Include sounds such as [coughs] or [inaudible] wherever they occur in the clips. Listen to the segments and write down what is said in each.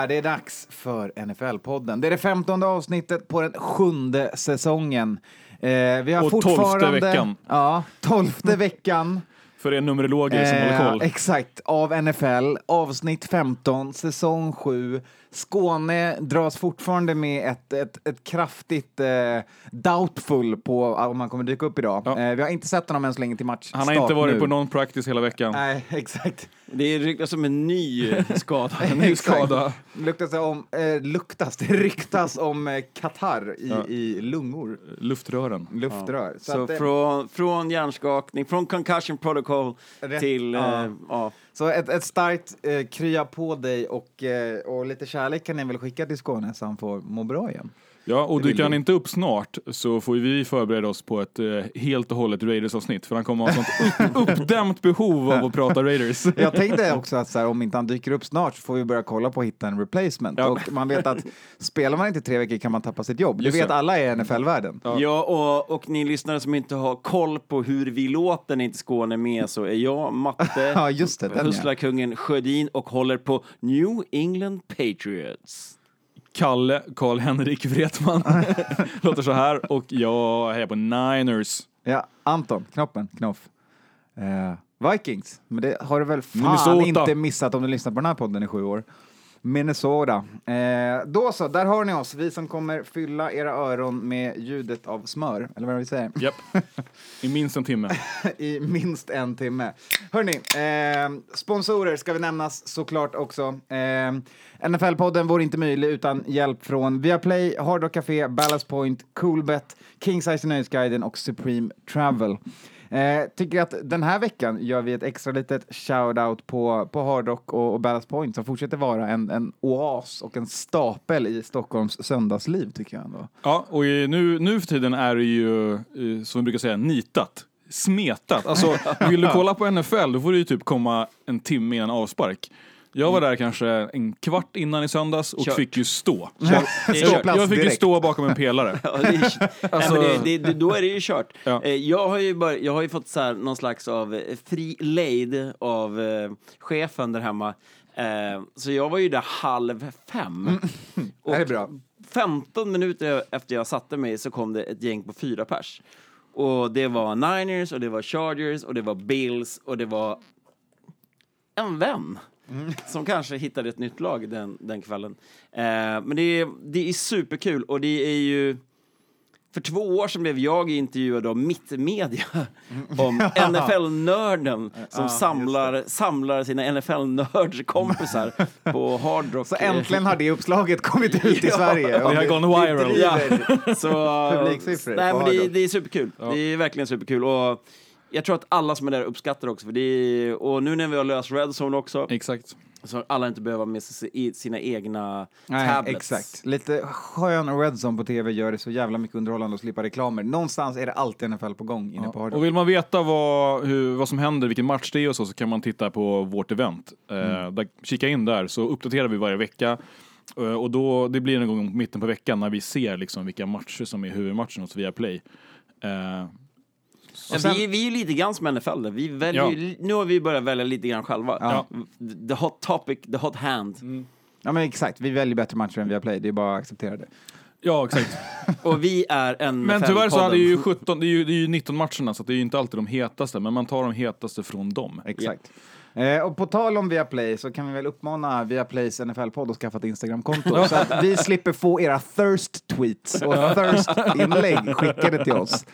Där, det är dags för NFL-podden. Det är det femtonde avsnittet på den sjunde säsongen. Eh, vi har Och tolfte fortfarande... veckan. Ja, tolfte veckan. [laughs] För er numerologer som håller Eh, koll. exakt, av NFL. Avsnitt 15, säsong 7. Skåne dras fortfarande med ett, ett, ett kraftigt eh, doubtful på om han kommer dyka upp idag. Ja. Eh, vi har inte sett honom än så länge till match. Han har inte varit nu. på någon practice hela veckan. Nej, [laughs] exakt. Det ryktas som en ny skada. En ny [laughs] skada. Luktas om, eh, luktas, det ryktas om eh, Qatar i, Ja. i lungor, Luftrören. luftrör. Så, Så att, eh, från, från hjärnskakning, från concussion protocol Rätt- till... ja så ett, ett starkt eh, krya på dig och, eh, och lite kärlek kan ni väl skicka till Skåne så han får må bra igen. Ja, och dyker han inte upp snart så får vi förbereda oss på ett eh, helt och hållet Raiders-avsnitt. För han kommer ha sånt upp, [laughs] uppdämt behov av att prata Raiders. [laughs] Jag tänkte också att så här, om inte han dyker upp snart så får vi börja kolla på att hitta en replacement. Ja. Och man vet att spelar man inte tre veckor kan man tappa sitt jobb. Det vet alla i NFL-världen. Ja, och, och ni lyssnare som inte har koll på hur vi låter när inte Skåne är med så är jag Matte, [laughs] Ja, just det, den, ja. hustlarkungen Sjödin och håller på New England Patriots. Kalle Karl-Henrik Wretman [laughs] låter så här och jag hejar på Niners. Ja, Anton, Knoppen, Knoff. Eh, Vikings, men det har du väl fan Minnesota. inte missat om du lyssnar på den här podden i sju år. Minnesota. Eh, då så, där har ni oss, vi som kommer fylla era öron med ljudet av smör, eller vad vi säger, Japp. [laughs] I minst en timme. i minst en timme. Hörni, eh, sponsorer ska vi nämnas såklart också. Eh, NFL-podden vore inte möjlig utan hjälp från Viaplay, Hard Rock Café, Ballast Point, Coolbet, King Size Nöjesguiden och Supreme Travel. Eh, tycker att den här veckan gör vi ett extra litet shout-out på, på Hard Rock och, och Ballast Point som fortsätter vara en, en oas och en stapel i Stockholms söndagsliv tycker jag ändå. Ja, och i- nu, nu för tiden är det ju, som vi brukar säga, nitat. Smetat. Alltså, [laughs] vill du kolla på NFL då får du ju typ komma en timme innan avspark. Jag var där kanske en kvart innan i söndags och Kört. fick ju stå. [laughs] Det är Jag, fick ju stå bakom en pelare. [laughs] Ja, det är, [laughs] Alltså- nej, det, det, då är det ju kört. Ja. Eh, Jag, har ju bara, jag har ju fått så här, någon slags av eh, fri lejd av eh, chefen där hemma. Eh, så jag var ju där halv fem. Det här är bra. 15 minuter efter jag satte mig så kom det ett gäng på fyra pers. Och det var Niners, och det var Chargers, och det var Bills, och det var en vän. [laughs] Som kanske hittade ett nytt lag den, den kvällen. Eh, men det är, det är superkul och det är ju... För två år sedan blev jag intervjuad av Mittmedia om [laughs] NFL-nörden som samlar, samlar sina NFL-nördskompisar [laughs] på Hard Rock. Så äntligen har det uppslaget kommit ut i Ja. Sverige. Det har gone viral. driver- Så, nej, men det, det är superkul. Det är verkligen superkul. Och jag tror att alla som är där uppskattar också. För det är, och nu när vi har löst Redzone också, Exakt. så alla inte behöver med sig i- sina egna Nej, tablets. exakt. Lite skön Redzone på tv gör det så jävla mycket underhållande att slippa reklamer. Någonstans är det alltid NFL på gång inne på Hard Och vill man veta vad, hur, vad som händer, vilken match det är och så, så kan man titta på vårt event. Eh, där, kika in där, så uppdaterar vi varje vecka. Eh, och då, det blir en gång i mitten på veckan när vi ser liksom vilka matcher som är huvudmatchen hos Viaplay. Eh, Sen- vi, vi är ju lite grann som NFL. Vi väljer, Ja. Nu har vi börjat välja lite grann själva. Ja. The hot topic, the hot hand. Ja, men exakt. Vi väljer bättre matcher än via Play. Det är bara att acceptera det. ja, exakt. [laughs] Och vi är en Men tyvärr så det ju 17, det är ju, det är ju 19 matcherna så det är ju inte alltid de hetaste, men man tar de hetaste från dem. Exakt. Eh, och på tal om Viaplay så kan vi väl uppmana Viaplays NFL-podd att skaffa ett Instagram-konto så att vi slipper få era thirst-tweets och thirst-inlägg skickade till oss.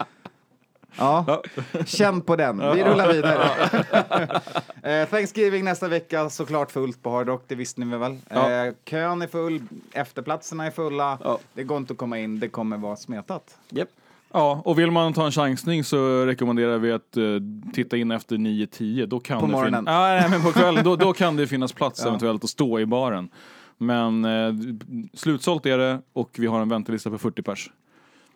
Ja, känn på den. Vi rullar vidare. [laughs] Eh, Thanksgiving nästa vecka, såklart fullt på Hard Rock, det visste ni väl? Ja. Eh, Kön är full, efterplatserna är fulla, Ja. det går inte att komma in, det kommer vara smetat. Japp. Ja, och vill man ta en chansning så rekommenderar vi att eh, titta in efter 9-10. Då kan På det fin- morgonen. Ja, nej, men på kvällen. Då, då kan det finnas plats [laughs] Ja. eventuellt att stå i baren. Men eh, slutsålt är det och vi har en väntelista på 40 pers.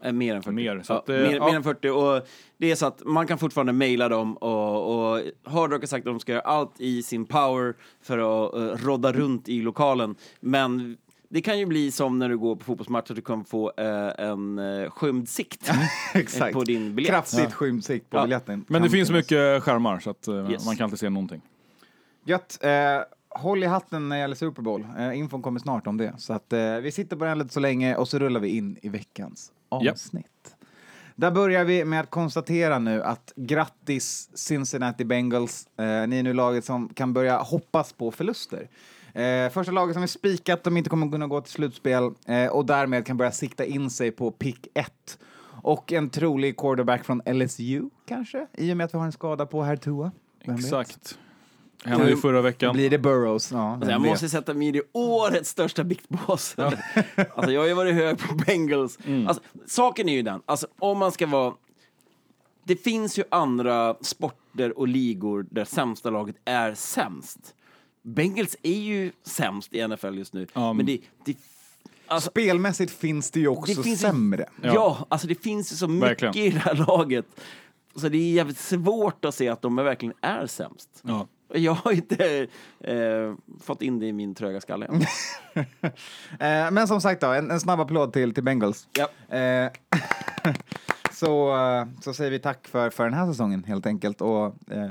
Eh, Mer än 40. Mer, så ja, att, eh, mer, ja. mer än 40. Och det är så att man kan fortfarande mejla dem och, och Hard Rock har sagt att de ska göra allt i sin power för att uh, rodda runt i lokalen. Men det kan ju bli som när du går på fotbollsmatch att du kan få eh, en uh, skymd sikt [laughs] Exakt. på din biljett. Kraftigt skymd sikt på Ja. biljetten. Men det finns mycket skärmar så att eh, Yes. man kan inte se någonting. Gött. Eh, håll i hatten när det gäller Super Bowl. Eh, infon kommer snart om det. Så att, eh, vi sitter på den lite så länge och så rullar vi in i veckans Avsnitt. Där börjar vi med att konstatera nu att grattis Cincinnati Bengals. Eh, ni är nu laget som kan börja hoppas på förluster. Eh, första laget som är spikat, de inte kommer kunna gå till slutspel eh, och därmed kan börja sikta in sig på pick 1. Och en trolig quarterback från LSU kanske, i och med att vi har en skada på herr Tua. Vem vet? Hände ju förra veckan. Blir det Burrows? Ja, Alltså, jag måste sätta mig i det årets största biktbås. [laughs] alltså, jag har ju varit hög på Bengals. Mm. Alltså, saken är ju den, alltså, om man ska vara... Det finns ju andra sporter och ligor där sämsta laget är sämst. Bengals är ju sämst i NFL just nu. Ja, men det, det, alltså, Spelmässigt finns det ju också det finns ju- sämre. Ja. alltså det finns ju så mycket Verkligen. i det här laget. Så det är jävligt svårt att se att de verkligen är sämst. Ja. [laughs] Jag har inte eh, fått in det i min tröga skalle än. [laughs] Eh, men som sagt då, en, en snabb applåd till, till Bengals. Ja. Eh, [laughs] så, eh, så säger vi tack för, för den här säsongen helt enkelt och eh,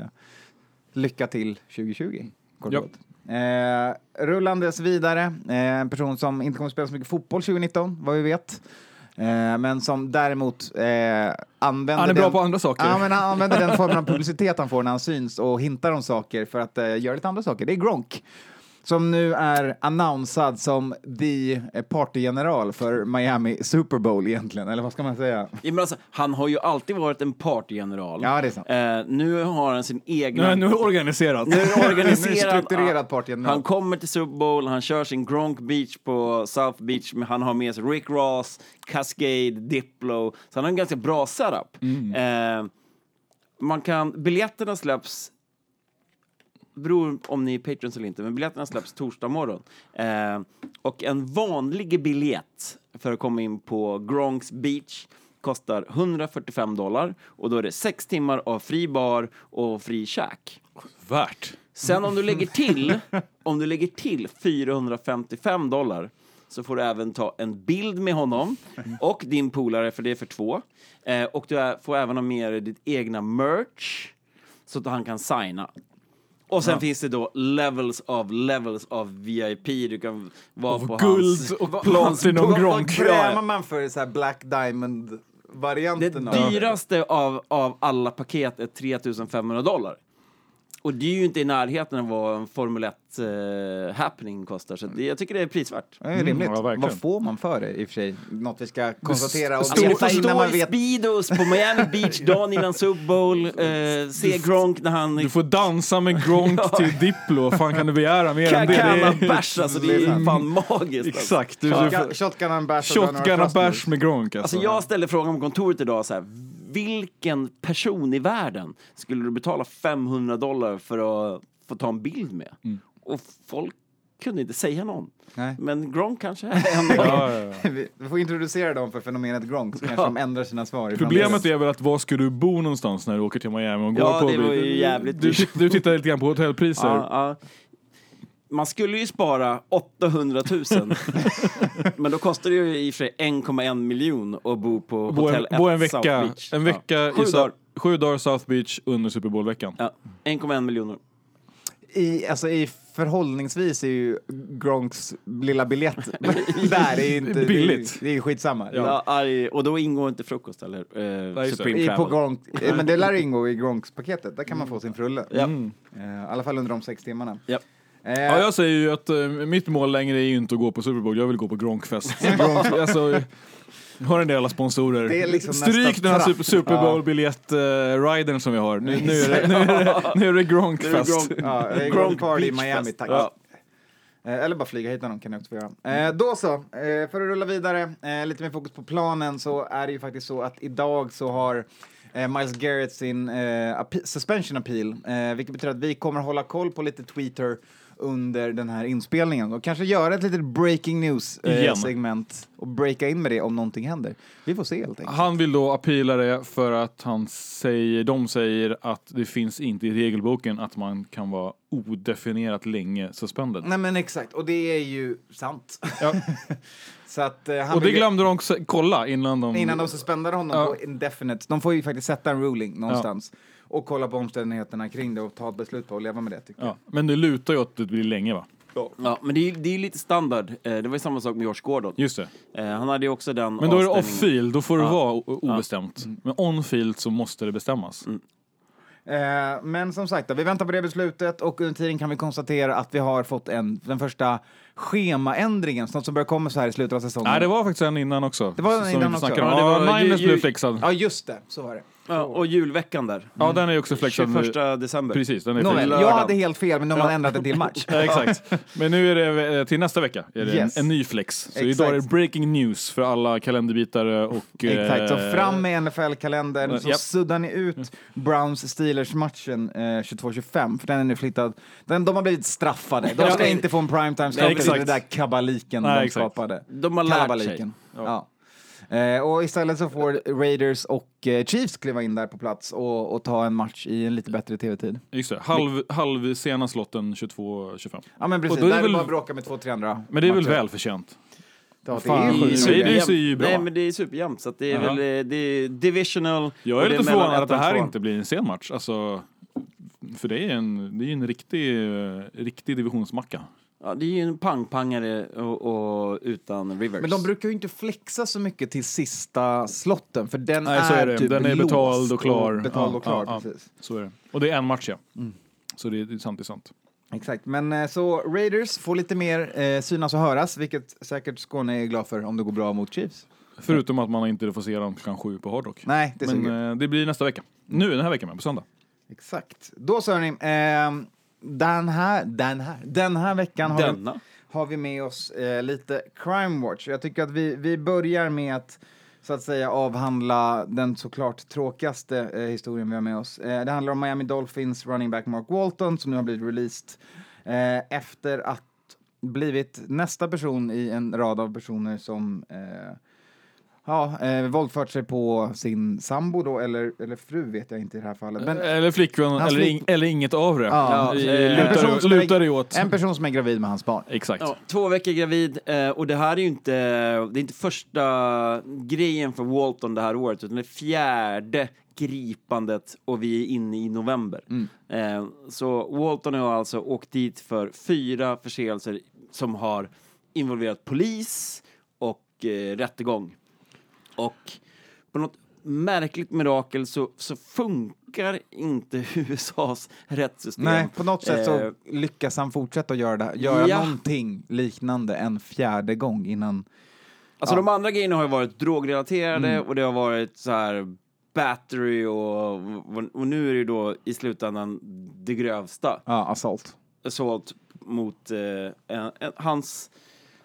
lycka till 2020. Kort Ja. och gott. Eh, rullandes vidare, eh, en person som inte kommer att spela så mycket fotboll 2019, vad vi vet. Eh, men som däremot eh, använder Han är bra den, på andra saker. Ja, men han använder den formen av [laughs] publicitet han får när han syns och hintar om saker för att eh, göra lite andra saker. Det är Gronk som nu är annonsad som the partygeneral för Miami Super Bowl egentligen, eller vad ska man säga? Ja, men alltså, han har ju alltid varit en partygeneral. Ja, det är sant. Eh, nu har han sin egna... Nu, nu är det organiserat. Nu är det organiserad. [laughs] Nu är det strukturerad partygeneral. Han kommer till Super Bowl, han kör sin Gronk Beach på South Beach, han har med sig Rick Ross, Cascade, Diplo, så han har en ganska bra setup. Eh, man kan, biljetterna släpps beror om ni är patrons eller inte, men biljetterna släpps torsdag morgon. Eh, och en vanlig biljett för att komma in på Gronks Beach kostar 145 dollar och då är det sex timmar av fri bar och fri käk. Värt. Sen om du lägger till, om du lägger till 455 dollar så får du även ta en bild med honom och din polare, för det är för två. Eh, och du är, får även ha med dig ditt egna merch så att han kan signa. Och sen finns det då levels of levels av VIP. Du kan vara på guld hans... och platinum Gronk. Ja, Krämar man för så Black Diamond-varianten Det av dyraste av, av alla paket är 3500 dollar. Och det är ju inte i närheten av vad en Formel 1-happening kostar, så det, jag tycker det är prisvärt. Det är rimligt. ja, verkligen. Vad får man för det i och för sig? Något vi ska konstatera och Stor- veta Alltså, innan stå man vet. Speedos på Miami Beach [laughs] dagen innan Super Bowl, eh, se Gronk när han Du får dansa med Gronk [laughs] till Diplo. Fan kan du begära mer än det? är... bärs, alltså det är fan magiskt. Alltså. Exakt. Får Shotgun- and bärs med Gronk alltså. Alltså jag ställde frågan på kontoret idag så här, vilken person i världen skulle du betala 500 dollar för att få ta en bild med? Och folk kunde inte säga någon. Nej. Men Gronk kanske är [laughs] en Ja, ja, ja. Vi får introducera dem för fenomenet Gronk så kanske de ändrar sina svar. i Problemet är väl att var ska du bo någonstans när du åker till Miami? Och Ja, går på det var ju jävligt du, titt- du tittar lite grann på hotellpriser. Ja, ja. Man skulle ju spara 800 000. [laughs] Men då kostar det ju i och för sig 1,1 miljon att bo på Bo hotell en, 1 bo en South vecka, Beach. en vecka Ja. i Sju dagar. sju dagar South Beach under Super Bowl-veckan. Ja, 1,1 miljoner. I, alltså, I förhållningsvis är ju Gronks lilla biljett [laughs] där är ju inte... Billigt. Det är ju skitsamma. Ja. arg- och då ingår inte frukost eller? Eh. Supreme I, på Travel. Gronk, eh, men det lär ingå i Gronks-paketet. Där kan man få sin frulle. Ja. Eh, I alla fall under de sex timmarna. Ja. Eh, Ja, jag säger ju att eh, mitt mål längre är ju inte att gå på Super Bowl, jag vill gå på Gronkfest. [laughs] Gronk, alltså, Har en del alla sponsorer. Det är liksom Stryk den här trapp. Super, Bowl-biljett-ridern som vi har. Nu, nu, är det, [laughs] nu, är det, nu är det Gronk-fest. Gronk. Ja, eh, Gronk Gronk Party i Miami, tack. Ja. Eh, Eller bara flyga hit honom kan jag också få göra. Eh, då så, eh, för att rulla vidare, eh, lite mer fokus på planen så är det ju faktiskt så att idag så har eh, Miles Garrett sin eh, suspension appeal, eh, vilket betyder att vi kommer hålla koll på lite Twitter under den här inspelningen och kanske göra ett litet breaking news eh, och breaka in med det om någonting händer. Vi får se helt enkelt. Han vill då appeala det för att han säger, de säger att det finns inte i regelboken att man kan vara odefinierat länge suspended. Nej men exakt, och det är ju sant. Ja. [laughs] så att, eh, han Och det glömde de också kolla innan de... Innan de suspendade honom Ja. på indefinite. De får ju faktiskt sätta en ruling någonstans och kolla på omständigheterna kring det och ta ett beslut på och leva med det tycker jag. Ja. Men det lutar ju åt att det blir länge va? Ja, men det är, det är lite standard. Eh, Det var ju samma sak med Josh Gordon. Just det. Eh, Han hade ju också den Men då är det off-field, då får det Ja. vara obestämt. Men on-field så måste det bestämmas. Eh, men som sagt, då, vi väntar på det beslutet och under tiden kan vi konstatera att vi har fått en, den första schemaändringen, något som börjar komma så här i slutet av säsongen. Nej, det var faktiskt en innan också. Det var en innan också. Ja, Ja, det var Niners ju- blev flexad. Ja, just det, så var det. Ja, och julveckan där. Ja, den är ju också flexad. nu. 21 december. Precis, den är Nåväl, flexad. jag hade helt fel, men de har ändrat det till match. [laughs] Ja, exakt. Men nu är det eh, till nästa vecka är det Yes. en, en ny flex. Så Exakt. idag är det breaking news för alla kalenderbitare och... Exakt, så eh, fram med NFL-kalendern så Japp. suddar ni ut Browns-Steelers-matchen eh, 22-25, för den är nu flittad. Den, de har blivit straffade. De ska inte få en primetime slot Nej, i exakt. det där kabaliken Nej, de exakt. skapade. De har lärt sig. Kalabaliken. Ja. Eh, och istället så får Raiders och eh, Chiefs kliva in där på plats och, och ta en match i en lite bättre tv-tid. Just det, halv, halv sena slotten 22-25. Ja men precis, Och då är där är väl- det bara att bråka med två, tre andra Men det är väl matcher. välförtjänt? Ja, det är superjämnt. det är ju bra. Nej, men det är superjämnt. Så det är Ja. väl eh, det är divisional. Jag är lite förvånad att det här inte blir en sen match. Alltså, för det är en, det är en riktig, eh, riktig divisionsmacka. Ja, det är ju en pangpangare och, och utan Rivers. Men de brukar ju inte flexa så mycket till sista slotten, för den Nej, är, så är det. typ Den är betald och klar. betald Ja, och klar, ja, ja. precis. Så är det. Och det är en match ja. Så det är, det är sant, det är sant. Exakt, men eh, så Raiders får lite mer eh, synas och höras, vilket säkert Skåne är glad för om det går bra mot Chiefs. Förutom att man inte får se dem klockan sju på Hard Rock. Nej, det Men eh, det blir nästa vecka. Nu, den här veckan, men på söndag. Exakt. Då så hörni, eh, den, här, den, här, den här veckan har vi, Denna. har vi med oss eh, lite Crime Watch. Jag tycker att vi, vi börjar med att så att säga avhandla den såklart tråkigaste eh, historien vi har med oss. Eh, det handlar om Miami Dolphins running back Mark Walton som nu har blivit released eh, efter att blivit nästa person i en rad av personer som eh, Ja, eh, våldfört sig på sin sambo då, eller, eller fru vet jag inte i det här fallet. Men eller flickvän, eller, ing, eller inget av det. Ja, I- eh, en person lutar, som är- lutar det åt. en person som är gravid med hans barn. Exakt. Ja, två veckor gravid eh, och det här är ju inte, det är inte första grejen för Walton det här året utan det är fjärde gripandet och vi är inne i november. Eh, så Walton har alltså åkt dit för fyra förseelser som har involverat polis och eh, rättegång. Och på något märkligt mirakel så, så funkar inte [laughs] USAs rättssystem. Nej, på något sätt så Eh, lyckas han fortsätta göra, det, göra Ja. någonting liknande en fjärde gång innan. Alltså Ja. de andra grejerna har ju varit drogrelaterade Mm. och det har varit så här battery och, och nu är det ju då i slutändan det grövsta. Ja, assault. Assault mot eh, en, en, hans,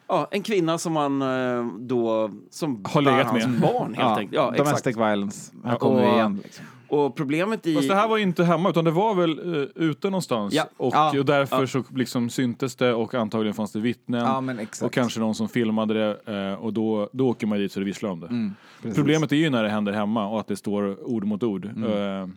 ja, en kvinna som han eh, då, som Har legat hans med. barn helt Ja, enkelt. Ja, exakt. domestic violence. Här kommer och- vi igen. Liksom. Och problemet i... Fast det här var ju inte hemma, utan det var väl uh, ute någonstans. Ja. Och, Ja. och därför Ja. så liksom syntes det och antagligen fanns det vittnen. Ja, men exakt. och kanske någon som filmade det eh, och då, då åker man dit så det visslar om det. Mm. Problemet är ju när det händer hemma och att det står ord mot ord. Mm. Eh,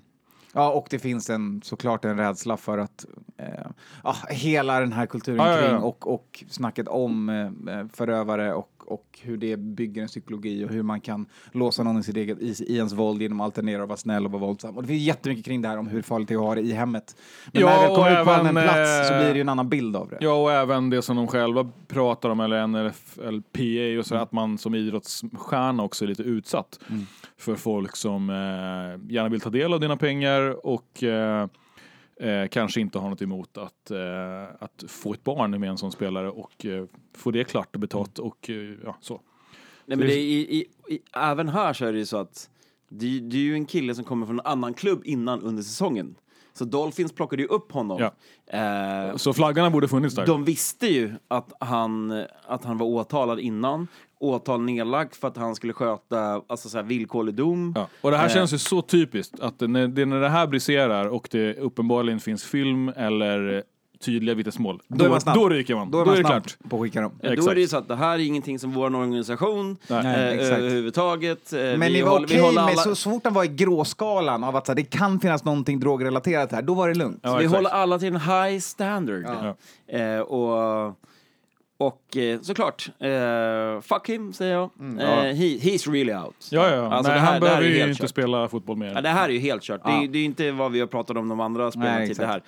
Ja, och det finns en, såklart en rädsla för att eh, ja, hela den här kulturen Ja, ja, ja. kring och, och snacket om eh, förövare och, och hur det bygger en psykologi och hur man kan låsa någon i, sitt eget, i, i ens våld genom att alternera och vara snäll och vara våldsam. Och det finns jättemycket kring det här om hur farligt det är att ha det i hemmet. Men Ja, när det kommer ut på även, allmän plats så eh, blir det ju en annan bild av det. Ja, och även det som de själva pratar om, eller NFLPA och så, att man som idrottsstjärna också är lite utsatt för folk som eh, gärna vill ta del av dina pengar och eh, eh, kanske inte har något emot att, eh, att få ett barn med en sån spelare och eh, få det klart och betalt och eh, ja, så. Nej, men det är, i, i, i, även här så är det ju så att det, det är ju en kille som kommer från en annan klubb innan under säsongen. Så Dolphins plockade ju upp honom. Ja. Eh, Så flaggarna borde funnits där. de visste ju att han, att han var åtalad innan. Åtal nedlagt för att han skulle sköta alltså så här, villkorlig dom. Ja. Och det här Eh. känns ju så typiskt, att när det, när det här briserar och det uppenbarligen finns film eller tydliga vittnesmål, Då är man snabb. då ryker man. Då är man det snabb klart. på att skicka dem. Eh, Då Exakt. är det ju så att det här är ingenting som vår organisation Nej. Nej, eh, exakt. överhuvudtaget. Eh, Men vi ni var håller- vi okej med, alla- så, så fort han var i gråskalan av att så här, det kan finnas någonting drogrelaterat här, då var det lugnt. Ja, vi exakt. håller alla till en high standard. Ja. Eh, och och eh, såklart, eh, fuck him säger jag. Mm, eh, he, he's really out. Ja, ja. Alltså, Nej, det här- han det här behöver är ju inte kört. spela fotboll mer. Ja, det här är ju helt kört. Det, Ja. är, det är inte vad vi har pratat om de andra spelarna Nej, till det här.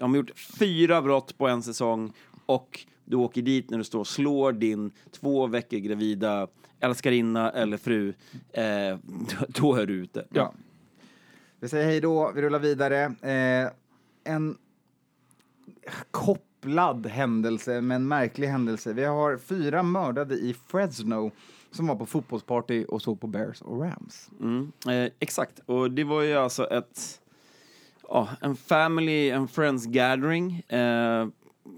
De har gjort fyra brott på en säsong och du åker dit när du står och slår din två veckor gravida älskarinna eller fru. Eh, [laughs] då- är du ute. Ja. Vi säger hej då, vi rullar vidare. Eh, en kopplad händelse, men en märklig händelse. Vi har fyra mördade i Fresno som var på fotbollsparty och såg på Bears och Rams. Mm, eh, exakt, och det var ju alltså ett, ja, en family and friends gathering. Eh,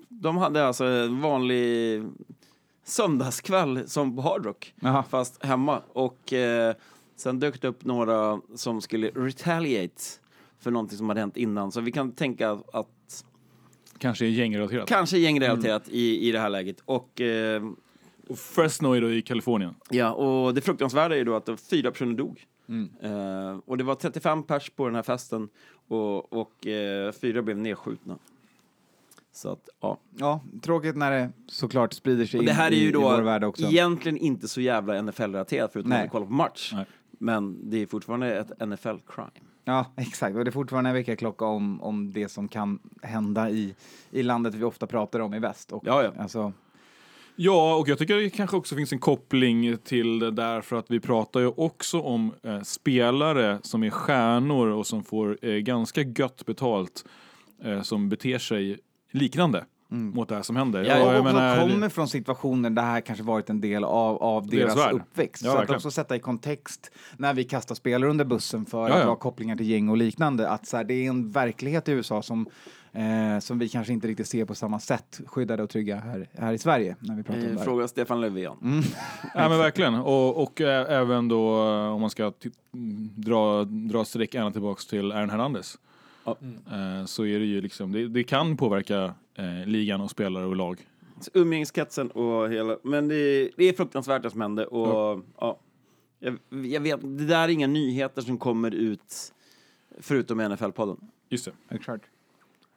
de hade alltså en vanlig söndagskväll som på Hard Rock, fast hemma. Och eh, sen dök det upp några som skulle retaliate för någonting som hade hänt innan. Så vi kan tänka att Kanske är gängrelaterat. kanske gängrelaterat i, i det här läget. Och och Och Fresno är då i Kalifornien. Ja, och det fruktansvärda är då att fyra personer dog. Mm. Eh, och det var 35 pers på den här festen och, och eh, fyra blev nedskjutna. Så att, ja. Ja, tråkigt när det såklart sprider sig Och det in här är i, ju i vår då värld också. egentligen inte så jävla NFL-relaterat förutom Nej. att vi kollar på match. Nej. Men det är fortfarande ett NFL-crime. Ja, exakt. Och det är fortfarande en väckarklocka om, om det som kan hända i, i landet vi ofta pratar om i väst. Och, Ja, ja. Alltså, Ja, och jag tycker det kanske också finns en koppling till det där för att vi pratar ju också om eh, spelare som är stjärnor och som får eh, ganska gött betalt eh, som beter sig liknande mot det här som händer. Ja, Och och jag menar- kommer från situationer där det här kanske varit en del av, av Deras deras, uppväxt. Ja, så att också sätta i kontext när vi kastar spelare under bussen för Ja, att ja. ha kopplingar till gäng och liknande. Att så här, det är en verklighet i USA som, eh, som vi kanske inte riktigt ser på samma sätt skyddade och trygga här, här i Sverige. När vi pratar om Eh, det här. fråga Stefan Löfven. Mm. Ja men verkligen. Och, och ä- även då eh, om man ska mm, dra, dra streck ända tillbaks till Aaron Hernandez. Ja. Eh, så är det ju liksom, det, det kan påverka eh, ligan och spelare och lag. Så Umgängskretsen och hela... Men det, det är fruktansvärt det som hände och ja. Jag, jag vet, det där är inga nyheter som kommer ut förutom i NFL-podden. Just det. Exakt.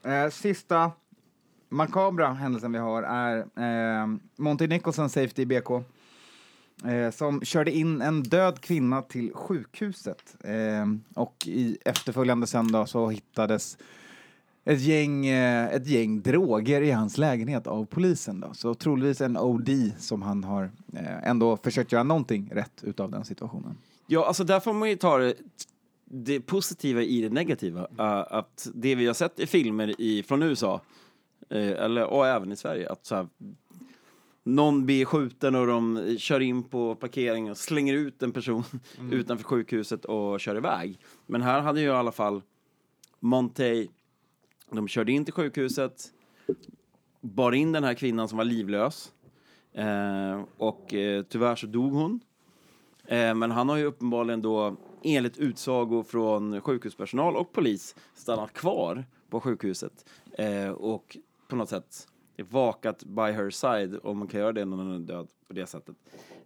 Eh, sista makabra händelsen vi har är eh, Monty Nicholson, safety i BK, eh, som körde in en död kvinna till sjukhuset. Eh, och i efterföljande söndag så hittades ett gäng, eh, ett gäng droger i hans lägenhet av polisen. Då. Så troligtvis en OD som han har eh, ändå försökt göra någonting rätt utav den situationen. Ja, alltså där får man ju ta det, det positiva i det negativa. Uh, att det vi har sett i filmer i, från USA, uh, eh, eller, och även i Sverige, att så här, någon blir skjuten och de kör in på parkeringen och slänger ut en person [laughs] utanför sjukhuset och kör iväg. Men här hade ju i alla fall Monte, de körde in till sjukhuset, bar in den här kvinnan som var livlös eh, och eh, tyvärr så dog hon. Eh, men han har ju uppenbarligen då, enligt utsago från sjukhuspersonal och polis, stannat kvar på sjukhuset eh, och på något sätt vakat by her side, om man kan göra det när någon är död på det sättet.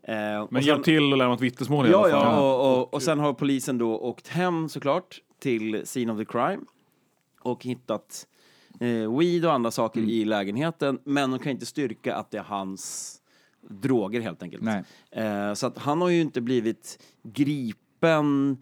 Eh, Men och sen- hjälp till och lämna ett vittnesmål i Ja, alla fall. ja, och, och, och sen har polisen då åkt hem såklart till scene of the crime och hittat eh, weed och andra saker Mm. i lägenheten, men de kan inte styrka att det är hans droger helt enkelt. Nej. Eh, så att han har ju inte blivit gripen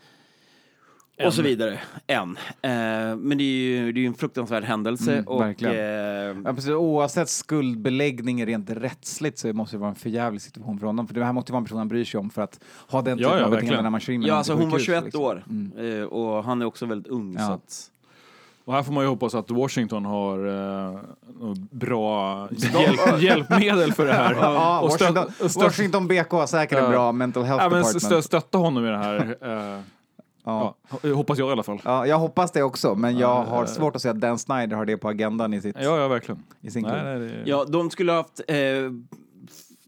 och så vidare än. Eh, men det är ju det är ju en fruktansvärd händelse Mm, och eh, Ja, precis. Oavsett skuldbeläggning rent rättsligt så måste det vara en förjävlig situation för honom. För det här måste ju vara en person han bryr sig om för att ha den Ja, typen ja, av beteende när man kör in Ja, alltså hon var sjukhus, 21 liksom. år eh, och han är också väldigt ung. Ja. Så att, Och här får man ju hoppas att Washington har eh, bra [laughs] hjälp, hjälpmedel för det här. [laughs] Ja, och stö- Washington, Washington BK har säkert en Ja. bra mental health ja, men department. stö- stötta honom i det här. [laughs] Eh, Ja. ja, hoppas jag i alla fall. Ja, jag hoppas det också, men jag har svårt att se att Dan Snyder har det på agendan i, sitt, Ja, ja verkligen. i sin Nej, nej, det... Ja, de skulle ha haft... Eh,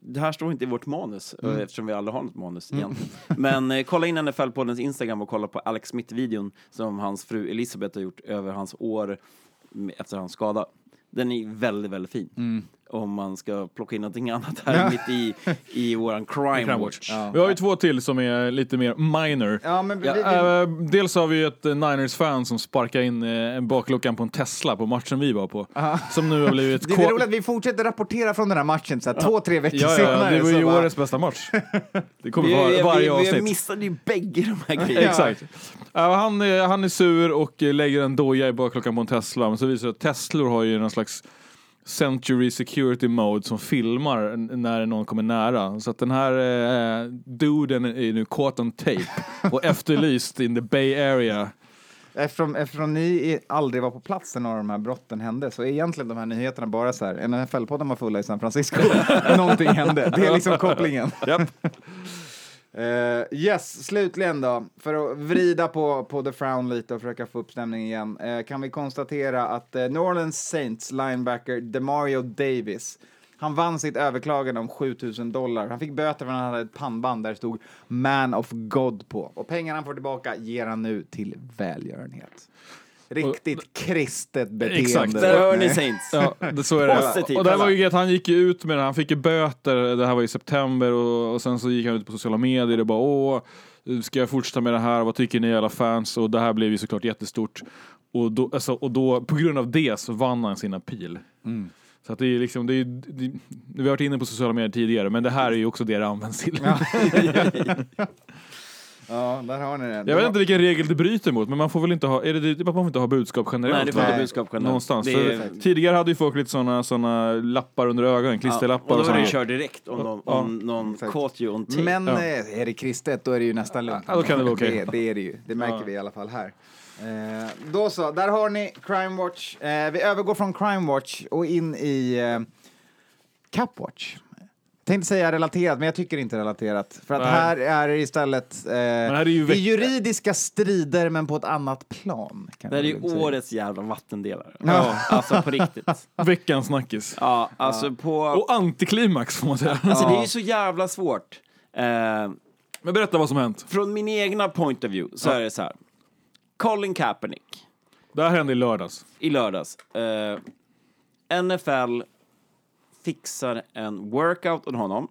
det här står inte i vårt manus, eh, eftersom vi aldrig har något manus egentligen. Men eh, kolla in NFL-poddens Instagram och kolla på Alex Smith-videon som hans fru Elisabeth har gjort över hans år efter hans skada. Den är väldigt, väldigt fin. Om man ska plocka in någonting annat här mitt i, i våran crime, Crime watch. Watch. Vi har ju två till som är lite mer minor. Ja, men vi, Ja, vi, eh, dels har vi ju ett eh, Niners-fan som sparkar in eh, bakluckan på en Tesla på matchen vi var på. Som nu har blivit... [laughs] det är roligt att vi fortsätter rapportera från den här matchen så här, två, tre veckor Ja, ja, senare. det var ju bara- årets bästa match. Det kommer Vi, var, vi, varje vi, vi avsnitt. missade ju bägge de här [laughs] grejerna. Exakt. Ja, han, är, han är sur och lägger en doja i bakluckan på en Tesla. Men så visar det att Teslor har ju någon slags Century Security Mode som filmar när någon kommer nära. Så att den här eh, duden är nu caught on tape och [laughs] efterlyst in the Bay Area. Eftersom, eftersom ni aldrig var på plats när några av de här brotten hände så är egentligen de här nyheterna bara så här, NFL-podden var fulla i San Francisco, [laughs] någonting hände. Det är liksom kopplingen. Uh, yes, slutligen då, för att vrida på, på the frown lite och försöka få upp stämningen igen, uh, kan vi konstatera att uh, New Orleans Saints linebacker Demario Davis, han vann sitt överklagande om 7000 dollar. Han fick böter för att han hade ett pannband där det stod Man of God på. Och pengarna han får tillbaka ger han nu till välgörenhet. Riktigt kristet beteende. Exakt. Där hör ni. Saints. Ja, det, så är det. Positivt. Och det här var ju att han gick ut med det, han fick ju böter, det här var i september och, och sen så gick han ut på sociala medier och bara åh, ska jag fortsätta med det här, vad tycker ni alla fans? Och det här blev ju såklart jättestort. Och då, alltså, och då på grund av det så vann han sin appeal. Så att det är liksom, det är, det, vi har varit inne på sociala medier tidigare, men det här är ju också det det används till. Ja, [laughs] [laughs] [laughs] där har ni det. Jag vet inte vilken regel det bryter mot, men man får väl inte ha, är det man får inte ha budskap generellt? Nej, det får inte budskap generellt. Någonstans. Är- tidigare hade ju folk lite såna, såna lappar under ögonen, Ja, klisterlappar och då och var det kör direkt om någon, om någon exakt. caught you on tape. Men Ja. eh, är det kristet, då är det ju nästan lugnt. Ja, då kan det vara okej. Det, det är det ju. Det märker Ja. vi i alla fall här. Eh, då så, där har ni Crime Watch. Eh, vi övergår från Crime Watch och in i eh, Cap Watch. Tänkte säga relaterat, men jag tycker inte relaterat. För att Nej. här är det istället eh, här är ju det är juridiska strider, men på ett annat plan. Kan Det här är ju säga. årets jävla vattendelare. Ja. Alltså på riktigt. [laughs] Veckans snackis. Ja, alltså på... Och antiklimax får man säga. Alltså det är ju så jävla svårt. Eh, Men berätta vad som hänt. från min egna point of view så är det så här. Colin Kaepernick Det här hände i lördags. i lördags. Eh, NFL fixar en workout åt honom.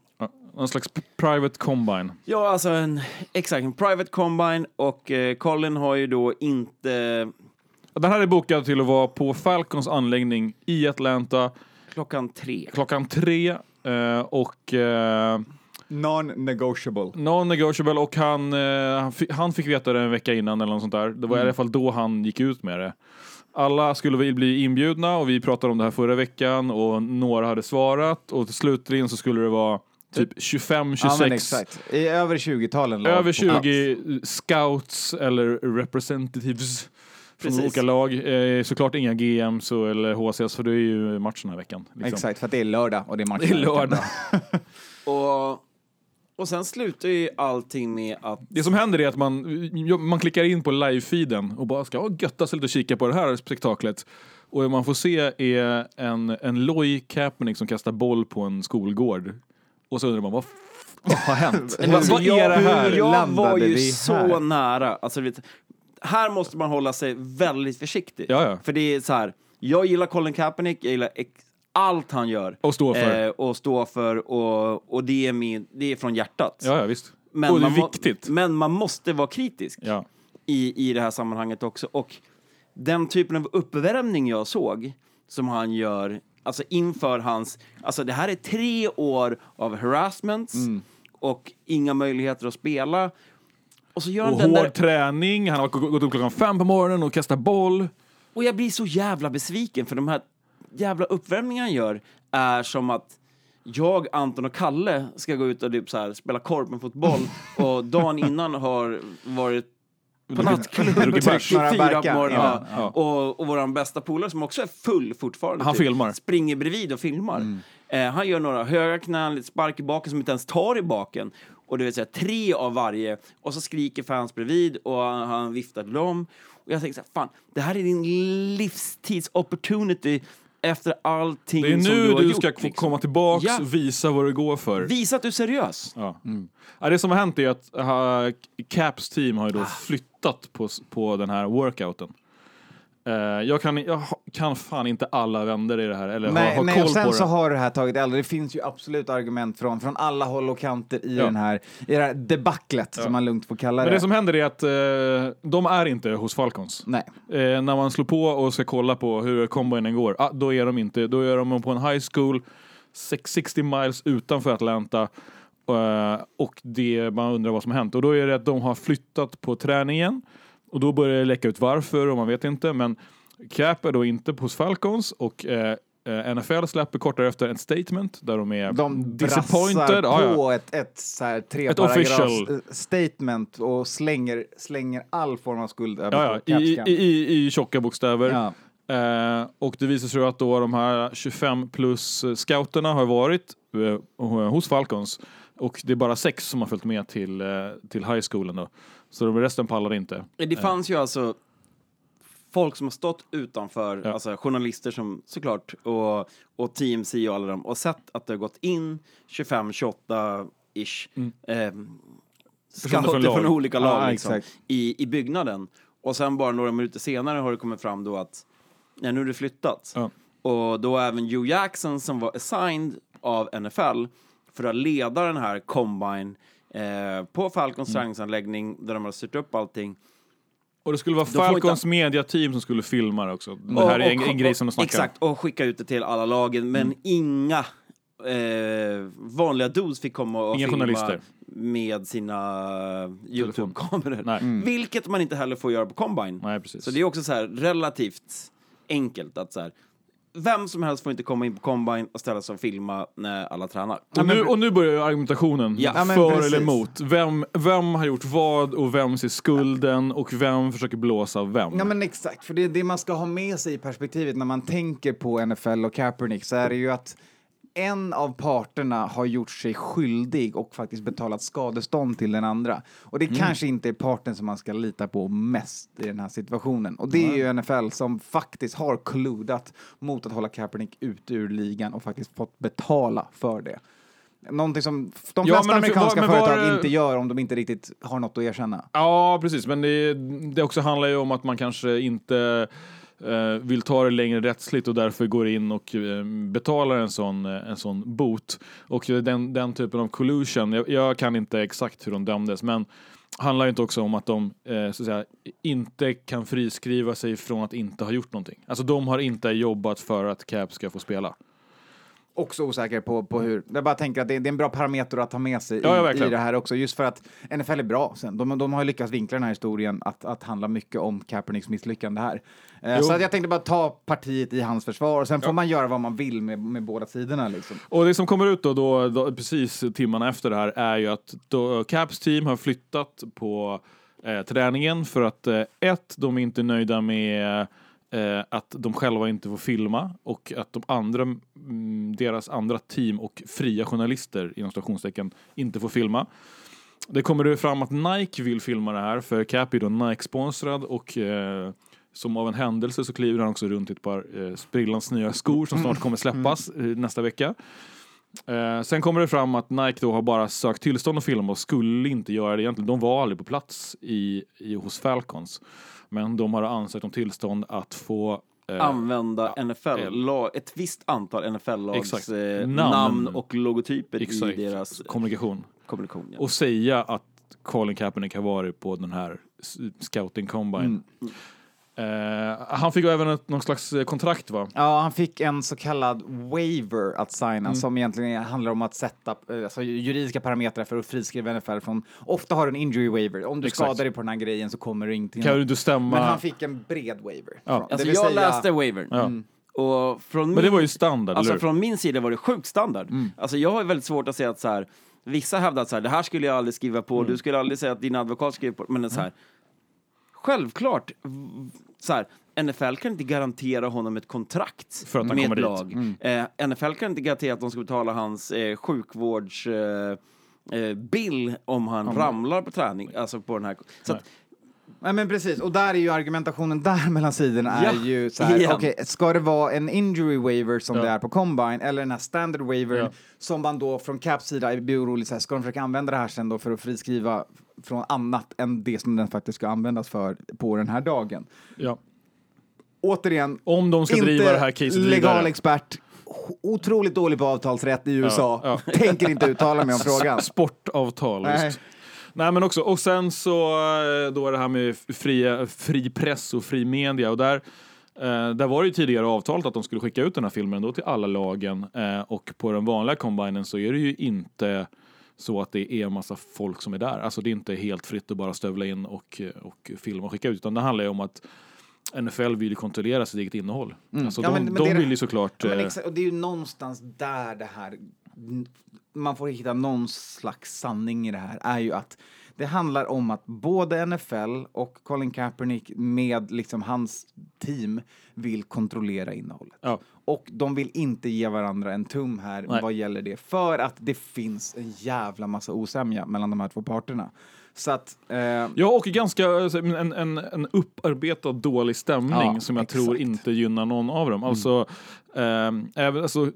Någon slags private combine. Ja, alltså en, exakt, en private combine och eh, Colin har ju då inte Den här är bokad till att vara på Falcons anläggning i Atlanta klockan tre. klockan tre. eh, och eh, Non-negotiable. non-negotiable och han, eh, han, fick, han fick veta det en vecka innan eller något sånt där. Det var i alla fall då han gick ut med det. Alla skulle bli inbjudna och vi pratade om det här förra veckan och några hade svarat och till slutligen så skulle det vara typ 25, Ja, men 26 exakt. I över 20-talen lag Över på plats. 20 scouts eller representatives från Precis. olika lag. Eh, såklart inga GMs och, eller HCS för det är ju match den här veckan. liksom. Exakt, för att det är lördag och det är match. Det är lördag. [laughs] Och, och sen slutar ju allting med att Det som händer är att man, man klickar in på live-feeden och bara ska oh, götta sig lite och kika på det här spektaklet. Och det man får se är en, en loj Kaepernick som kastar boll på en skolgård. Och så undrar man, vad, har hänt? [laughs] Hur- vad, är det här? hur- Jag var ju vi så här? nära. Alltså, vet, här måste man hålla sig väldigt försiktig. Ja, ja. För det är så här, jag gillar Colin Kaepernick, jag gillar ex- allt han gör. Och står för. Eh, och står för, och, och det, är min, det är från hjärtat. Ja, ja, visst. Men och det är man må- viktigt. Men man måste vara kritisk Ja. i, i det här sammanhanget också. Och den typen av uppvärmning jag såg, som han gör, alltså inför hans... Alltså det här är tre år av harassments Mm. och inga möjligheter att spela. Och så gör han Och den hård där... träning, han har gå- gått upp klockan fem på morgonen och kastat boll. Och jag blir så jävla besviken för de här jävla uppvärmningarna han gör är som att jag, Anton och Kalle ska gå ut och typ så här, spela korpenfotboll [laughs] och dagen innan har varit på nattklubb. Bärs. Några Fyra på morgonen. innan, Ja. Och, och vår bästa polare som också är full fortfarande. Han typ, filmar. Springer bredvid och filmar. Mm. Eh, han gör några höga knän, lite spark i baken som inte ens tar i baken. Och det vill säga tre av varje. Och så skriker fans bredvid och han, han viftar till dem. Och jag tänker så här, fan, det här är din livstids opportunity efter allting Det är som nu du har du gjort. ska få liksom. komma tillbaks Ja. och visa vad du går för. Visa att du är seriös. Ja. Ja, det som har hänt är att uh, Caps team har ju då Ah. flyttat på, på den här workouten. Eh, jag, kan, jag ha- kan fan inte alla vänder i det här, eller Nej, har, har nej, och sen så har det här tagit eld. Det finns ju absolut argument från, från alla håll och kanter i, Ja. den här, i det här debaclet, som man lugnt får kalla det. Men det som händer är att eh, de är inte hos Falcons. Nej. Eh, när man slår på och ska kolla på hur combinen går, ah, då är de inte, då är de på en high school 660 miles utanför Atlanta. Och det, man undrar vad som har hänt. Och då är det att de har flyttat på träningen. Och då börjar det läcka ut varför och man vet inte. Men Cap är då inte hos Falcons och eh, eh, NFL släpper kort därefter en statement där de är De disappointed. brassar Ja, ja. på ett, ett, så här, tre Ett official. eh, statement och slänger, slänger all form av skuld över Ja, på ja, i, i, i, i tjocka bokstäver. Ja. Eh, och det visar sig att då de här 25 plus scouterna har varit eh, hos Falcons. Och det är bara sex som har följt med till, eh, till high schoolen då. Så resten pallar inte. Det fanns ju alltså folk som har stått utanför, Ja. alltså journalister som såklart, och, och TMC och alla dem, och sett att det har gått in 25-28-ish eh, scouter Mm. från olika lag Ja, liksom, i, i byggnaden. Och sen bara några minuter senare har det kommit fram då att nej, nu är det flyttat. Ja. Och då även Hugh Jackson som var assigned av NFL för att leda den här combine eh, på Falcons Mm. träningsanläggning där de har styrt upp allting. Och det skulle vara får inte- Falcons mediateam som skulle filma det också. Det här är en, en grej som de snackar Exakt, och skicka ut det till alla lagen, men Mm. inga eh, vanliga dudes fick komma och Inga filma journalister. med sina YouTube-kameror. Nej. Mm. Vilket man inte heller får göra på Combine. Nej. Så det är också så här relativt enkelt att så här, vem som helst får inte komma in på Combine och ställa sig och filma när alla tränar. Och nu, och nu börjar ju argumentationen. Ja. Ja, för precis. eller emot. Vem, vem har gjort vad och vem ser skulden och vem försöker blåsa vem? Ja men exakt, för det, det man ska ha med sig i perspektivet när man tänker på NFL och Kaepernick så är det ju att en av parterna har gjort sig skyldig och faktiskt betalat skadestånd till den andra. Och det kanske inte är parten som man ska lita på mest i den här situationen. Och det är ju NFL som faktiskt har kludat mot att hålla Kaepernick ute ur ligan och faktiskt fått betala för det. Någonting som de Ja, flesta men- amerikanska var företag det- inte gör om de inte riktigt har något att erkänna. Ja, precis. Men det, det också handlar ju om att man kanske inte Eh, vill ta det längre rättsligt och därför går in och eh, betalar en sån, eh, en sån bot. Och eh, den, den typen av collusion, jag, jag kan inte exakt hur de dömdes, men handlar inte också om att de eh, så att säga, inte kan friskriva sig från att inte ha gjort någonting. Alltså de har inte jobbat för att Cap ska få spela också osäker på, på hur... Jag bara tänker att det, det är en bra parameter att ta med sig Ja, ja, i, i det här också. Just för att NFL är bra sen. De, de har ju lyckats vinkla den här historien att, att handla mycket om Kaepernicks misslyckande här. Eh, så att jag tänkte bara ta partiet i hans försvar och sen får man göra vad man vill med, med båda sidorna liksom. Och det som kommer ut då, då, då precis timmarna efter det här är ju att då Caps team har flyttat på eh, träningen för att eh, ett, de är inte nöjda med eh, att de själva inte får filma och att de andra, mm, deras andra team och fria journalister inom stationstecken inte får filma. Det kommer det fram att Nike vill filma det här för Cap är då Nike-sponsrad och eh, som av en händelse så kliver han också runt i ett par eh, sprillans nya skor som snart kommer släppas eh, nästa vecka. Eh, sen kommer det fram att Nike då har bara sökt tillstånd att filma och skulle inte göra det egentligen. De var aldrig på plats i, i, hos Falcons. Men de har ansökt om tillstånd att få eh, Använda NFL, la, ett visst antal NFL-lags eh, Namn. namn. och logotyper exakt, i deras kommunikation. kommunikation. Ja. Och säga att Colin Kaepernick har varit på den här scouting combine. Eh, han fick även ett, någon slags eh, kontrakt va? Ja, han fick en så kallad waiver att signa Mm. som egentligen handlar om att sätta eh, alltså, juridiska parametrar för att friskriva NFL från... Ofta har du en injury waiver. Om du Exakt. skadar dig på den här grejen så kommer du inte... Kan du inte stämma? Men han fick en bred waiver. Ja. Från- Alltså jag säga- läste waivern. Ja. Och från Men min, det var ju standard, alltså från min sida var det sjukt standard. Mm. Alltså jag har väldigt svårt att säga att så här, vissa hävdar att så här, det här skulle jag aldrig skriva på, Mm. du skulle aldrig säga att din advokat skriver på, men så här, självklart, så här, NFL kan inte garantera honom ett kontrakt För att han med ett lag. Eh, NFL kan inte garantera att de ska betala hans eh, sjukvårds... Eh, eh, bill om han ramlar på träning, alltså på den här... Så att, Nej, men precis, och där är ju argumentationen där [laughs] mellan sidorna är Ja, ju så här, okej, ska det vara en injury waiver som Ja. det är på Combine eller den här standard waiver Ja. som man då från Caps sida blir orolig, så här, ska de försöka använda det här sen då för att friskriva från annat än det som den faktiskt ska användas för på den här dagen? Ja. Återigen, Om de ska inte driva det här caset legal vidare. expert, otroligt dålig på avtalsrätt i USA, tänker inte uttala mig om [laughs] frågan. Sportavtal, just. Nej, men också, och sen så eh, då är det här med fria, fri press och fri media. Och där, eh, där var det ju tidigare avtalet att de skulle skicka ut den här filmen då till alla lagen. Eh, och på den vanliga combinen så är det ju inte så att det är en massa folk som är där. Alltså det är inte helt fritt att bara stövla in och, och filma och skicka ut. Utan det handlar ju om att NFL vill kontrollera sitt eget innehåll. Alltså Ja, de men- men de det är- vill ju såklart... Ja, men eh, och det är ju någonstans där det här, man får hitta någon slags sanning i det här, är ju att det handlar om att både NFL och Colin Kaepernick med liksom hans team vill kontrollera innehållet. Ja. Och de vill inte ge varandra en tum här Nej. vad gäller det, för att det finns en jävla massa osämja mellan de här två parterna. Så att... Eh, Ja, och ganska alltså, en, en, en upparbetad dålig stämning Ja, som jag exakt. Mm. tror inte gynnar någon av dem. Alltså, ehm, även, alltså,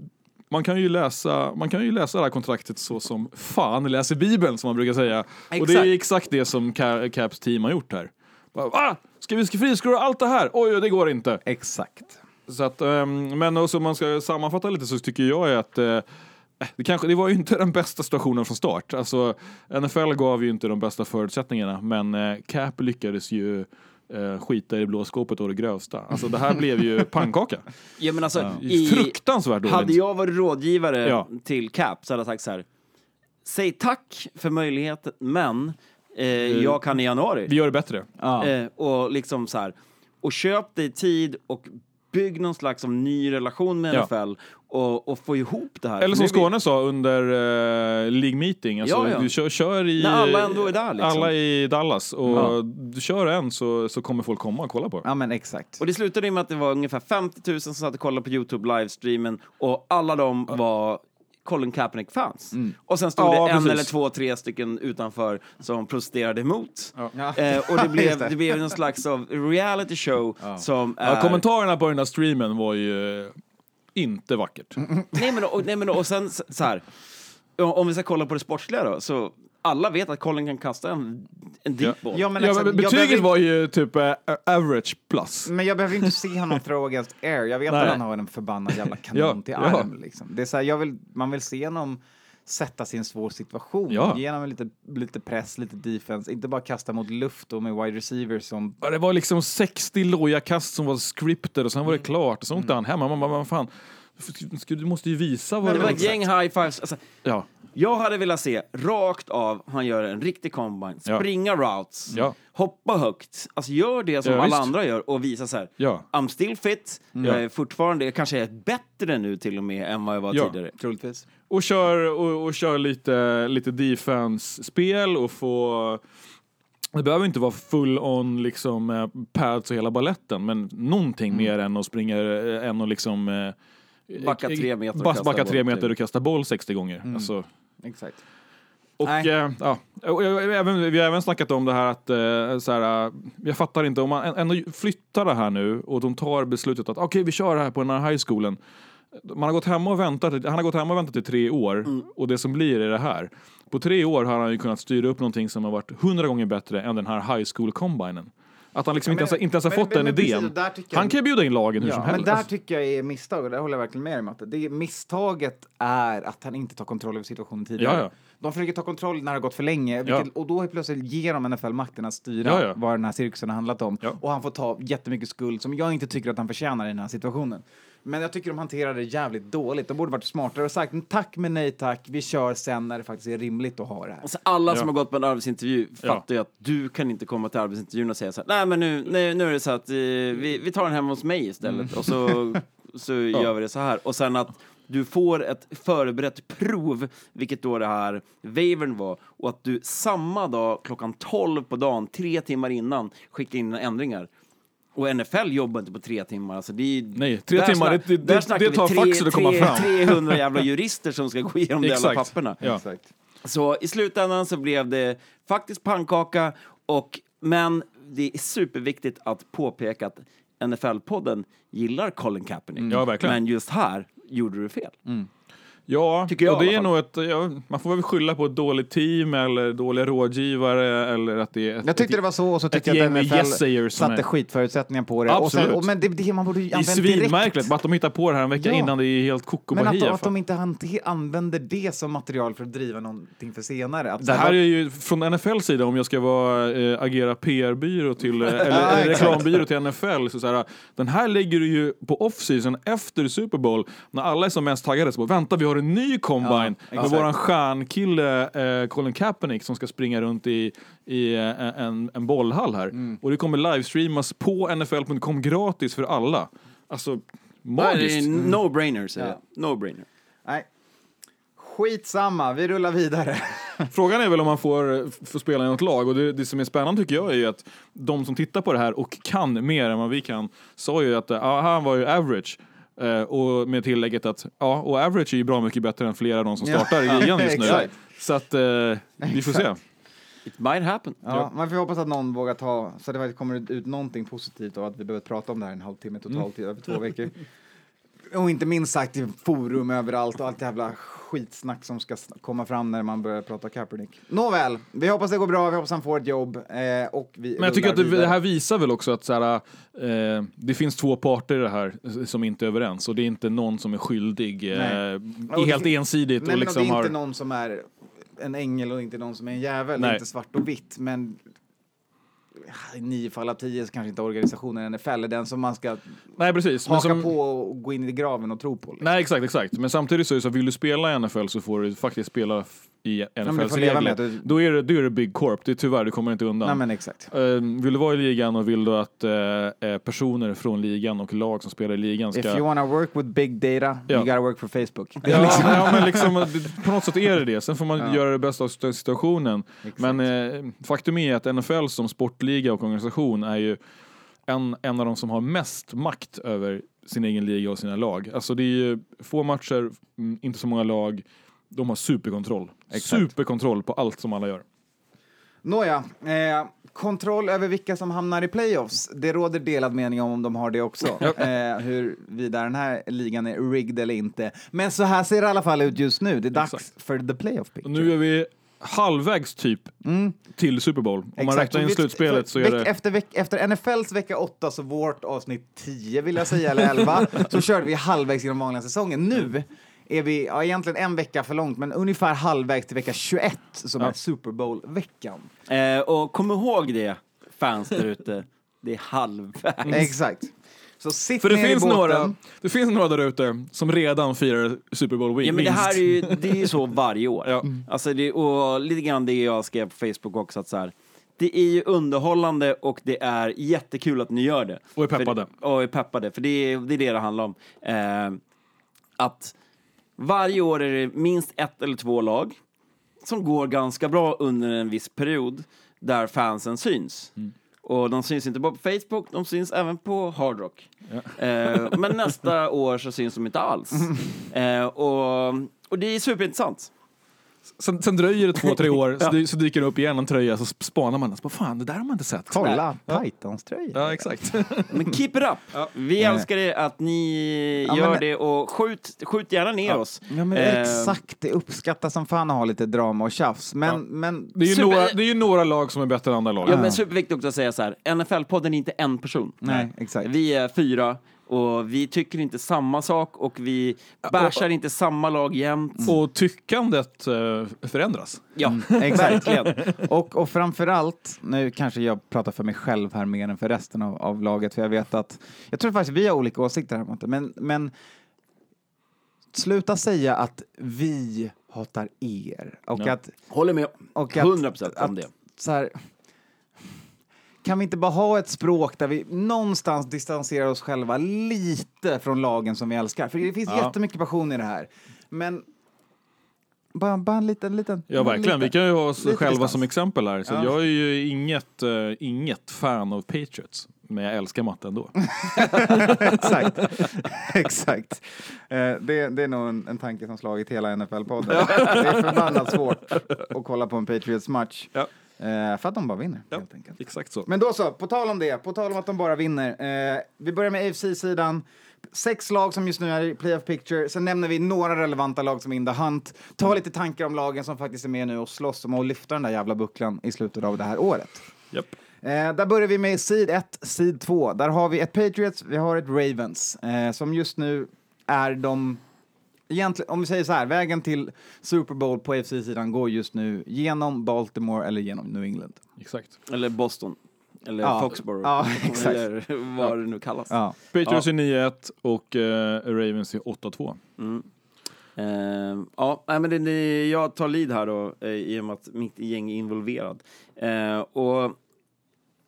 man kan ju läsa, man kan ju läsa det här kontraktet så som fan läser Bibeln, som man brukar säga. Och det är exakt det som Ca- Caps team har gjort här. Va? Ska vi friskriva allt det här? Oj, det går inte. exakt. Så att, ehm, men också om man ska sammanfatta lite så tycker jag att eh, det, kanske, det var ju inte den bästa situationen från start. Alltså, NFL gav ju inte de bästa förutsättningarna, men eh, Cap lyckades ju eh, skita i det blå skåpet och det grövsta. Alltså det här blev ju [laughs] pannkaka. ja, men alltså, i, Fruktansvärt dåligt. hade jag varit rådgivare Ja. till Cap så hade jag sagt så här, säg tack för möjligheten, men eh, jag kan i januari. Vi gör det bättre. Ja. Eh, och liksom så här, och köp dig tid och bygg någon slags av ny relation med Ja. NFL och, och få ihop det här. Eller som Skåne sa under uh, League Meeting, alltså, Ja, ja. du kör, kör i... När alla ändå är där, liksom. Alla i Dallas. Och Ja. du kör en så, så kommer folk komma och kolla på det. Ja, men exakt. Och det slutade med att det var ungefär 50 000 som satt och kollade på Youtube livestreamen och alla de var Colin Kaepernick-fans. Och sen stod Mm. Ja, det en precis. eller två, tre stycken utanför som protesterade emot. Ja. Eh, och det blev, [laughs] det. det blev en slags av reality show som är... Ja, kommentarerna på den här streamen var ju eh, inte vackert. Nej men, och, nej, men och sen så så här, om vi ska kolla på det sportsliga då, så alla vet att Colin kan kasta en, en deep ball. Ja, men Ja, exakt. men Jag betyget behöver- var ju typ eh, average plus. Men jag behöver inte se honom throw against air. Jag vet Nej. att han har en förbannad jävla [laughs] kanon Ja, till ja. arm. Liksom. Det är så här, jag vill, man vill se honom sätta sin svår situation. Ja. Ge honom lite, lite press, lite defense. Inte bara kasta mot luft och med wide receivers som... Ja, Det var liksom 60 lojakast som var scripted och sen var det klart. Och sen åkte han hem. Man bara, vad fan. Du måste ju visa vad det var ett gäng high fives. Alltså, Ja. Jag hade velat se rakt av, han gör en riktig combine, Ja. springa routes, Ja. hoppa högt. Alltså gör det som Ja, alla visst. andra gör och visa så här. Ja. I'm still fit, jag är fortfarande, jag kanske är bättre nu till och med än vad jag var Ja. tidigare. Troligtvis. Och kör, och, och kör lite, lite defense-spel och få... Det behöver inte vara full on liksom eh, pads och hela balletten, men någonting mer än att springa, eh, än att liksom... eh, Backa tre meter och kasta Backa tre boll, meter typ. och kasta boll 60 gånger. Alltså, Exakt. och, eh, ja, och jag- även, vi har även snackat om det här att, eh, så här, eh, jag fattar inte, om man ändå flyttar det här nu och de tar beslutet att okej, vi kör det här på den här high schoolen. Man har gått hem och väntat, han har gått hem och väntat i tre år Mm. och det som blir är det här. På tre år har han ju kunnat styra upp någonting som har varit hundra gånger bättre än den här high school combinen. Att han liksom men- inte, ens, inte ens har men- fått men- den men precis, idén. där jag- Han kan ju bjuda in lagen hur Ja, som men helst. där Alltså, tycker jag är misstag och där håller jag verkligen med dig Matte. Det misstaget är att han inte tar kontroll över situationen tidigare. Ja, ja. De försöker ta kontroll när det har gått för länge vilket, och då plötsligt ger de NFL makten att styra vad den här cirkusen har handlat om. Och han får ta jättemycket skuld som jag inte tycker att han förtjänar i den här situationen. Men jag tycker de hanterar det jävligt dåligt. De borde varit smartare och sagt tack men nej tack, vi kör sen när det faktiskt är rimligt att ha det här. Alltså alla Ja. som har gått på en arbetsintervju Ja. fattar ju att du kan inte komma till arbetsintervjun och säga så här, nej men nu, nu, nu är det så att eh, vi, vi tar den hemma hos mig istället och så, [laughs] så gör vi det så här. Och sen att du får ett förberett prov, vilket då det här wavern var, och att du samma dag klockan 12 på dagen, tre timmar innan, skickar in ändringar. Och NFL jobbar inte på tre timmar. Alltså det är, Nej, tre där timmar, snack- det- det- där snackar det tar faxen att komma fram. 300 [laughs] jävla jurister som ska gå igenom de jävla papperna. Ja. Exakt. Så i slutändan så blev det faktiskt pannkaka, och, men det är superviktigt att påpeka att NFL-podden gillar Colin Kaepernick. Ja, verkligen. Men just här gjorde du fel. Ja, Tycker jag och det är nog ett, ja, man får väl skylla på ett dåligt team eller dåliga rådgivare eller att det är ett, Jag tyckte ett, det var så och så tyckte jag att NFL som satte är- skitförutsättningar på det. Och sen, Absolut. och, men det, det man borde ju det är använt direkt. svinmärkligt, att de hittar på det här en vecka Ja. innan, det är helt koko Men att, att de inte använder det som material för att driva någonting för senare. Att Det här är ju från NFLs sida, om jag ska vara, eh, agera PR-byrå till, eh, [laughs] eller reklambyrå till NFL, så, så här, den här lägger du ju på off-season efter Super Bowl, när alla är som mest taggade, så bara, vänta vi har en ny combine med exakt. våran stjärnkille eh, Colin Kaepernick som ska springa runt i, i eh, en, en bollhall här. Mm. Och det kommer livestreamas på NFL.com gratis för alla. Alltså, magiskt. är no-brainer, säger Ja. jag. No-brainer. Nej. Skitsamma, vi rullar vidare. [laughs] Frågan är väl om man får, får spela i något lag och det, det som är spännande tycker jag är ju att de som tittar på det här och kan mer än vad vi kan sa ju att ja, han var ju average. Eh, och med tillägget att ja, och average är ju bra mycket bättre än flera av de som Ja. startar i ligan just nu. [laughs] Så att eh, vi får se. It might happen. Ja, man får hoppas att någon vågar ta, så det faktiskt kommer ut någonting positivt av att vi behöver prata om det här en halvtimme totalt i över två veckor. Och inte minst sagt i forum överallt och allt jävla skitsnack som ska komma fram när man börjar prata Kaepernick. Nåväl, vi hoppas det går bra, vi hoppas han får ett jobb eh, och vi Men jag tycker att det, det här visar väl också att så här, eh, det finns två parter i det här som inte är överens och det är inte någon som är skyldig eh, Och det helt fin- ensidigt Nej, och men liksom det är har... inte någon som är en ängel och inte någon som är en jävel, det inte svart och vitt, men i nio fall av tio så kanske inte organisationen NFL är den som man ska Nej precis. haka som- på och gå in i graven och tro på. Liksom. Nej exakt, exakt. Men samtidigt så är det så att vill du spela i NFL så får du faktiskt spela i NFLs regler. du- Då, är det, då är det Big Corp, det är tyvärr, du kommer inte undan. Nej men exakt. Eh, vill du vara i ligan och vill du att eh, personer från ligan och lag som spelar i ligan ska... If you wanna work with big data, Ja. you gotta work for Facebook. Ja, [laughs] liksom- ja, men liksom, på något sätt är det det. Sen får man Ja. göra det bästa av situationen. Exakt. Men eh, faktum är att NFL som sportliga och organisation är ju en, en av de som har mest makt över sin egen liga och sina lag. Alltså det är ju få matcher, mm, inte så många lag. De har superkontroll. Exakt. Superkontroll på allt som alla gör. Nåja, eh, kontroll över vilka som hamnar i playoffs. Det råder delad mening om om de har det också. eh, huruvida den här ligan är rigged eller inte. Men så här ser det i alla fall ut just nu. Det är dags Exakt. för the playoff Och picture. nu är vi halvvägs typ till Super Bowl. Om man Mm. Exakt. räknar in slutspelet så är det... Efter, veck, efter NFLs vecka 8, så vårt avsnitt 10 vill jag säga, eller 11, [laughs] så körde vi halvvägs genom vanliga säsongen. Nu är vi, ja egentligen en vecka för långt, men ungefär halvvägs till vecka 21 som Ja. är Super Bowl-veckan. Eh, och kom ihåg det, fans där ute. Det är halvvägs. Exakt. Så sitt För det ner finns, i båten. några, det finns några där ute som redan firar Super Bowl win, Ja, men det här är ju, det är ju så [laughs] varje år. Ja. Alltså det, och lite grann det jag skrev på Facebook också, att så här, det är ju underhållande och det är jättekul att ni gör det. Och är peppade. För, och är peppade, för det är det är det, det handlar om. Eh, att varje år är det minst ett eller två lag som går ganska bra under en viss period där fansen syns. Mm. Och de syns inte bara på Facebook, de syns även på Hard Rock. Eh, men nästa år så syns de inte alls. [laughs] Eh, och, och det är superintressant. Sen, sen dröjer det två, tre år, så, [laughs] dy- så dyker det upp igen en tröja, så sp- spanar man. Så bara, fan, det där har man inte sett. Kolla, Titans-tröja. Ja, exakt. Men keep it up! Vi älskar det att ni Ja, gör men- det och skjut, skjut gärna ner oss. Ja men Eh, exakt, det uppskattas som fan att ha lite drama och tjafs. Men, men Det är, ju Super- några, det är ju några lag som är bättre än andra lag. Ja, men superviktigt också att säga så här, NFL-podden är inte en person. Nej, exakt. Vi är fyra och vi tycker inte samma sak och vi bashar inte samma lag jämt. Och tyckandet eh, förändras. Ja, [laughs] exakt. verkligen. Och, och framförallt, nu kanske jag pratar för mig själv här mer än för resten av, av laget, för jag vet att, jag tror faktiskt vi har olika åsikter här, men, men sluta säga att vi hatar er och Ja. att Håller med. och att, 100% om att, det. Så här, kan vi inte bara ha ett språk där vi någonstans distanserar oss själva lite från lagen som vi älskar? För det finns Ja. jättemycket passion i det här. Men bara, bara en liten, liten... Ja, verkligen. Vi kan ju ha oss själva distans. som exempel här. Så Ja. jag är ju inget, eh, inget fan av Patriots, men jag älskar matte ändå. [laughs] Exakt. [laughs] Exakt. Eh, det, det är nog en, en tanke som slagit hela NFL-podden. Det är förbannat svårt att kolla på en Patriots-match. Ja. Eh, för att de bara vinner, Ja. helt enkelt. Exakt så. Men då så, på tal om det, på tal om att de bara vinner. Eh, vi börjar med AFC-sidan. Sex lag som just nu är i playoff picture. Sen nämner vi några relevanta lag som är in the hunt. Ta lite tankar om lagen som faktiskt är med nu och slåss om att lyfta den där jävla bucklan i slutet av det här året. Japp. Eh, där börjar vi med Seed 1, Seed 2. Där har vi ett Patriots, vi har ett Ravens, eh, som just nu är de... Egentligen, om vi säger så här, vägen till Super Bowl på AFC-sidan går just nu genom Baltimore eller genom New England. Exakt. Eller Boston. Eller Ja. Foxborough. Ja, [laughs] exakt. Eller vad det nu kallas. Ja. Patriots är 9-1 och eh, Ravens är 8-2. Eh, ja, nej, men det, det, jag tar lead här då, eh, i och med att mitt gäng är involverad. Eh, och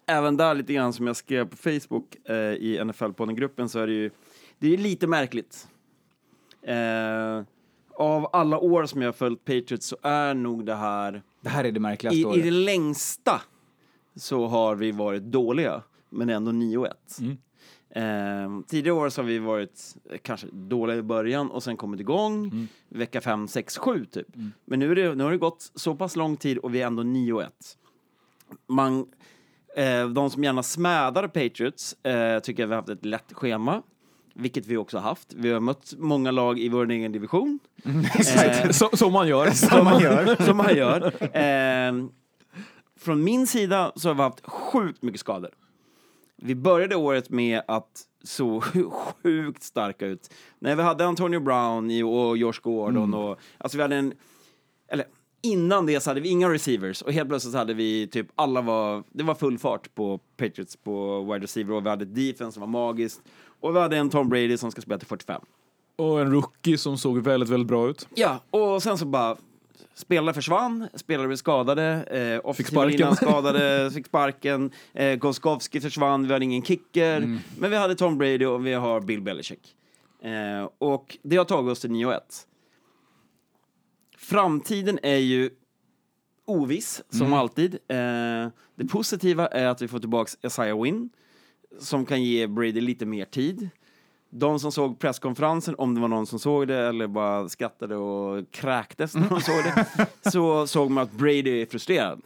även där lite grann som jag skrev på Facebook eh, i NFL-podden-gruppen så är det ju det är ju lite märkligt. Eh, av alla år som jag har följt Patriots så är nog det här Det här är det märkligaste i, i året. det längsta så har vi varit dåliga, men ändå 9-1. Eh, tidigare år så har vi varit kanske dåliga i början och sen kommit igång vecka 5, 6, 7 typ. Men nu, är det, nu har det gått så pass lång tid och vi är ändå 9-1. Man, eh, de som gärna smädar Patriots eh, tycker jag vi har haft ett lätt schema. Vilket vi också haft. Vi har mött många lag i vår egen division. [laughs] Eh, Så, som man gör. [laughs] Som man gör. som man gör. Eh, från min sida så har vi haft sjukt mycket skador. Vi började året med att så [laughs] sjukt starka ut. När vi hade Antonio Brown och Josh Gordon och alltså vi hade en eller innan det så hade vi inga receivers och helt plötsligt hade vi typ alla var det var full fart på Patriots på wide receiver och vi hade defense som var magiskt och vi hade en Tom Brady som ska spela till 45. Och en rookie som såg väldigt, väldigt bra ut. Ja, och sen så bara spelare försvann, spelare blev skadade, eh, offensiva [laughs] skadade, fick sparken, eh, Goskowski försvann, vi hade ingen kicker, men vi hade Tom Brady och vi har Bill Belichick. Eh, och det har tagit oss till 9-1. Framtiden är ju oviss, som alltid. Eh, det positiva är att vi får tillbaka Isaiah Wynn, som kan ge Brady lite mer tid. De som såg presskonferensen, om det var någon som såg det eller bara skrattade och kräktes när de såg det, [laughs] så såg man att Brady är frustrerad.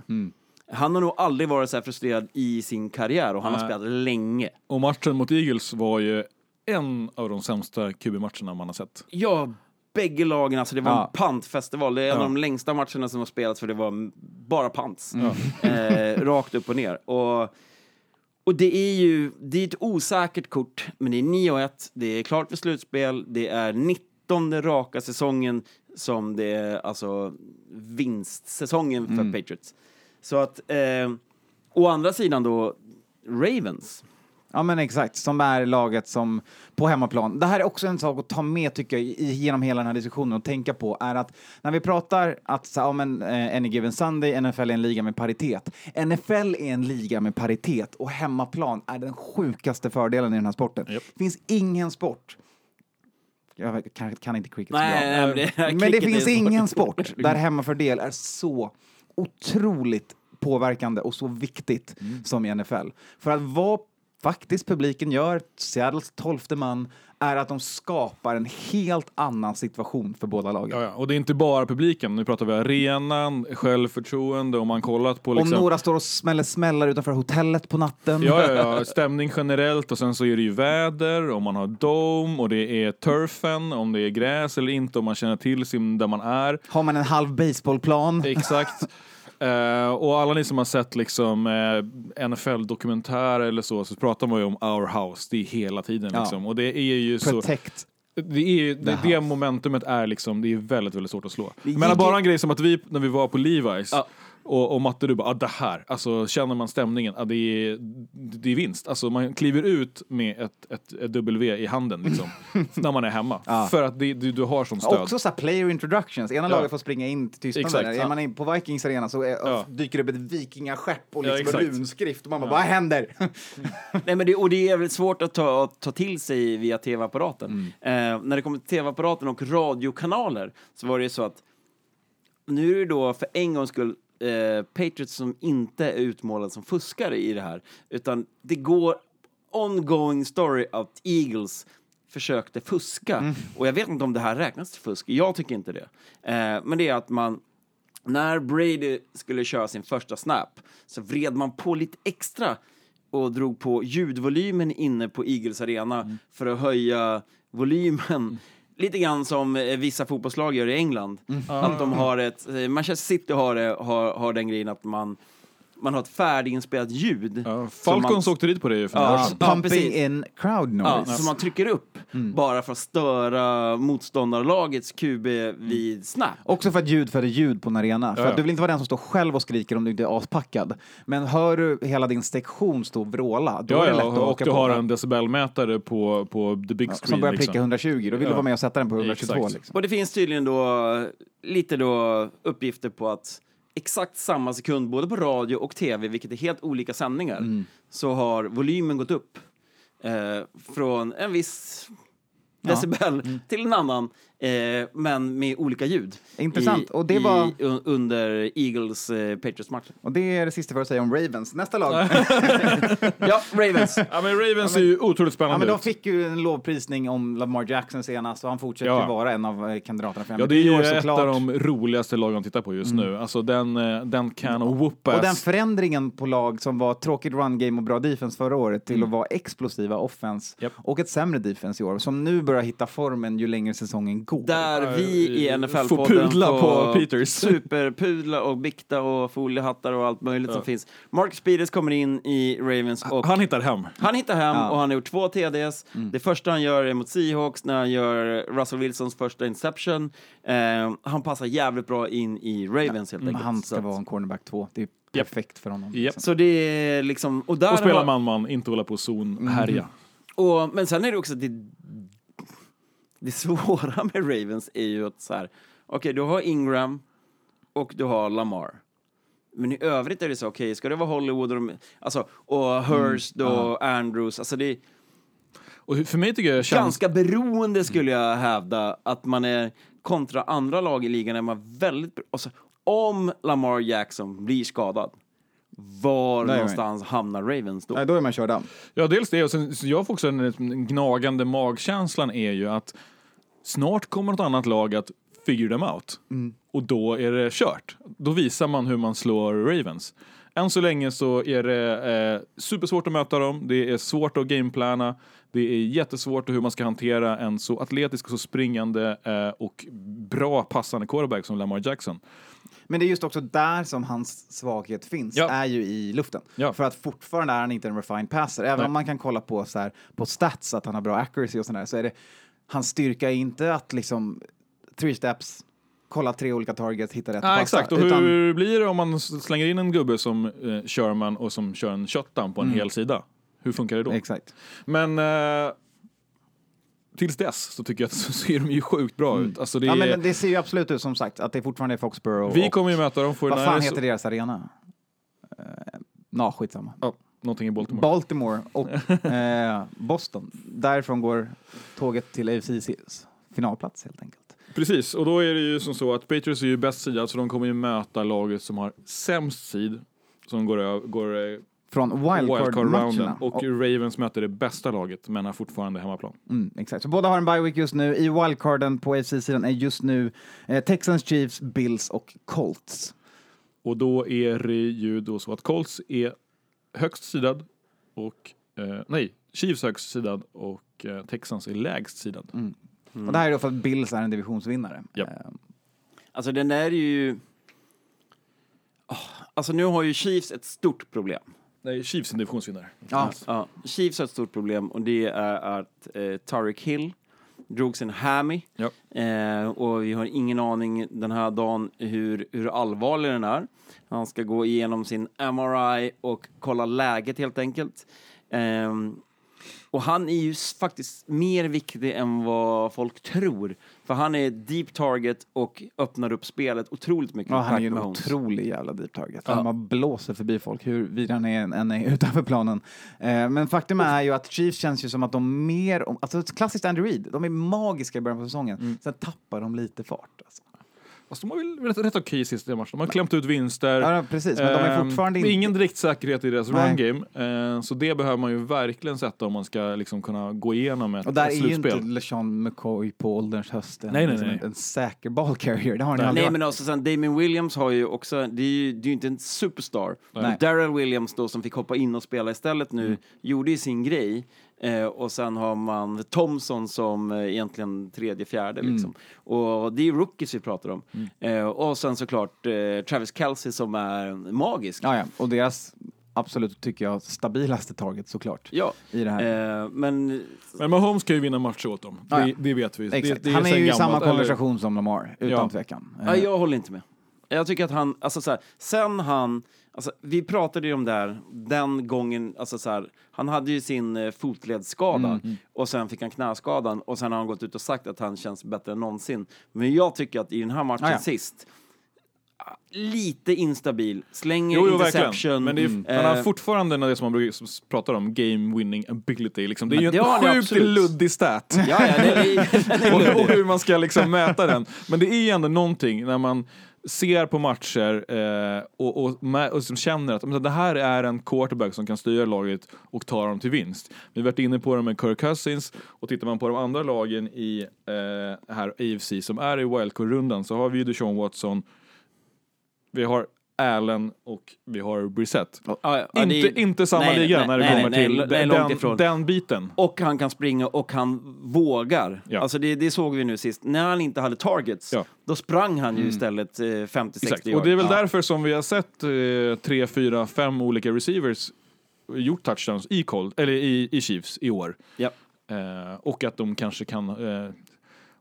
Han har nog aldrig varit så här frustrerad i sin karriär och han har Nej. spelat länge. Och matchen mot Eagles var ju en av de sämsta QB-matcherna man har sett. Ja, bägge lagen, alltså det var Ja. en pantfestival. Det är en Ja. av de längsta matcherna som har spelats för det var bara pants. Eh, rakt upp och ner. Och, och det är ju det är ett osäkert kort, men det är 9-1, det är klart för slutspel, det är 19 raka säsongen som det är alltså vinstsäsongen för Patriots. Så att, eh, å andra sidan då, Ravens. Ja men exakt, som är laget som på hemmaplan. Det här är också en sak att ta med tycker jag i, genom hela den här diskussionen och tänka på är att när vi pratar att så, ja, men, eh, any given Sunday, NFL är en liga med paritet. NFL är en liga med paritet och hemmaplan är den sjukaste fördelen i den här sporten. Japp. Det finns ingen sport jag kan, kan inte cricket så Nej, bra. nej, men det- Men det finns ingen sport [laughs] där hemmafördel är så otroligt påverkande och så viktigt Mm. som i NFL. För att vad faktiskt publiken gör, Seattles tolfte man, är att de skapar en helt annan situation för båda lagen. Ja, ja. Och det är inte bara publiken, nu pratar vi arenan, självförtroende, om man kollat på Om liksom... några står och smäller smällar utanför hotellet på natten. Ja, ja, ja, [laughs] stämning generellt och sen så är det ju väder, om man har dome och det är turfen, om det är gräs eller inte, om man känner till sin, där man är. Har man en halv baseballplan. Exakt. [laughs] Eh, och alla ni som har sett liksom uh, NFL-dokumentärer eller så, så pratar man ju om our house, det är hela tiden Ja. liksom. Och det är ju så... Protect. Det, är det, det momentumet är liksom, det är väldigt, väldigt svårt att slå. Men bara en grej som att vi, när vi var på Levi's, Ja. Och, och Matte, du bara, ah, det här, alltså känner man stämningen, ah, det, är, det är vinst. Alltså man kliver ut med ett, ett, ett W i handen liksom, [laughs] när man är hemma. Ja. För att det, du, du har sån stöd. Också så här player introductions. Ena Ja. laget får springa in till tystnaden. Exakt. Är man in på Vikings arena så är, Ja. dyker det upp ett vikingaskepp och Ja, liksom exakt. runskrift och man bara, vad händer? [laughs] Nej, men det, och det är väldigt svårt att ta, att ta till sig via tv-apparaten. Mm. Eh, när det kommer till tv-apparaten och radiokanaler så var det ju så att nu är det då för en gångs skull eh, Patriots som inte är utmålade som fuskare i det här, utan det går ongoing story att Eagles försökte fuska. Mm. Och jag vet inte om det här räknas till fusk, jag tycker inte det. Eh, men det är att man när Brady skulle köra sin första snap så vred man på lite extra och drog på ljudvolymen inne på Eagles arena för att höja volymen. Lite grann som eh, vissa fotbollslag gör i England. Att de har ett, eh, Manchester City har, har, har den grejen att man, man har ett färdiginspelat ljud. Ja, Falcons man, åkte dit på det ju för Ja. Ja, Pumping precis. in crowd Ja, noise. som man trycker upp bara för att störa motståndarlagets QB vid snap. Också för att ljud föder ljud på en arena. För Ja, ja. att du vill inte vara den som står själv och skriker om du inte är aspackad. Men hör du hela din sektion stå och vråla, då är Ja, det lätt ja, att och åka du på. har en decibelmätare på, på the big screen. som börjar liksom. pricka 120, då vill du Ja. vara med och sätta den på 122. Exakt. Liksom. Och det finns tydligen då lite då uppgifter på att exakt samma sekund, både på radio och tv, vilket är helt olika sändningar, Mm. så har volymen gått upp eh, från en viss decibel Mm. till en annan, eh, men med olika ljud. Intressant. I, Och det var- i, un, under Eagles eh, Patriots-matchen. Och det är det sista för att säga om Ravens. Nästa lag. [laughs] Ja, Ravens. Ja, men Ravens är ju otroligt Ja, spännande men de ut. fick ju en lovprisning om Lamar Jackson senast och han fortsätter Ja. ju vara en av eh, kandidaterna för Ja, det är ju ett av de roligaste lagen att titta på just nu. Alltså den, eh, den kan och whoop Och den förändringen på lag som var tråkigt run game och bra defense förra året till att vara explosiva offense Japp. och ett sämre defense i år som nu börjar hitta formen ju längre säsongen går. Där vi i Får NFL-podden pudla på Peters. [laughs] superpudla och bikta och foliehattar och allt möjligt som finns. Marcus Peters kommer in i Ravens och Han hittar hem. han hittar hem Ja. och han har gjort två TDs. Det första han gör är mot Seahawks när han gör Russell Wilsons första interception. Eh, han passar jävligt bra in i Ravens helt enkelt. Han ska vara en cornerback 2. Det är perfekt för honom. Japp. Så det är liksom... Och, där Och spela man-man, inte hålla på zon, härja. och, men sen är det också det, det svåra [laughs] med Ravens är ju att så här, okej, du har Ingram och du har Lamar. Men i övrigt är det så, okej, ska det vara Hollywood och, de, alltså, och Hurst och Andrews, alltså det är Och för mig tycker jag känns... ganska beroende skulle jag hävda att man är kontra andra lag i ligan är man väldigt, alltså, om Lamar Jackson blir skadad, var Nej, någonstans hamnar Ravens då? Nej, då är man körd. Ja, dels det och sen så jag får också en, en gnagande magkänslan är ju att snart kommer något annat lag att figure them out. Och då är det kört. Då visar man hur man slår Ravens. Än så länge så är det eh, supersvårt att möta dem, det är svårt att gameplana, det är jättesvårt hur man ska hantera en så atletisk och så springande eh, och bra passande quarterback som Lamar Jackson. Men det är just också där som hans svaghet finns, Ja. är ju i luften. Ja. För att fortfarande är han inte en refined passer. Även Nej. om man kan kolla på, så här, på stats att han har bra accuracy och sådär, så är det hans styrka är inte att liksom three steps, kolla tre olika targets, hitta rätt och passa. exakt, och utan- hur blir det om man slänger in en gubbe som eh, Sherman och som kör en shutdown på en hel sida? Hur funkar det då? Exakt. Men eh, tills dess så tycker jag att [laughs] så ser de ju sjukt bra ut. Alltså det Ja, men det ser ju absolut ut som sagt att det fortfarande är Foxborough. vi och, kommer ju möta dem. vad fan 49ers. heter deras arena? Uh, Nå, skitsamma. Ja, någonting i Baltimore. Baltimore och [laughs] eh, Boston. Därifrån går tåget till AFCs finalplats helt enkelt. Precis, och då är det ju som så att Patriots är ju bäst sidad så de kommer ju möta laget som har sämst sid som går, går eh, Från wildcard-matcherna. wildcard-rounden och Ravens möter det bästa laget men har fortfarande hemmaplan. Mm, exakt, så båda har en bye week just nu. I wildcarden på AFC-sidan är just nu eh, Texans, Chiefs, Bills och Colts. Och då är det ju då så att Colts är högst sidad och eh, nej, Chiefs högst sidad och eh, Texans är lägst sidad. Och det här är då för att Bills är en divisionsvinnare. Japp. Eh, Alltså den där är ju... Åh, Alltså nu har ju Chiefs ett stort problem. Nej, Chiefs är en divisionsvinnare. ja. Ja, Chiefs har ett stort problem och det är att eh, Tarek Hill, drog sin hammy. Ja. Eh, och vi har ingen aning den här dagen hur, hur allvarlig den är. Han ska gå igenom sin MRI och kolla läget helt enkelt. Ehm, och han är ju faktiskt mer viktig än vad folk tror. För han är deep target och öppnar upp spelet otroligt mycket. Ja, han är ju en otrolig jävla deep target. Ja. Han bara blåser förbi folk hur vida han är, än är utanför planen. Eh, men faktum är ju att Chiefs känns ju som att de mer, alltså klassiskt Andrew Reid, de är magiska i början på säsongen. Mm. Sen tappar de lite fart. Alltså. Fast de har väl rätt, rätt okej sista matchen. De har klämt ut vinster. Ja, precis, men de är Ehm, fortfarande det är inte- ingen direkt säkerhet i deras Nej. run game. Eh, så det behöver man ju verkligen sätta om man ska liksom kunna gå igenom ett, Och där ett är ju slutspel. inte LeSean McCoy på ålderns höst en, Nej, nej, liksom nej. En, en säker ballcarrier. Det har Nej. aldrig Nej men alltså sen Damien Williams har ju också, det är ju, det är ju inte en superstar. Darrell Williams då som fick hoppa in och spela istället nu, Mm. gjorde ju sin grej. Eh, och sen har man Thompson som eh, egentligen tredje, fjärde Mm. liksom. Och det är rookies vi pratar om. Eh, och sen såklart eh, Travis Kelce som är magisk. Ja, ja. Och deras absolut, tycker jag, stabilaste target såklart. Ja. I det här. Eh, men Men Mahomes kan ju vinna matcher åt dem. Ja, ja. Det, det vet vi. Exakt. Det, det han är sen ju i samma eller- konversation som Lamar, utan Ja. tvekan. Ja, Eh, jag håller inte med. Jag tycker att han, alltså så här, sen han, alltså vi pratade ju om det här, den gången, alltså så här, han hade ju sin eh, fotledsskada och sen fick han knäskadan och sen har han gått ut och sagt att han känns bättre än någonsin. Men jag tycker att i den här matchen Ah, ja. sist, ah, lite instabil, slänger Jo, jo interception. Men är, Mm. han har fortfarande det som man brukar som pratar om, game winning ability. Liksom. Det är ju det en sjukt luddig stat. Ja, ja, det är, det [laughs] är och, och hur man ska liksom mäta den. Men det är ju ändå någonting när man ser på matcher eh, och, och, och som känner att men, det här är en quarterback som kan styra laget och ta dem till vinst. Vi har varit inne på det med Kirk Cousins och tittar man på de andra lagen i eh, här AFC som är i wildcard-rundan så har vi ju Deshaun Watson, vi har Allen och vi har Brissett. Ja, ja, ja, inte, det är- inte samma nej, liga nej, när det nej, kommer nej, till nej, nej, långt den, ifrån. den biten. Och han kan springa och han vågar. Ja. Alltså det, det såg vi nu sist. När han inte hade targets, Ja. då sprang han ju istället eh, 50-60 Exakt. yard. Och det är väl Ja. därför som vi har sett eh, tre, fyra, fem olika receivers gjort touchdowns i, Colt, eller i, i Chiefs i år. Ja. Eh, och att de kanske kan, eh,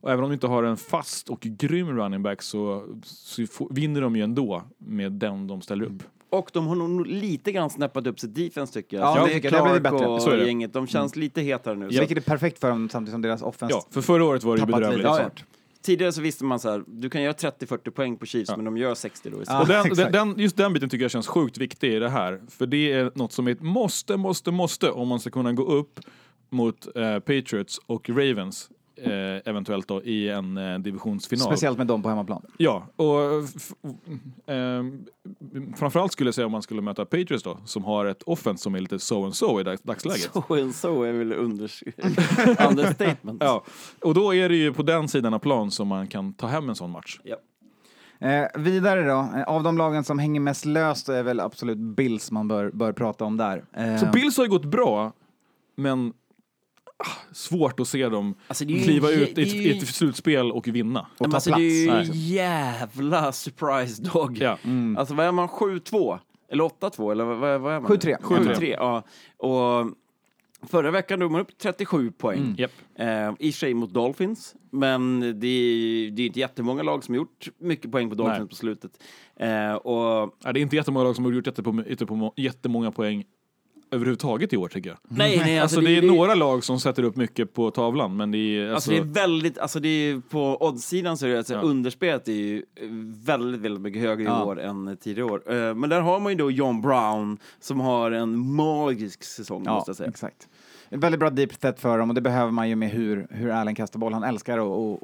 och även om de inte har en fast och grym running back så, så vinner de ju ändå med den de ställer upp. Och de har nog lite grann snappat upp sitt defense tycker jag. Ja, Så det. Det Clark bättre. Så är och det. gänget, de känns lite hetare nu. Så Vilket är perfekt för dem samtidigt som deras offense Ja, för förra året var det bedrövligt. lite Ja, ja. Tidigare så visste man så här, du kan göra 30-40 poäng på Chiefs, men de gör 60 då istället. Ja. Och den, den, just den biten tycker jag känns sjukt viktig i det här. För det är något som är ett måste, måste, måste om man ska kunna gå upp mot eh, Patriots och Ravens. Eh, eventuellt då i en eh, divisionsfinal. Speciellt med dem på hemmaplan. Ja, och eh, framförallt skulle jag säga om man skulle möta Patriots då, som har ett offense som är lite so and so i dags- dagsläget. Så en så är väl unders- [laughs] understatement. Ja, och då är det ju på den sidan av plan som man kan ta hem en sån match. Ja. Eh, vidare då, av de lagen som hänger mest löst är väl absolut Bills man bör, bör prata om där. Eh, Så Bills har ju gått bra, men svårt att se dem Alltså, ju kliva en ut i ett, ju- ett slutspel och vinna. och ta alltså, plats. det är ju Nej. jävla surprise dog. Ja. Alltså vad är man, 7-2? Eller 8-2? Eller vad, vad är man? 7-3. 7-3, ja. Och förra veckan drog man upp 37 poäng. Mm. Japp. Eh, I och sig mot Dolphins, men det är, det är inte jättemånga lag som har gjort mycket poäng på Dolphins Nej. på slutet. Eh, och Ja, det är inte jättemånga lag som har gjort jättepå- jättemånga poäng överhuvudtaget i år tycker jag. Nej, nej, Alltså, alltså, det, är några lag som sätter upp mycket på tavlan, men det är... Alltså, Alltså, det är väldigt, alltså det är på oddsidan så är det alltså, Ja. underspelet är ju väldigt, väldigt mycket högre Ja. i år än tidigare år. Eh, Men där har man ju då John Brown som har en magisk säsong Ja, måste jag säga. exakt. Väldigt bra deep set för dem och det behöver man ju med hur, hur Allen kastar boll. Han älskar att att-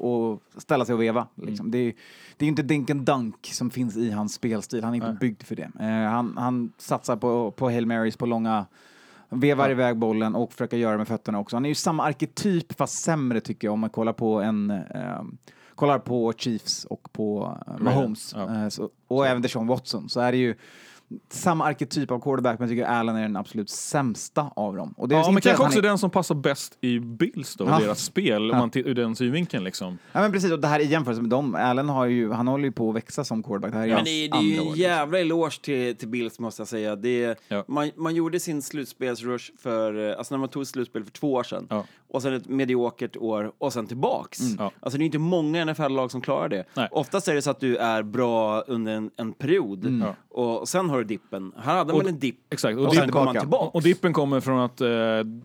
att ställa sig och veva. Liksom. Det, är, det är inte and dunk som finns i hans spelstil. Han är inte byggd för det. Eh, han, han satsar på, på Hail Marys på långa vevar iväg bollen och försöker göra det med fötterna också. Han är ju samma arketyp fast sämre tycker jag om man kollar på en eh, kollar på Chiefs och på eh, Mahomes Ja. eh, och även Deshaun Watson så är det ju samma arketyp av quarterback, men jag tycker Allen är den absolut sämsta av dem. Och det är Ja, men kanske också är- den som passar bäst i Bills då, Ja. deras spel, om man ur den synvinkeln liksom. Ja, men precis, och det här i jämförelse med dem, Allen har ju, han håller ju på att växa som quarterback. Det här är Men det, är- det är andra ju en liksom. jävla eloge till, till Bills måste jag säga. Det, Ja. man, man gjorde sin slutspelsrush för, eh, alltså när man tog ett slutspel för två år sedan. Ja. Och sen ett mediokert år och sen tillbaks. Ja. Alltså det är inte många NFL-lag som klarar det. Nej. Oftast är det så att du är bra under en, en period Ja. och sen har du dippen. Här hade Och- man en dipp Exakt. och, Och, sen kom man tillbaka. och dippen kommer från att eh,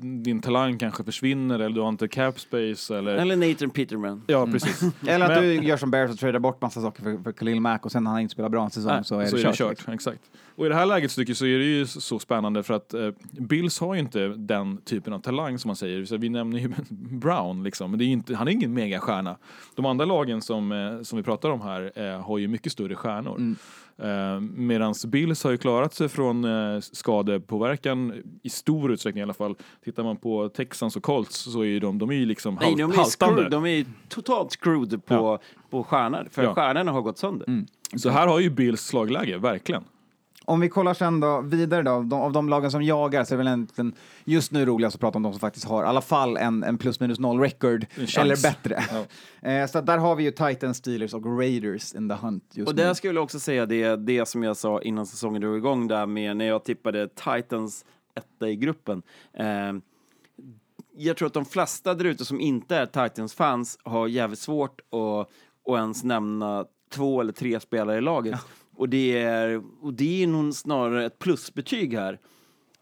din talang kanske försvinner eller du har inte cap space eller... Eller Nathan Peterman. Ja, precis. [laughs] Eller att du gör som Bears och tradar bort massa saker för, för Khalil Mack och sen när han inte spelar bra en säsong Nej, så är så det är det kört. kört. Exakt. Och i det här läget så, tycker jag, så är det ju så spännande för att eh, Bills har ju inte den typen av talang som man säger. Så vi nämner ju [laughs] Brown, liksom, men det är inte, han är ingen megastjärna. De andra lagen som, eh, som vi pratar om här eh, har ju mycket större stjärnor. Mm. Eh, Medan Bills har ju klarat sig från eh, skadepåverkan i stor utsträckning i alla fall. Tittar man på Texans och Colts så är ju de, de är ju liksom Nej, halt, de är, haltande. screwed, de är totalt screwed på, Ja. på stjärnor. För Ja. stjärnorna har gått sönder. Så här har ju Bills slagläge, verkligen. Om vi kollar sen då vidare då, av de, av de lagen som jagar så är det väl egentligen just nu roligast att prata om de som faktiskt har i alla fall en, en plus minus noll record eller bättre. Ja. [laughs] Eh, så där har vi ju Titans, Steelers och Raiders in the hunt just Och nu. där skulle jag också säga det, det som jag sa innan säsongen drog igång där med när jag tippade Titans etta i gruppen. Eh, jag tror att de flesta där ute som inte är Titans-fans har jävligt svårt att, att ens nämna två eller tre spelare i laget. Och, det är, och det är nog snarare ett plusbetyg här.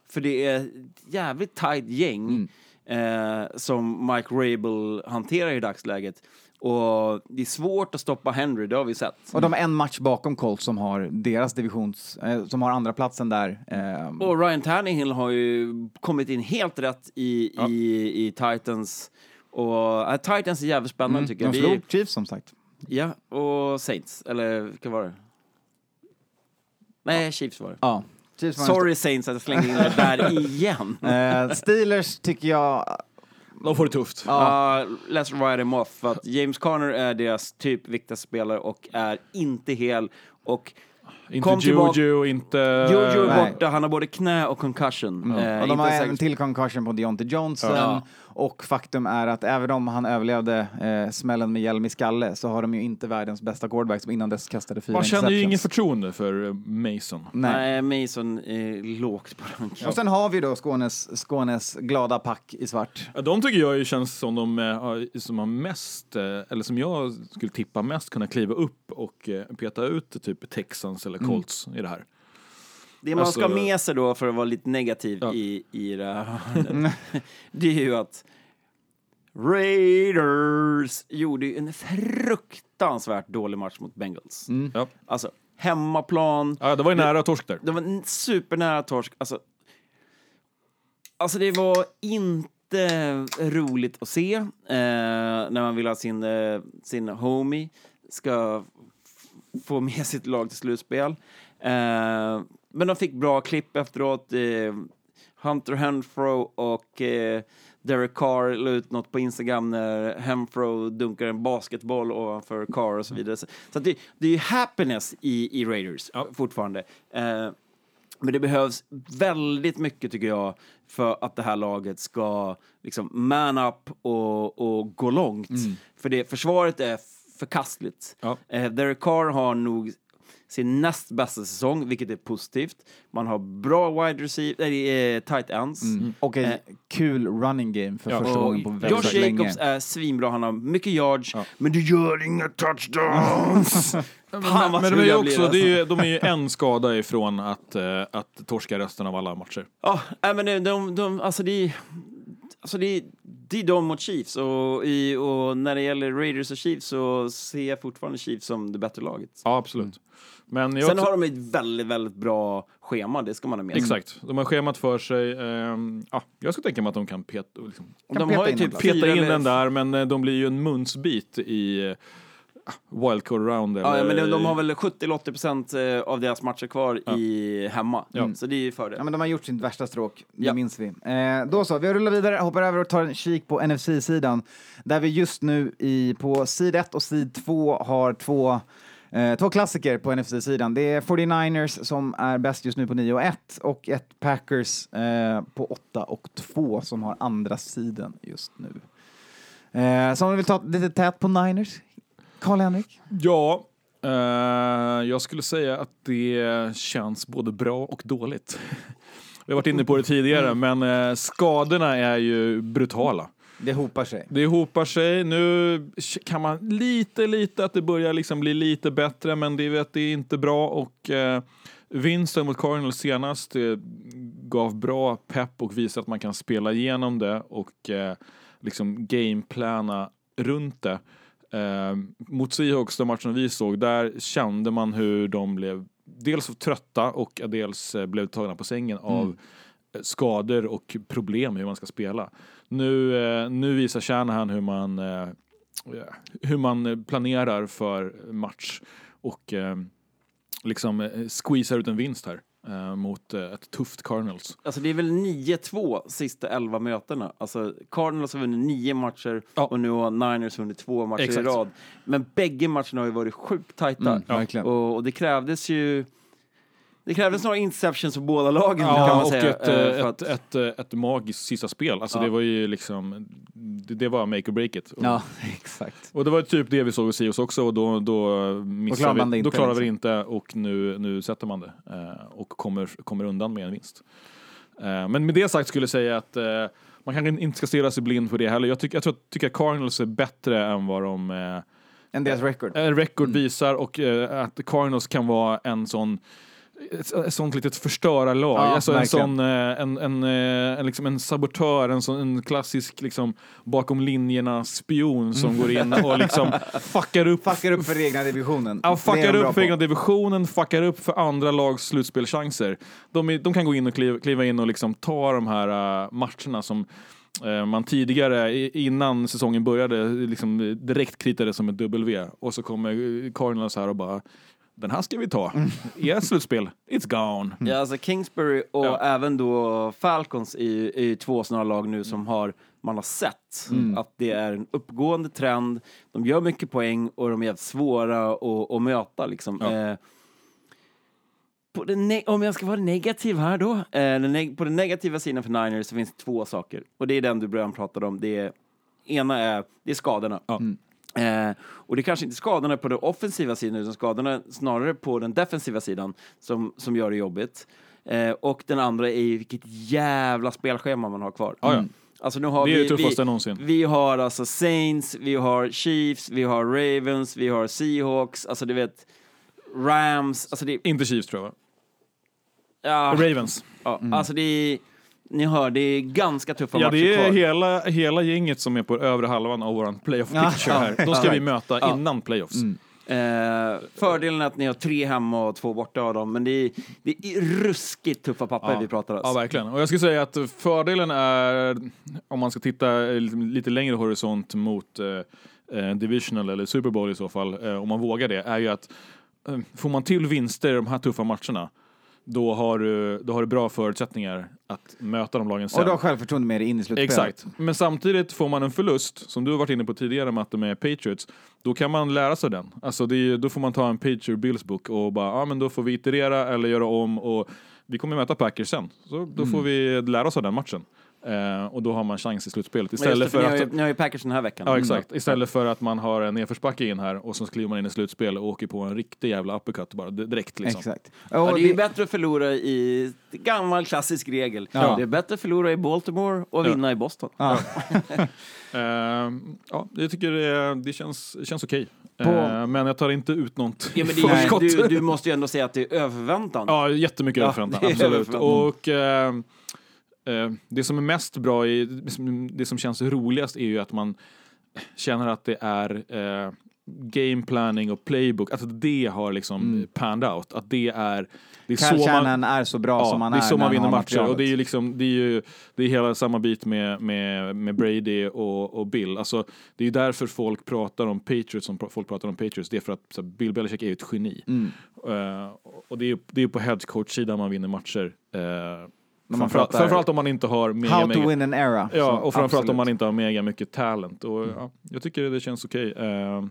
För det är ett jävligt tajt gäng eh, som Mike Rabel hanterar i dagsläget. Och det är svårt att stoppa Henry, det har vi sett. Och de är en match bakom Colts som har deras divisions, eh, som har andra platsen där. Eh, Och Ryan Tannehill har ju kommit in helt rätt i, i, i Titans. Och äh, Titans är jävligt spännande tycker jag. de slog Chiefs som sagt. ja, och Saints, eller vilka var det? Nej, Chiefs var det. Ja. Chiefs var en Sorry Saints att jag slängde in det där [laughs] igen. Eh, Steelers tycker jag... De får det tufft. Ja. let's write them off. För att James Conner är deras typ viktigaste spelare och är inte hel. Och Inte Kom tillbaka- Juju, inte... Jojo är Nej. borta, han har både knä och concussion. Eh, och de inte har säker- en till concussion på Deontay Johnson. Ja. Och faktum är att även om han överlevde eh, smällen med hjälm i skalle så har de ju inte världens bästa quarterback som innan dess kastade fyra Man känner ju ingen interceptions. förtroende för eh, Mason. Nej. Nej, Mason är lågt på ranken. Och sen har vi då Skånes, Skånes glada pack i svart. Ja, de tycker jag ju känns som de eh, har- som har mest, eh, eller som jag skulle tippa mest kunna kliva upp och peta ut typ Texans eller Colts i det här. Det man ska Alltså- ha med sig då för att vara lite negativ Ja. i, i det här [laughs] det är ju att Raiders gjorde ju en fruktansvärt dålig match mot Bengals. Ja. Alltså, hemmaplan, Ja, det var ju nära torsk där. det var supernära torsk. Alltså, alltså det var inte roligt att se eh, när man vill ha sin, eh, sin homie ska få med sitt lag till slutspel. Eh, men de fick bra klipp efteråt. Eh, Hunter Henfro och eh, Derek Carr la ut något på Instagram när Henfro dunkar en basketboll ovanför Carr och så vidare. Så, så det, det är ju happiness i, i Raiders fortfarande. Eh, men det behövs väldigt mycket, tycker jag, för att det här laget ska liksom man up och, och gå långt. För det, försvaret är förkastligt. Ja. Eh, Derek Carr har nog sin näst bästa säsong, vilket är positivt. Man har bra wide receiver, äh, tight ends. Och en Eh. kul running game för Ja, första Och gången på väldigt Josh länge. Jacobs är svinbra, han har mycket yards, men du gör inga touchdowns! [laughs] Fan vad Men de är ju också, det är alltså. ju, de är ju en skada ifrån att, eh, att torska resten av alla matcher. Ja, nej, men de, de, de, alltså det är, alltså det är, det är de mot Chiefs och, i, och när det gäller Raiders och Chiefs så ser jag fortfarande Chiefs som det bättre laget. Ja, absolut. Men jag Sen också, har de ett väldigt, väldigt bra schema, det ska man ha med sig. Exakt, de har schemat för sig. ehm, ja, jag skulle tänka mig att de kan peta, liksom, Kan de har ju peta in typ den peta in eller- den där, men eh, de blir ju en munsbit i eh, wildcard round. Ja, ja, eller- men de, de har väl 70-80 procent eh, av deras matcher kvar i hemma. Ja. Så det är ju fördel. Ja, men de har gjort sitt värsta stråk, det Ja. minns vi. Eh, då så, vi rullar vidare, hoppar över och tar en kik på NFC-sidan. Där vi just nu i, på sid 1 och sid 2 har två Eh, två klassiker på NFC-sidan. Det är 49ers som är bäst just nu på 9 och 1 och ett Packers eh, på 8 och 2 som har andra sidan just nu. Eh, så om vi vill ta lite tät på Niners, Karl-Henrik? Ja, eh, jag skulle säga att det känns både bra och dåligt. Vi har varit inne på det tidigare, men eh, skadorna är ju brutala. Det hopar sig. Det hopar sig. Nu kan man lite, lite att det börjar liksom bli lite bättre, men det, vet, det är inte bra. Och eh, vinsten mot Cardinals senast eh, gav bra pepp och visade att man kan spela igenom det och eh, liksom gameplana runt det. Eh, mot Seahawks, de matchen vi såg, där kände man hur de blev dels trötta och dels eh, blev tagna på sängen av eh, skador och problem hur man ska spela. Nu, eh, nu visar Shanahan hur man, eh, hur man planerar för match och eh, liksom squeezar ut en vinst här mot ett tufft Cardinals. Alltså det är väl 9-2 sista 11 mötena. Alltså Cardinals har vunnit nio matcher Ja. och nu har Niners vunnit två matcher Exakt. i rad. Men bägge matcherna har ju varit sjukt tajta. Mm, verkligen. Och, och det krävdes ju... Det krävdes några interceptions på båda lagen kan Ja, man och säga. ett, eh, eh, för ett, att- ett, ett, ett magiskt sista spel. Alltså Ja. det var ju liksom, det, det var make or break it. Och, Ja, [laughs] exakt. och det var typ det vi såg hos Sios också och då, då missade vi, inte, då klarar vi det liksom. inte och nu, nu sätter man det eh, och kommer, kommer undan med en vinst. Eh, men med det sagt skulle jag säga att eh, man kanske inte ska stirra sig blind på det heller. Jag, tycker jag tror, tycker att Cardinals är bättre än vad de eh, En deras record. eh, record visar och eh, att Cardinals kan vara en sån ett, ett sånt litet förstörarlag, Ja, alltså en sån, eh, en, en, eh, en, liksom en sabotör, en, sån, en klassisk liksom bakom linjerna spion som går in och liksom [laughs] fuckar upp Fuckar upp för egna divisionen. Ja, fuckar upp för på. egna divisionen, fuckar upp för andra lags slutspelchanser. De, är, de kan gå in och kliva, kliva in och liksom ta de här uh, matcherna som man tidigare, innan säsongen började, liksom direkt kritade som ett W. Och så kommer Cardinals här och bara den här ska vi ta. Ert slutspel, it's gone. Ja, alltså Kingsbury och Ja. även då Falcons är ju, två sådana lag nu som har, man har sett att det är en uppgående trend. De gör mycket poäng och de är jävligt svåra att, att möta. Liksom. Ja. Eh, om jag ska vara negativ här då. Eh, den neg- på den negativa sidan för Niners så finns det två saker. Och det är den du började prata om. Det är, ena är, det är skadorna. Ja. Eh, och det är kanske inte skadorna på den offensiva sidan utan skadorna snarare på den defensiva sidan som, som gör det jobbigt. Eh, och den andra är ju vilket jävla spelschema man har kvar. Ja. Alltså nu har Det är vi, vi, någonsin. vi har alltså Saints, vi har Chiefs, vi har Ravens, vi har Seahawks, alltså du vet Rams, alltså det, Inte Chiefs tror jag ja, Ravens. ja, alltså det är, ni hör, det är ganska tuffa Ja, matcher det är kvar. hela, hela gänget som är på övre halvan av våran playoff Ja. picture här. De ska Ja. vi möta Ja. innan playoffs. Eh, fördelen är att ni har tre hemma och två borta av dem, men det är, det är ruskigt tuffa papper Ja. vi pratar om. Ja, verkligen. Och jag skulle säga att fördelen är, om man ska titta lite längre horisont mot eh, eh, Divisional eller Super Bowl i så fall, eh, om man vågar det, är ju att eh, får man till vinster i de här tuffa matcherna, då har du, då har du bra förutsättningar att möta de lagen sen. Och du har självförtroende med dig in i slutspelet. Exakt. Men samtidigt får man en förlust, som du har varit inne på tidigare Matte med Patriots, då kan man lära sig den. Alltså är, då får man ta en Patriot Bills book och bara, ja men då får vi iterera eller göra om och vi kommer möta Packers sen. Så då får vi lära oss av den matchen. Eh, och då har man chans i slutspelet. Istället det, för för ni, har att... ju, ni har ju Packers den här veckan. Ja exakt, istället för att man har en nedförsbacke in här och så kliver man in i slutspel och åker på en riktig jävla uppercut bara direkt liksom. Exakt. Ja, Och det är ju det- bättre att förlora i gammal klassisk regel. Ja. Det är bättre att förlora i Baltimore och Ja. vinna i Boston. Ja. Ja, [laughs] jag tycker det, det känns, känns okej. På- Eh, men jag tar inte ut något Ja, men det, [laughs] du, du måste ju ändå säga att det är överväntan. Ja, jättemycket Ja, är absolut. överförväntan. Och eh, det som är mest bra, i, det som känns roligast är ju att man känner att det är eh, game planning och playbook, att det har liksom Mm. panned out. Att det är, det är Kyle så man, är så bra Ja, som han det är är så man vinner matcher. materialet. Och det är ju liksom, det är ju det är hela samma bit med, med, med Brady och, och Bill. Alltså, det är ju därför folk pratar om Patriots som folk pratar om Patriots. Det är för att här, Bill Belichick är ju ett geni. Mm. Eh, och det är ju det är på headcoach-sidan man vinner matcher. Uh, man framförallt, framförallt om man inte har mega, How to mega, win an era. Ja, och framförallt absolut. om man inte har mega mycket talent. Och, ja, jag tycker det känns okej. Eh,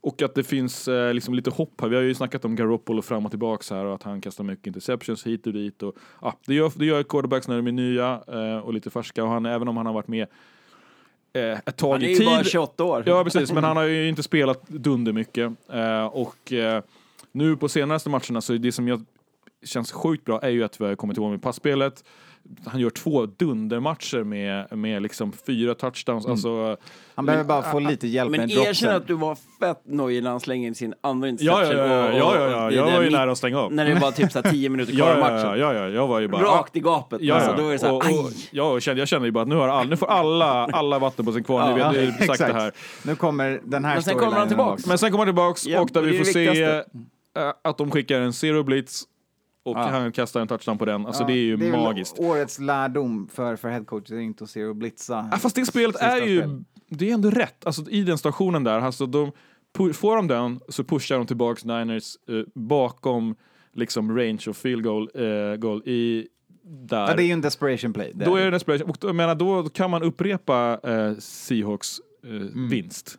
Och att det finns eh, liksom lite hopp här. Vi har ju snackat om Garoppolo fram och tillbaks här och att han kastar mycket interceptions hit och dit. Och, ja, det, gör, det gör quarterbacks när de är nya eh, och lite färska. Och han, även om han har varit med eh, ett tag Han är i ju tid. bara 28 år. Ja, precis. Men han har ju [laughs] inte spelat dunder mycket. Eh, och eh, nu på senaste matcherna så är det som jag känns sjukt bra är ju att vi har kommit igång med passspelet. Han gör två dundermatcher med, med liksom fyra touchdowns. Alltså, Han behöver bara få lite hjälp Men med erkänn dropsen. att du var fett nojig när han slängde in sin andra ja, interception. ja, ja, ja, ja, ja. det Jag var ju nära att stänga av. När det var typ så här 10 [laughs] minuter kvar Ja, av ja, matchen. ja, ja, ja, jag var ju bara... Rakt i gapet. Ja, alltså, ja. då är det så här, och, och, ja, och kände, jag kände ju bara att nu, har all, nu får alla, alla vatten på sin kvarn. Ni Ja, vet, det är sagt Exakt. det här. Nu kommer den här Men sen kommer han storylinen tillbaks. Men sen kommer han tillbaks Ja, och där vi får se äh, att de skickar en zero blitz och Ja. han kastar en touchdown på den. Alltså Ja, det är ju väl magiskt. årets lärdom för, för headcoach, det är inte att se och blitza. Ja, fast det spelet är ju, spel. det är ändå rätt. Alltså i den stationen där, alltså de, får de den så pushar de tillbaks Niners eh, bakom liksom range och field goal, eh, goal i där. Ja, det är ju en desperation play. Det Då är är det. det desperation. Och jag menar, då kan man upprepa eh, Seahawks eh, vinst.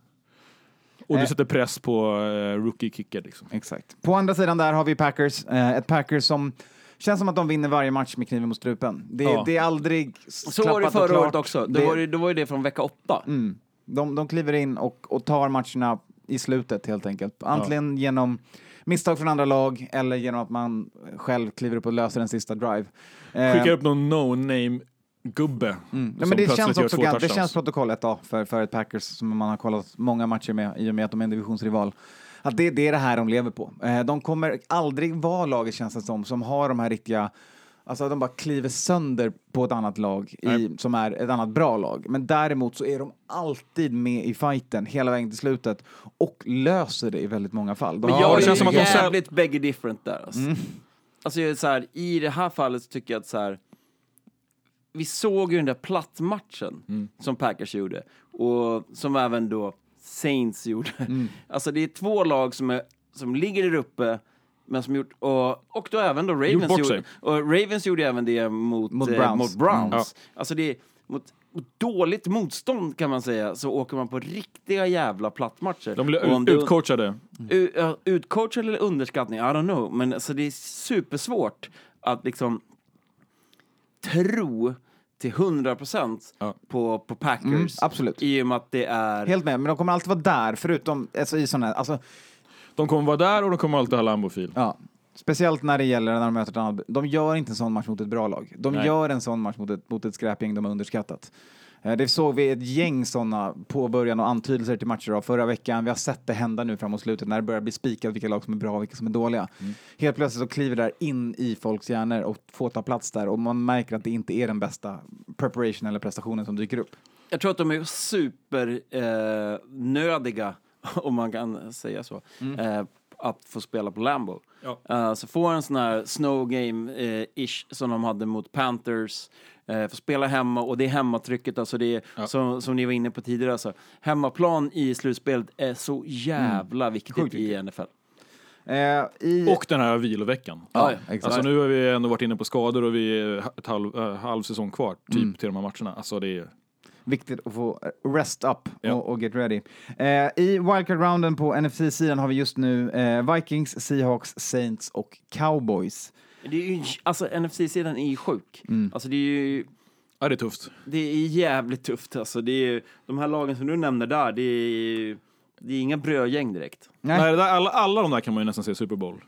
Och du Eh. sätter press på eh, rookie-kicker liksom. Exakt. På andra sidan där har vi Packers. Eh, ett Packers som känns som att de vinner varje match med kniven mot strupen. Det, Ja. det är aldrig Så var det förra året också. Då, Det- var det, då var ju det från vecka åtta. Mm. De, de kliver in och, och tar matcherna i slutet helt enkelt. Antingen genom misstag från andra lag eller genom att man själv kliver upp och löser en sista drive. Eh, Skickar upp någon no-name-gubbe. Ja, som men det känns också två gan- det känns protokoll 1A för, för ett Packers som man har kollat många matcher med i och med att de är en divisionsrival. Att det, det är det här de lever på. Eh, de kommer aldrig vara laget känns det som, som har de här riktiga Alltså de bara kliver sönder på ett annat lag i, som är ett annat bra lag. Men däremot så är de alltid med i fighten hela vägen till slutet och löser det i väldigt många fall. De Men Ja, jag det känns som att de jävligt bägge different där. Alltså. Alltså jag är så här, i det här fallet så tycker jag att så här, vi såg ju den där plattmatchen som Packers gjorde och som även då Saints gjorde. [laughs] Alltså det är två lag som, är, som ligger där uppe men som gjort, och, och då även då Ravens gjorde, sig. och Ravens gjorde även det mot, Mot eh, Browns. mot Browns. Ja. Alltså det är mot, mot dåligt motstånd kan man säga så åker man på riktiga jävla plattmatcher. De Och om ut- det- utcoachade. U- ja, Utcoachad eller underskattning, I don't know. Men alltså, det är supersvårt att liksom tro till 100 procent Ja. på, på Packers. Mm, absolut. I och med att det är... Helt med, men de kommer alltid vara där förutom alltså, i sådana här, alltså, De kommer vara där och de kommer alltid ha Lambo-fil. Ja, speciellt när det gäller när de möter ett annat. De gör inte en sån match mot ett bra lag. De Nej. gör en sån match mot ett, mot ett skräpgäng de har underskattat. Eh, Det såg vi ett gäng sådana påbörjan och antydelser till matcher av förra veckan. Vi har sett det hända nu framåt slutet när det börjar bli spikat vilka lag som är bra och vilka som är dåliga. Mm. Helt plötsligt så kliver det där in i folks hjärnor och får ta plats där och man märker att det inte är den bästa preparation eller prestationen som dyker upp. Jag tror att de är supernödiga, eh, nödiga, [laughs] om man kan säga så, eh, att få spela på Lambo. Ja. Eh, så få en sån här snow game-ish som de hade mot Panthers. Eh, få spela hemma och det är hemmatrycket, alltså det är, som, som ni var inne på tidigare. Alltså, hemmaplan i slutspelet är så jävla viktigt Sjukt i NFL. Eh, i, Och den här viloveckan. ja, ja, exakt. Alltså nu har vi ändå varit inne på skador och vi är ett halv, äh, halv säsong kvar typ Mm. till de här matcherna. Alltså det är... Viktigt att få rest up Ja. och, och get ready. Eh, I wildcard-rounden på NFC-sidan har vi just nu eh, Vikings, Seahawks, Saints och Cowboys. Det är ju, alltså NFC-sidan är ju sjuk. Alltså det är ju Ja, det är tufft. det är jävligt tufft. Alltså det är, de här lagen som du nämner där, det är, det är inga brödgäng direkt. Nej. Nej, det där, alla, alla de där kan man ju nästan se Super Bowl.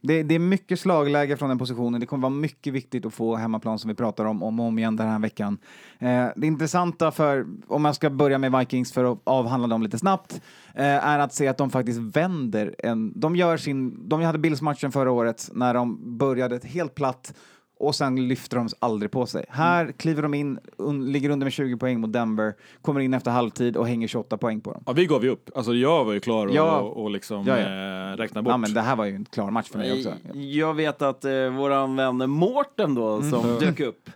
Det, det är mycket slagläge från den positionen. Det kommer vara mycket viktigt att få hemmaplan som vi pratar om om och om igen den här veckan. Eh, det intressanta för, om man ska börja med Vikings för att avhandla dem lite snabbt, eh, är att se att de faktiskt vänder en... De gör sin... De hade Bills-matchen förra året när de började helt platt och sen lyfter de aldrig på sig. Här kliver de in, un, ligger under med 20 poäng mot Denver, kommer in efter halvtid och hänger 28 poäng på dem. Ja, vi gav ju upp. Alltså jag var ju klar och, Ja. och liksom Ja, ja. Eh, räkna bort. Ja, men det här var ju en klar match för mig också. Jag vet att eh, våran vän Mårten då, som dök upp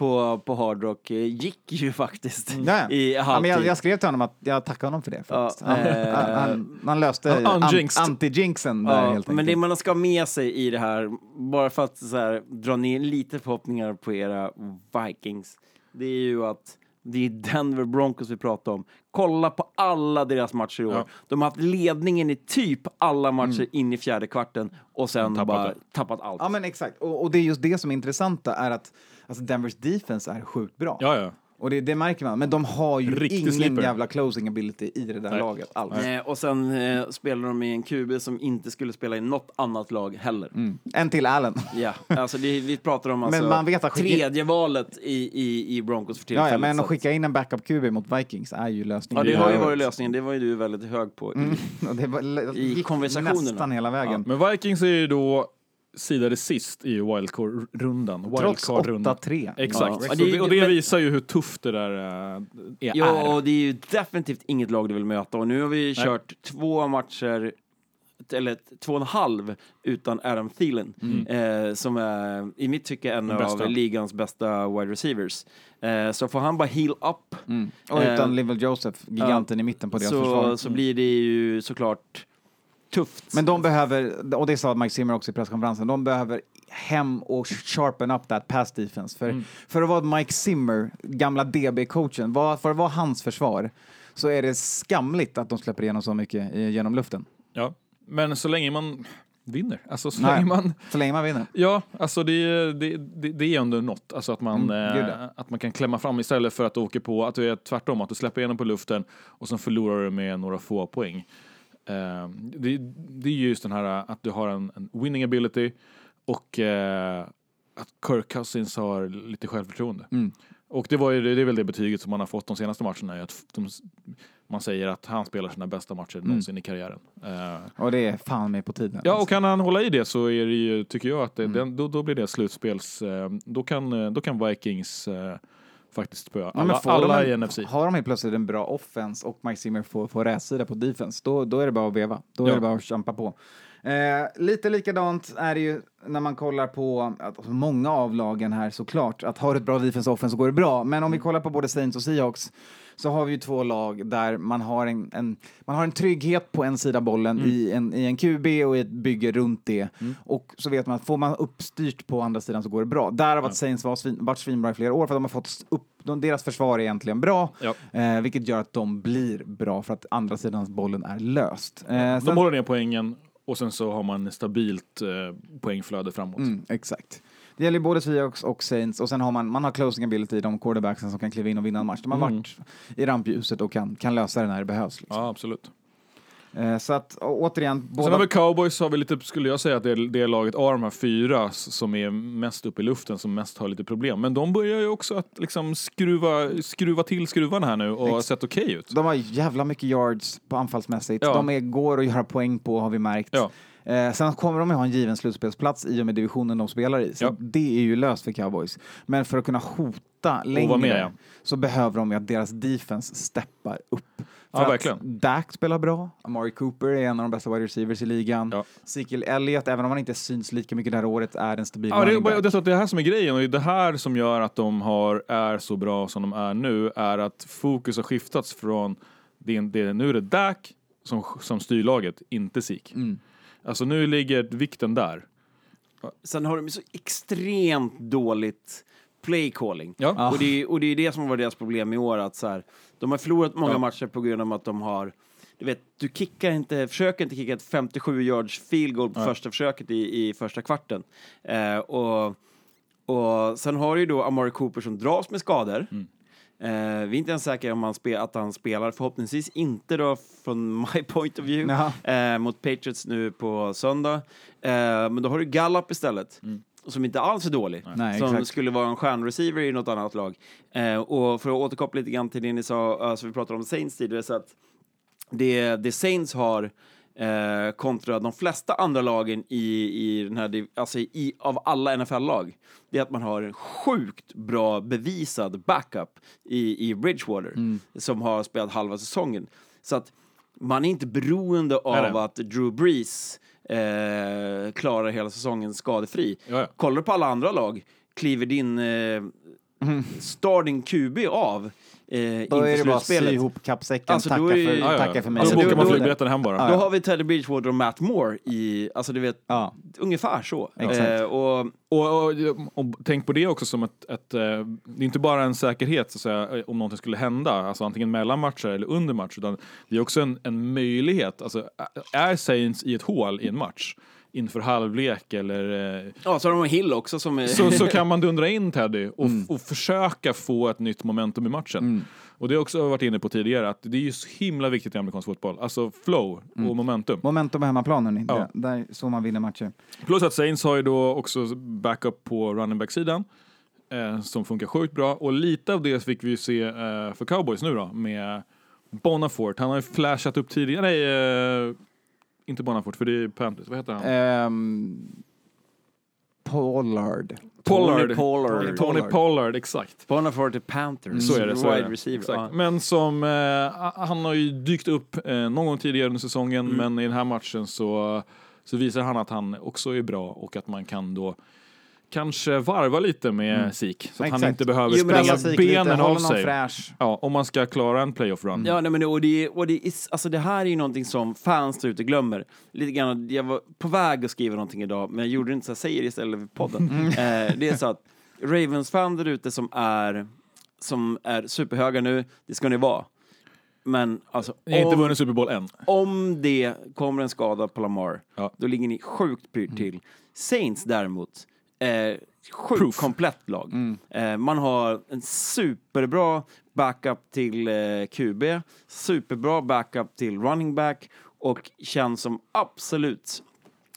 på, på Hard Rock, eh, gick ju [laughs] faktiskt Ja, i ja, halvtid. men jag, jag skrev till honom att jag tackar honom för det. Faktiskt. Ja, han, eh, [laughs] han, han, han löste anti-jinxen där Ja, helt men det enkelt. man ska ha med sig i det här, bara för att så här, dra ner lite förhoppningar på era Vikings, det är ju att Det är Denver Broncos vi pratar om. Kolla på alla deras matcher i år. Ja. De har haft ledningen i typ alla matcher in i fjärde kvarten och sen Tappat bara det. tappat allt. Ja, men exakt. Och, och det är just det som är intressanta, är att alltså Denvers defense är sjukt bra. Ja, ja. Och det, det märker man. Men de har ju Riktig ingen slipper. jävla closing ability i det där Nej. laget alls. Eh, och sen eh, spelar de i en QB som inte skulle spela i något annat lag heller. En till Allen. Ja, alltså det, vi pratar om [laughs] alltså man vet att skicka- tredje valet i, i, i Broncos för Ja, tillfället. ja, men så att skicka in en backup QB mot Vikings är ju lösningen. Ja, det har ju Ja. varit lösningen. Det var ju du väldigt hög på. Mm. [laughs] Och det var, I konversationerna. nästan hela vägen. Men Vikings är ju då sidade sist i wildcard-rundan. Trots Wildcard-rundan. 8-3. Exakt. Ja. Så Det och det visar ju hur tufft det där äh, är. Ja, och det är ju definitivt inget lag du vill möta. Och nu har vi kört två matcher, eller två och en halv, utan Adam Thielen. Eh, som är, i mitt tycke, en av ligans bästa wide receivers. Eh, så får han bara heal up, Mm. Och utan Eh, Livell Joseph, giganten i mitten på deras så, försvar. så blir det ju såklart tufft. Men de behöver, och det sa Mike Zimmer också i presskonferensen, de behöver hem och sharpen up that pass defense. För, Mm. för att vara Mike Zimmer, gamla DB-coachen, för att vara hans försvar, så är det skamligt att de släpper igenom så mycket i- genom luften. Ja. Men så länge man vinner, alltså så Nej. länge man Så länge man vinner. Ja, alltså det, det, det, det är ändå något. Alltså att man, Mm, eh, att man kan klämma fram istället för att du åker på, att du är tvärtom, att du släpper igenom på luften och sen förlorar du med några få poäng. Eh, det, det är ju just den här att du har en, en winning ability och eh, att Kirk Cousins har lite självförtroende. Mm. Och det, var ju, det är väl det betyget som man har fått de senaste matcherna, att de, man säger att han spelar sina bästa matcher Mm. någonsin i karriären. Eh, Och det är fan med på tiden. Ja, och kan han hålla i det så är det ju, tycker jag att det, Mm. den, då, då blir det slutspels... eh, Då kan, då kan Vikings eh, faktiskt spöa Ja, alla, får alla i NFC. Har de helt plötsligt en bra offense och Mike Zimmer får, får rätsida på defense, då, då är det bara att veva. Då är Ja. det bara att kämpa på. Eh, lite likadant är det ju när man kollar på att alltså, många av lagen här såklart, att har du ett bra defense och offense så går det bra. Men om vi kollar på både Saints och Seahawks så har vi ju två lag där man har en, en, man har en trygghet på en sida bollen i, en, i en QB och i ett bygge runt det. Och så vet man att får man uppstyrt på andra sidan så går det bra. Därav att Saints var svin, varit svinbra i flera år för att de har fått upp, de, deras försvar är egentligen bra, Ja. eh, vilket gör att de blir bra för att andra sidans bollen är löst. Eh, sen- De håller ner poängen och sen så har man stabilt eh, poängflöde framåt. Mm, exakt. Det gäller både Seahawks och Saints och sen har man, man har closing ability i de quarterbacksen som kan kliva in och vinna en match. De har Mm. varit i rampljuset och kan, kan lösa det när det behövs. Liksom. Ja, absolut. Eh, så att återigen, Sen båda... har vi Cowboys, har vi lite, skulle jag säga att det är det laget av de här fyra som är mest uppe i luften, som mest har lite problem. Men de börjar ju också att liksom skruva, skruva till skruvarna här nu och har sett okej ut. De har jävla mycket yards på anfallsmässigt. Ja. De är, går att göra poäng på har vi märkt. Ja. Eh, sen kommer de att ha en given slutspelsplats i och med divisionen de spelar i. Så Ja. det är ju löst för cowboys. Men för att kunna hota längre med, ja. så behöver de ju att deras defense steppar upp. Ja, För att verkligen. Dak spelar bra. Amari Cooper är en av de bästa wide receivers i ligan. Ja. Ezekiel Elliott, även om han inte syns lika mycket det här året, är en stabil Ja, det, back. det är det här som är grejen och det här som gör att de har, är så bra som de är nu, är att fokus har skiftats från, det, det, nu är det Dak som, som styr laget, inte Sik. Mm. Alltså nu ligger vikten där. Sen har de så extremt dåligt play calling. Ja. Och, det, är- och det är det som var deras problem i år. Att så här, de har förlorat många Ja. matcher på grund av att de har du vet, du kickar inte, försöker inte kicka ett 57 yards field goal på Nej. första försöket i, i första kvarten. Eh, och, och sen har du ju då Amari Cooper som dras med skador. Mm. Eh, vi är inte ens säkra om han att han spelar, förhoppningsvis inte då från [laughs] my point of view, eh, mot Patriots nu på söndag. Eh, men då har du Gallup istället. Som inte alls är dålig. Mm. Nej, som exakt. skulle vara en stjärnreceiver i något annat lag. Eh, och för att återkoppla lite grann till det ni sa, alltså vi pratade om Saints tidigare, så att det, det Saints har eh, kontra de flesta andra lagen i, i den här, alltså i, av alla NFL-lag, det är att man har en sjukt bra bevisad backup i, i Bridgewater, som har spelat halva säsongen. Så att man är inte beroende av att Drew Brees eh, klarar hela säsongen skadefri. Ja, ja. Kollar du på alla andra lag, kliver din eh, starting QB av eh, Då är det bara att sy ihop kappsäcken, Alltså, tacka, då är- för, Ja, Ja, tacka för mig. Då Alltså, bokar då- man då- flygbiljetten hem bara. Då har vi Teddy Bridgewater och Matt Moore i, alltså du vet, Ja. ungefär så. Eh, och Och, och, och tänk på det också som ett, ett eh, det är inte bara en säkerhet så att säga, om någonting skulle hända, alltså antingen mellan matcher eller under match, utan det är också en, en möjlighet. Alltså, är Saints i ett hål i en match inför halvlek eller eh, ja, så har de Hill också som är... så, så kan man dundra in Teddy och, och försöka få ett nytt momentum i matchen. Och det har jag också varit inne på tidigare, att det är ju så himla viktigt i amerikansk fotboll. Alltså flow och momentum. Momentum på hemmaplan, hörni. Ja. Där så man vinner matcher. Plus att Saints har ju då också backup på running back-sidan. Eh, som funkar sjukt bra. Och lite av det fick vi ju se eh, för cowboys nu då med Bonafort. Han har ju flashat upp tidigare. Nej, eh, inte Bonafort för det är Panthers. Vad heter han? Ehm, Pollard. Pollard. Tony Pollard. Tony Pollard, exakt. Bonafort Panthers. Så är det. Så är Wide det. receiver. Exakt. Ja. Men som, eh, han har ju dykt upp eh, någon gång tidigare under säsongen, men i den här matchen så, så visar han att han också är bra och att man kan då kanske varva lite med Sik så att han Exakt. inte behöver Jo, springa alltså, benen av sig. fräsch. Ja, om man ska klara en playoff run. Ja, nej, men det, och det, och det, är, alltså det här är ju någonting som fans där ute glömmer. Lite grann, jag var på väg att skriva någonting idag, men jag gjorde det inte så jag säger det istället för podden. Eh, det är så att Ravens-fan där ute som är, som är superhöga nu, det ska ni vara. Men alltså, Ni har inte om, vunnit Super Bowl än. om det kommer en skada på Lamar, Ja. då ligger ni sjukt pyrt till. Saints däremot, eh, sjukt Proof. komplett lag. Eh, man har en superbra backup till eh, QB, superbra backup till running back och känns som absolut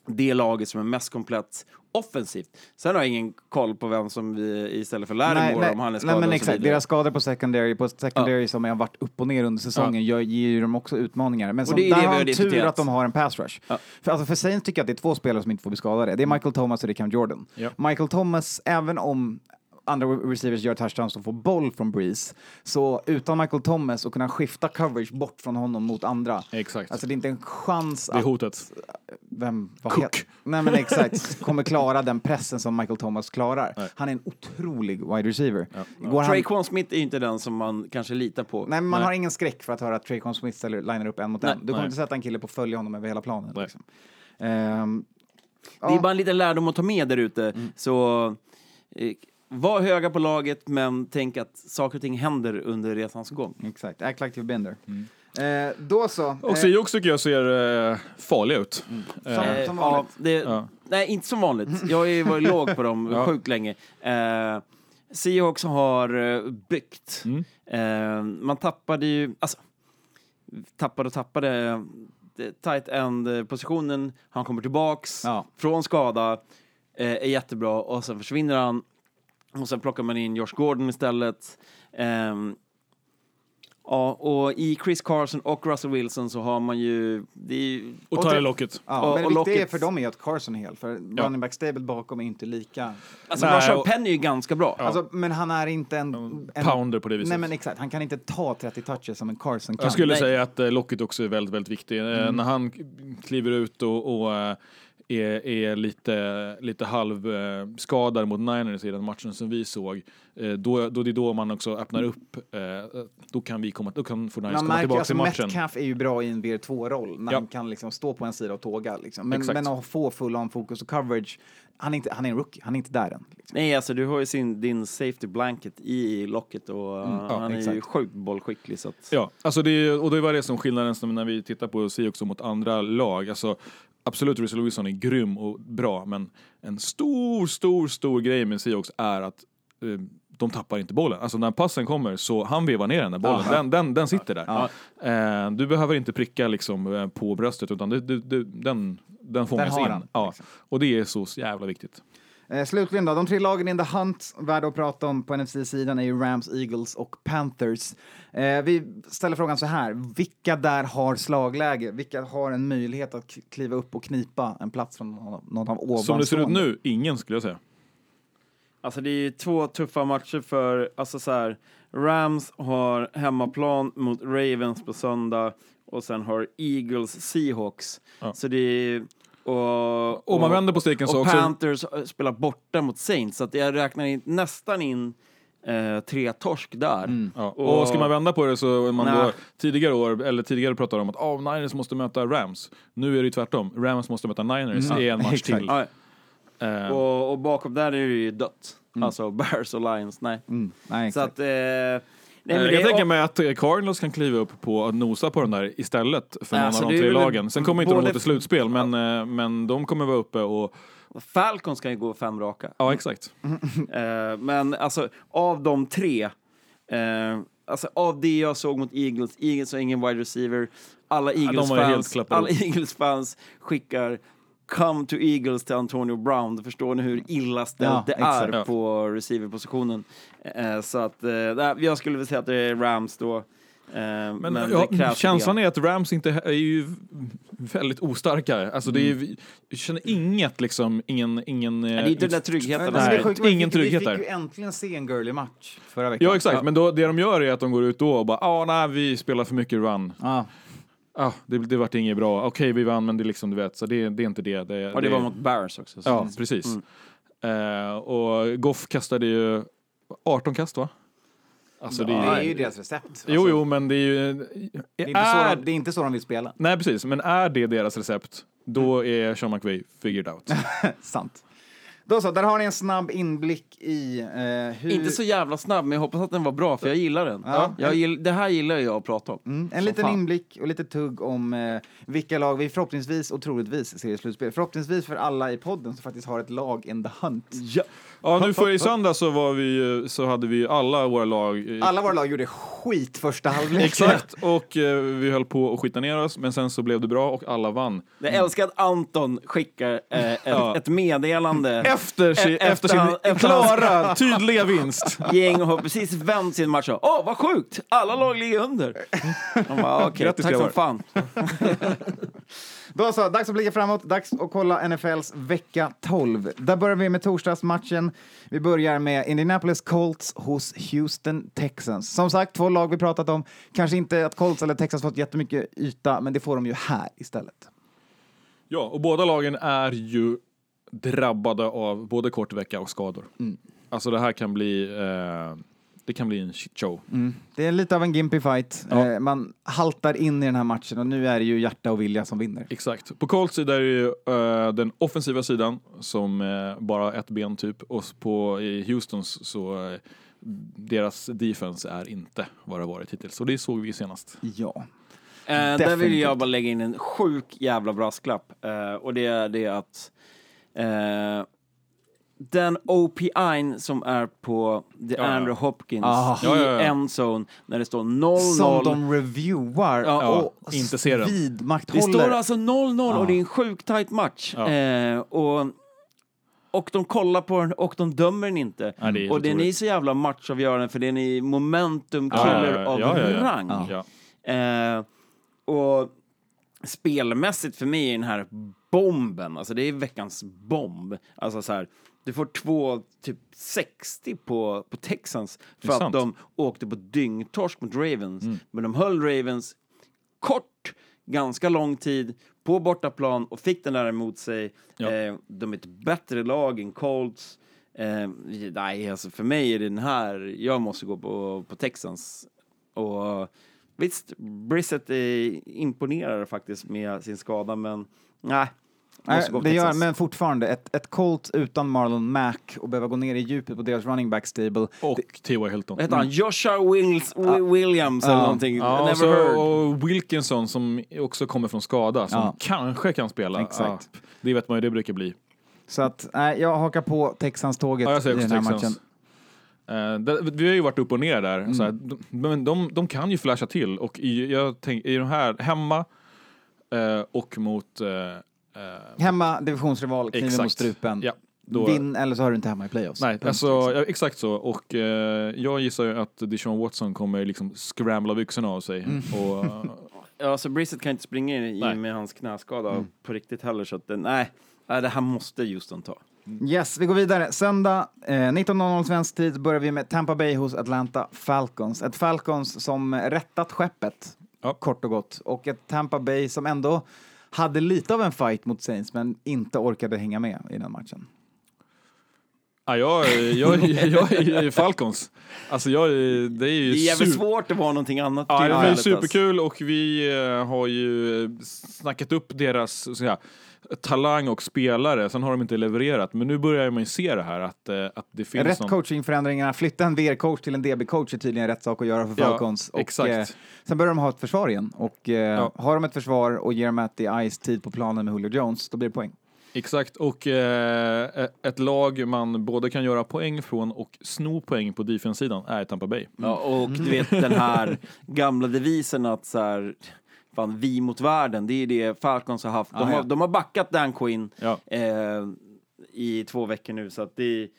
det laget som är mest komplett offensivt. Sen har jag ingen koll på vem som vi istället för Lattimore om han är nej, skadad men och så exakt. Deras skador på secondary, på secondary som har varit upp och ner under säsongen gör, ger ju dem också utmaningar. Men som, där har han tur att de har en pass rush. Ja. För, alltså för Saints tycker jag att det är två spelare som inte får bli skadade. Det är Michael Thomas och det är Cam Jordan. Ja. Michael Thomas, även om andra receivers gör touchdowns och får boll från Breeze, så utan Michael Thomas och kunna skifta coverage bort från honom mot andra. Exakt. Alltså det är inte en chans det är att hotet. vem, vad Cook. Nej men exakt, kommer klara den pressen som Michael Thomas klarar. Nej. Han är en otrolig wide receiver. Går han, Traquan Smith är ju inte den som man kanske litar på. nej, men man Nej. har ingen skräck för att höra att Traquan Smith ställer, linar upp en mot Nej. en. Du kommer Nej. inte sätta en kille på att följa honom över hela planen. Liksom. Ehm, Det är bara en liten lärdom att ta med där ute. Mm. Så eh, var höga på laget, men tänk att saker och ting händer under resans gång. exakt, act like you've been there. Mm. Eh, då så. Och Eh, Seahawks tycker jag ser eh, farliga ut. som, Eh, som ja, vanligt. det, Ja. Nej, inte som vanligt. Jag har ju varit [laughs] låg på dem Ja. sjukt länge. Eh, Seahawks har eh, byggt. Mm. Eh, man tappade ju... Alltså, tappade och tappade. eh, Tight end-positionen, han kommer tillbaks Ja. från skada, eh, är jättebra och sen försvinner han. Och sen plockar man in Josh Gordon istället. Ehm, ja, och i Chris Carson och Russell Wilson så har man ju... Det är, ju- Och Tyler det- Lockett. Ja, och- men och det viktiga Lockett- för dem är att Carson är hel, för Ja. running back stable bakom är inte lika... alltså Marshall och- Penn är ju ganska bra. Alltså, men han är inte en... en Pounder på det viset. Nej men exakt, han kan inte ta 30 touches som en Carson kan. Jag skulle Nej. säga att eh, Lockett också är väldigt, väldigt viktig. Eh, Mm. när han kliver ut och, och eh, är, är lite, lite halvskadad skadad mot Niners i den matchen som vi såg, eh, då, då det är då man också öppnar upp, eh, då kan vi komma, då kan Fortnite komma märker tillbaka alltså till matchen. Metcalf är ju bra i en VR2-roll när Ja. han kan liksom stå på en sida och tåga. Liksom. Men, Exakt. men att få full on fokus och coverage, han är, inte, han är en rookie, han är inte där än. Liksom. Nej, alltså du har ju sin, din safety blanket i locket och Mm, ja, han är ju exakt. sjukt bollskicklig. Så att, Ja, alltså det, är- och det var det som skillnaden som när vi tittar på Seahawks mot andra lag. Alltså, absolut, Russell Wilson är grym och bra, men en stor, stor, stor grej med Seahawks är att eh, de tappar inte bollen. Alltså när passen kommer så han vevar ner den där bollen. Den, den, den sitter där. Eh, du behöver inte pricka liksom eh, på bröstet utan det, det, det, den, den fångas in. Ja. liksom. Och det är så jävla viktigt. Eh, slutligen då, de tre lagen in the hunt, värda att prata om på NFC-sidan är ju Rams, Eagles och Panthers. Eh, vi ställer frågan så här, vilka där har slagläge? Vilka har en möjlighet att kliva upp och knipa en plats från någon, någon av ovanstående? Som det ser ut nu, ingen skulle jag säga. Alltså det är två tuffa matcher för, alltså så här, Rams har hemmaplan mot Ravens på söndag och sen har Eagles Seahawks. Ja. Så det är... Och, Om man vänder på steken så och också- Panthers spelar borta mot Saints, så att jag räknar in, nästan in eh, tre torsk där. Ja. Och, ska man vända på det så man då tidigare år, eller tidigare pratade om att oh, Niners måste möta Rams. Nu är det ju tvärtom. Rams måste möta Niners i en match till. Ja, Eh, och, och bakom där är det ju dött. Alltså Bears och Lions, nej. Mm. Nej, Så exakt. att... Eh, nej, men Eh, jag tänker mig att eh, Cardinals kan kliva upp på att nosa på den där istället för någon Alltså, av de tre lagen. Sen kommer inte de gå till slutspel, men, eh, men de kommer vara uppe och... Falcons kan ju gå fem raka. Ja, exakt. [laughs] Men alltså, av de tre, eh, alltså av det jag såg mot Eagles, Eagles har ingen wide receiver, alla Eagles-fans klappade alla upp. [laughs] Eagles-fans skickar Come to Eagles till Antonio Brown. Då förstår ni hur illa ställt Ja, det exakt. är Ja. på receiverpositionen. Eh, så att, eh, nej, jag skulle väl säga att det är Rams då. Eh, men Men, ja, känslan är att Rams inte är ju väldigt ostarka. Alltså det är, jag känner inget liksom, ingen... ingen. Mm. Ja, det är inte den där tryggheten. är Nej, sjukt, vi ingen fick- trygghet Vi fick ju äntligen se en girly match förra veckan. Ja exakt, men då, det de gör är att de går ut då och bara ah, nej vi spelar för mycket run. Ja. Ah, det, det vart inget bra. Okej vi vann men det är liksom du vet, så det, det är inte det. det Och det var mot Bears också. så- Ja, precis. Eh, och Goff kastade ju 18 kast va? Alltså det Det är, är ju deras recept. Jo, jo, men det är ju... Det är, inte så är, de, det är inte så de vill spela. nej, precis. Men är det deras recept, då är Sean McVay figured out. [laughs] Sant. Då så, där har ni en snabb inblick i eh, hur... Inte så jävla snabb, men jag hoppas att den var bra, för jag gillar den. Ja. Jag gill, det här gillar jag att prata om. Mm, en liten fan. inblick och lite tugg om eh, vilka lag vi förhoppningsvis och troligtvis ser i slutspel. Förhoppningsvis för alla i podden som faktiskt har ett lag in the hunt. Ja. Ja, nu för i söndag så, var vi, så hade vi alla våra lag... Alla våra lag gjorde skit första halvlek. Exakt, och eh, vi höll på att skita ner oss, men sen så blev det bra och alla vann. Jag älskar att Anton skickar eh, ett, Ja. ett meddelande. Efter, si- E- efter, efter sin han- efter hans- klara, tydliga vinst. Gäng har precis vänt sin match. Åh, vad sjukt! Alla lag ligger under. De bara, okej, Grattis, tack som grabbar. fan. [laughs] Då så, dags att blicka framåt, dags att kolla NFLs vecka 12. Där börjar vi med torsdagsmatchen. Vi börjar med Indianapolis Colts hos Houston Texans. Som sagt, två lag vi pratat om. Kanske inte att Colts eller Texans fått jättemycket yta, men det får de ju här istället. Ja, och båda lagen är ju drabbade av både kort vecka och skador. Alltså det här kan bli, eh, det kan bli en shit show. Det är lite av en gimpy fight. Ja. Eh, man haltar in i den här matchen och nu är det ju hjärta och vilja som vinner. Exakt. På Colts sida är det ju eh, den offensiva sidan som eh, bara har ett ben typ och på i Houstons så eh, deras defense är inte vad det har varit hittills. Och det såg vi senast. Ja. Där vill jag bara lägga in en sjuk jävla brasklapp. Och det är det att den OPI som är på the ja. Andrew Hopkins Ah. i Ja, ja, ja. endzone när det står 0-0. Som de reviewar Ja, och inte ser den. Det står alltså 0-0 Ja. och det är en sjukt tight match. Ja. Eh, och, och de kollar på den och de dömer den inte. Ja, det är och den är så jävla matchavgörande för den är momentum Ja, ja, killer ja, av ja, ja, ja. rang. Ja. Eh, och spelmässigt för mig är den här bomben, alltså det är veckans bomb. Alltså så här, du får två, typ 60 på, på Texans för att sant. de åkte på dyngtorsk mot Ravens. Mm. Men de höll Ravens kort, ganska lång tid på bortaplan och fick den där emot sig. Ja. Eh, de är ett bättre lag än Colts. Eh, nej, alltså för mig är det den här, jag måste gå på, på Texans. Och visst, Brissett är imponerar faktiskt med sin skada, men nej. Nej, det gör, men fortfarande, ett, ett Colt utan Marlon Mack och behöva gå ner i djupet på deras running back stable. Och T.Y. Hilton. Vad heter han? Joshua Wills, Williams eller någonting. Ja, Never och, så, heard. och Wilkinson som också kommer från skada, som kanske kan spela. Exakt. Det vet man ju, det brukar bli. Så att, nej, jag hakar på Texans-tåget Ja, i den här Texans. matchen. Eh, det, vi har ju varit upp och ner där, Mm. så här, de, men de, de kan ju flasha till och i, jag tänk, i de här hemma eh, och mot... eh, Hemma, divisionsrival, kniven Exakt. mot strupen. ja, då, Vinn eller så har du inte hemma i playoffs. Nej, Punkt. alltså, ja, exakt så. Och eh, jag gissar ju att Deshaun Watson kommer liksom scrambla byxorna av sig. Mm. Och, eh, [laughs] Ja, så Brissett kan inte springa in i Nej. med hans knäskada Mm. på riktigt heller, så att det, nej, nej, det här måste Houston ta. Yes, vi går vidare. Söndag eh, 19.00 svensk tid börjar vi med Tampa Bay hos Atlanta Falcons. Ett Falcons som rättat skeppet, Ja. kort och gott. Och ett Tampa Bay som ändå hade lite av en fight mot Saints men inte orkade hänga med i den matchen. Ja, jag, jag, jag, jag är Falcons. Alltså jag, det är ju Det är super- svårt att vara någonting annat. Ja, det är alltså. superkul och vi eh, har ju snackat upp deras så att säga, talang och spelare, sen har de inte levererat. Men nu börjar man ju se det här att, eh, att det finns Rätt någon... coachingförändringar, flytta en VR-coach till en DB-coach är tydligen rätt sak att göra för Ja, Falcons. och, exakt. eh, sen börjar de ha ett försvar igen. Och eh, Ja. har de ett försvar och ger Matty Ice tid på planen med Julio Jones, då blir det poäng. Exakt, och eh, ett lag man både kan göra poäng från och sno poäng på defensiven är Tampa Bay. Ja, och du vet den här gamla devisen att så här, fan, vi mot världen, det är det Falcons har haft. De, Ah, ja. har, de har backat Dan Quinn Ja. eh, i två veckor nu, så att det,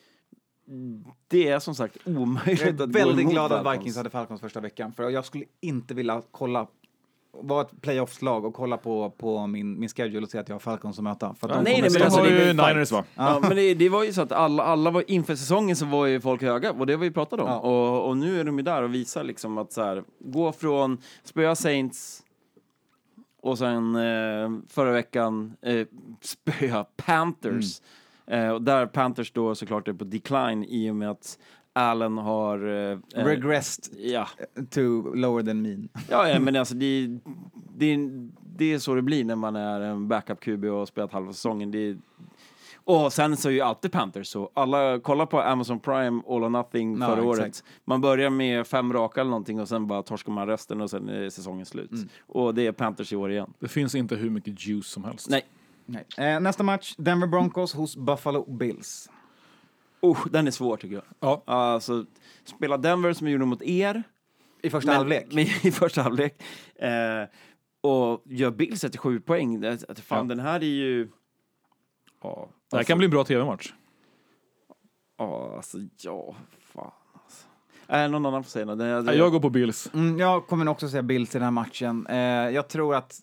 det är som sagt omöjligt Jag att är gå väldigt emot glad att Falcons. Vikings hade Falcons första veckan, för jag skulle inte vilja kolla vara ett playoffslag och kolla på, på min, min schedule och se att jag har Falcons att möta. För att de nej, nej, men alltså, det ju är väl Niners va? Ja, men det, det var ju så att alla, alla var, inför säsongen så var ju folk höga, och det har vi pratat om. Ja. Och, och nu är de ju där och visar liksom att så här, gå från spöa Saints och sen eh, förra veckan eh, spöa Panthers. Eh, och där Panthers då såklart är på decline i och med att Allen har... Eh, eh, Regressed ja. to lower than mean. Ja, ja, men [laughs] alltså det, det, det är så det blir när man är en backup-QB och har spelat halva säsongen. Det, och sen så är ju alltid Panthers så. Alla, kolla på Amazon Prime, All or Nothing Ja, förra exakt. året. Man börjar med fem raka eller någonting och sen bara torskar man resten och sen är säsongen slut. Mm. Och det är Panthers i år igen. Det finns inte hur mycket juice som helst. Nej, Nej. Eh, nästa match, Denver Broncos hos Buffalo Bills. oh, den är svår tycker jag. Ja. Alltså, spela Denver som vi gjorde mot er. I första men- halvlek. men [laughs] I första halvlek. Eh, och gör Bills 37 poäng. Fan, Ja. den här är ju... Ja, Det här kan bli en bra tv-match. Ja, alltså ja, fan alltså. Äh, någon annan får säga något. Det, Ja, det, Jag går på Bills. Mm, jag kommer också säga Bills i den här matchen. Eh, jag tror att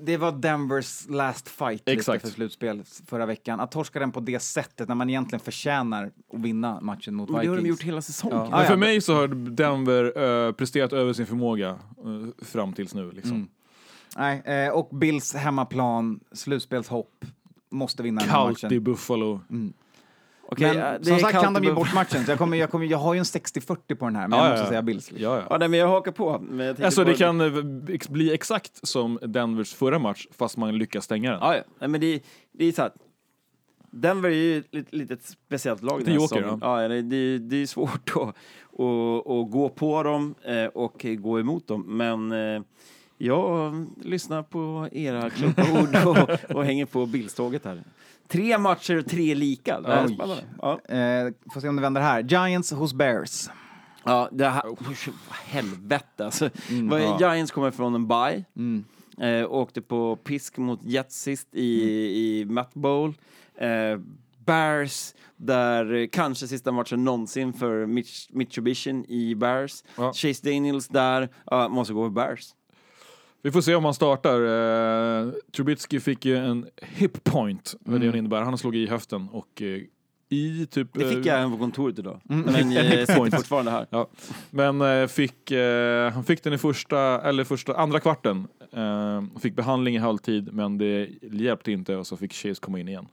det var Denvers last fight Exakt. för slutspel förra veckan. Att torska den på det sättet när man egentligen förtjänar att vinna matchen mot Men det Vikings. har de gjort hela säsongen. Ja. Men för mig så har Denver eh, presterat över sin förmåga eh, fram tills nu. Liksom. Mm. Nej, eh, och Bills hemmaplan, slutspelshopp, måste vinna den här Kallt matchen. i Buffalo. Okej, Men äh, det som sagt kallt kan de ge bort matchen, så jag, kommer, jag, kommer, jag har ju en 60-40 på den här, men Ja, jag ja, måste ja. säga Bills. Ja, ja. Ja, nej, men jag hakar på. Men jag Alltså på- det kan eh, bli exakt som Denvers förra match, fast man lyckas stänga den. Ja, ja. Nej, men det, det är så här. Denver är ju ett litet, litet speciellt lag. Lite här joker, säsongen. ja. det, det, det är svårt att, att, att gå på dem eh, och gå emot dem. Men eh, jag lyssnar på era kloka [laughs] ord och, och hänger på bildståget här. Tre matcher och tre lika. Det här är Oj. spännande. Ja. Eh, får se om det vänder här. Giants hos Bears. Ja, det här... Oh, helvete alltså. Mm, Vad- ja. Giants kommer från en bye. Mm. Eh, åkte på pisk mot Jets sist i, i Matt Bowl. Eh, Bears, där eh, kanske sista matchen någonsin för Mitch, Mitsubishi i Bears. Ja. Chase Daniels där, ja, måste gå för Bears. Vi får se om han startar. Uh, Trubitsky fick ju en hip point, vad det Mm. innebär. Han slog i höften och eh, i typ... Det fick eh, jag även på kontoret idag. Mm. Men En jag sitter fortfarande här. Ja, men eh, fick, eh, han fick den i första, eller första, andra kvarten. Eh, fick behandling i halvtid, men det hjälpte inte och så fick Chase komma in igen.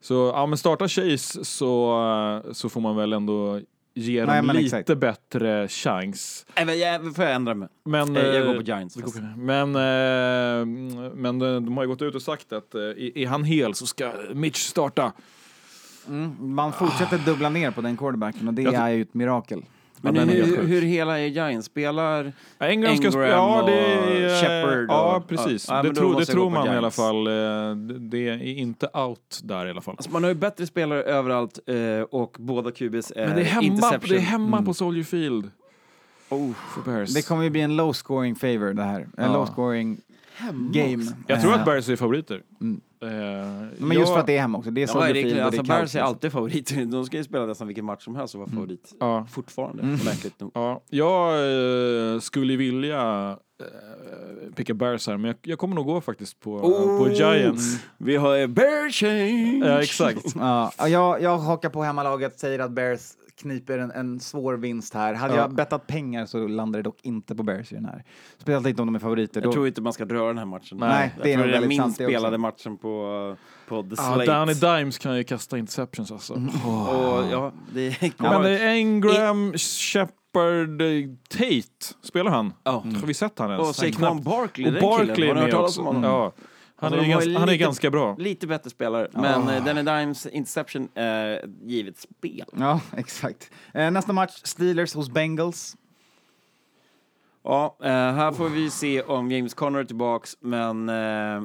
Så ja, men starta Chase så, eh, så får man väl ändå ge Nej, dem men lite exakt. bättre chans. Nej, men jag, får jag ändra mig? Men, Eh, jag går eh, på Giants. går på- Men, eh, men de, har ju gått ut och sagt att eh, är han hel så ska Mitch starta. Mm. Man fortsätter dubbla ner på den quarterbacken och det Jag är ju ett mirakel. Men helt hur, hur hela är Giants? Spelar... Ja, Engram ska Engram sp- ja, och det är, Shepard Ja, och- precis. ja, ja, det tror, det tror man i alla fall. Eh, Det är inte out där i alla fall. Alltså man har ju bättre spelare överallt eh, och båda QBs är Men det är hemma, interception. det är hemma på Soldier Field. Oh. Det kommer ju bli en low scoring favor det här. En Ja. low scoring game. Jag tror Eh, att Bears är favoriter. Mm. Eh, Men just jag- för att det är hemma också. Det är Ja, Soldier det det alltså, är Bears är alltid favoriter. [laughs] De ska ju spela nästan vilken match som helst och vara favorit. Ja. Fortfarande, Mm. märkligt nog. Ja, jag eh, skulle vilja eh, picka Bears här, men jag, jag kommer nog gå faktiskt på, Oh! på Giants. Vi har eh, Bear Change! Ja, exakt. [laughs] Ja, jag, jag hakar på hemmalaget, säger att Bears kniper en, en svår vinst här. Hade Ja. jag bettat pengar så landar det dock inte på Bears i den här. Speciellt inte om de är favoriter. Jag Då, tror inte man ska röra den här matchen. Nej, jag det är tror nog det är den väldigt sant minst spelade matchen på, på The Ja, Slate. Danny Dimes kan ju kasta interceptions alltså. Och, ja, det kan Men det är Ingram, Shepard, eh, Tate, spelar han? Ja. Har vi sett han ens? Och Saquon Barkley, Och den killen. Har är ni hört talas om honom? Ja. Han, Alltså, är ganska, han är ganska bra. Lite bättre spelare, men eh, Danny Dimes interception är givet spel. Ja, [laughs] exakt. Eh, nästa match, Steelers hos Bengals. Ja, eh, här får vi se om James Conner är tillbaks, men eh,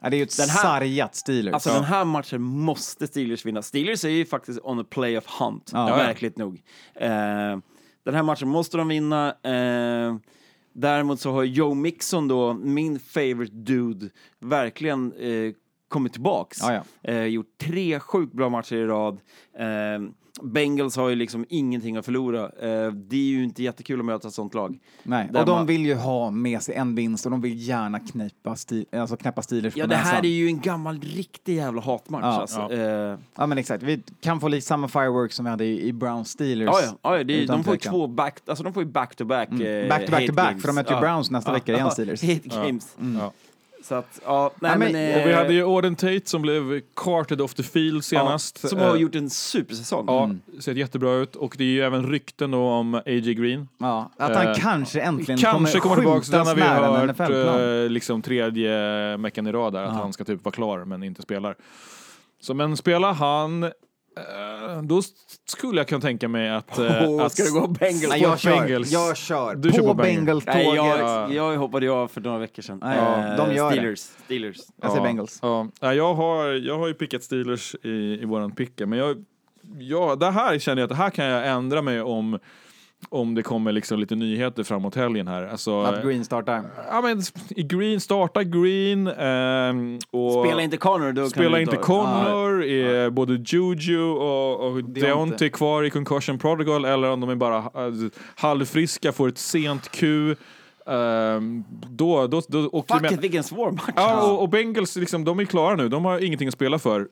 Ja, det är ju ett Den här- sargat Steelers. alltså den här matchen måste Steelers vinna. Steelers är ju faktiskt on a playoff hunt, Ja. verkligt nog. Den här matchen måste de vinna. Däremot så har Joe Mixon då, min favorite dude, verkligen eh, kommit tillbaks. Ja, ja. Eh, gjort tre sjukt bra matcher i rad. Eh, Bengals har ju liksom ingenting att förlora. Eh, det är ju inte jättekul att möta ett sånt lag. Nej, Där och de man- vill ju ha med sig en vinst och de vill gärna knipa sti- alltså knäppa Steelers Ja, det här näsan. är ju en gammal riktig jävla hatmatch Ja, alltså. ja. Eh, Ja men exakt, vi kan få lite samma fireworks som vi hade i, i Brown Steelers. Ja, ja, ja det, de får ju två back, alltså de får ju back to back. Mm. Back to back to back, för de möter ju Browns nästa vecka igen, Steelers. [laughs] Hate games. Ja. Så att, ja, nej Ja, men- men... Och vi eh, hade ju Auden Tate som blev carted off the field senast. Ja, som har Eh, gjort en supersäsong. Ja, ser jättebra ut. Och det är ju även rykten då om A.J. Green. Ja, att han Eh, kanske äntligen Kanske kommer tillbaka. Den har vi hört eh, liksom tredje veckan i rad där, att Ja. han ska typ vara klar men inte spelar. Så men spelar han, eh, då skulle jag kunna tänka mig att... [laughs] Åh, att ska det gå Bengals? Nej, jag på kör. Bengals. Jag kör. Du kör på på Bengals. Nej, jag, jag, jag hoppade av för några veckor sedan. Nej, Eh, de gör det. Steelers. Steelers. säger Bengals. Ja, Ja, jag, har, jag har ju pickat Steelers i, i våran picka, men jag, ja, det här känner jag att det här kan jag ändra mig om om det kommer liksom lite nyheter framåt helgen här. Alltså, Att Green startar. ja, men, Green, starta Green. ehm, och Spela inte Connor, då Spela inte ta- Connor, är både Juju och, och Deontay kvar i concussion protocol eller om de är bara äh, halvfriska, får ett sent Q. ehm, då, då, då åker Fuck it, vilken svår match. Ja, och, och Bengals, liksom, de är klara nu. De har ingenting att spela för.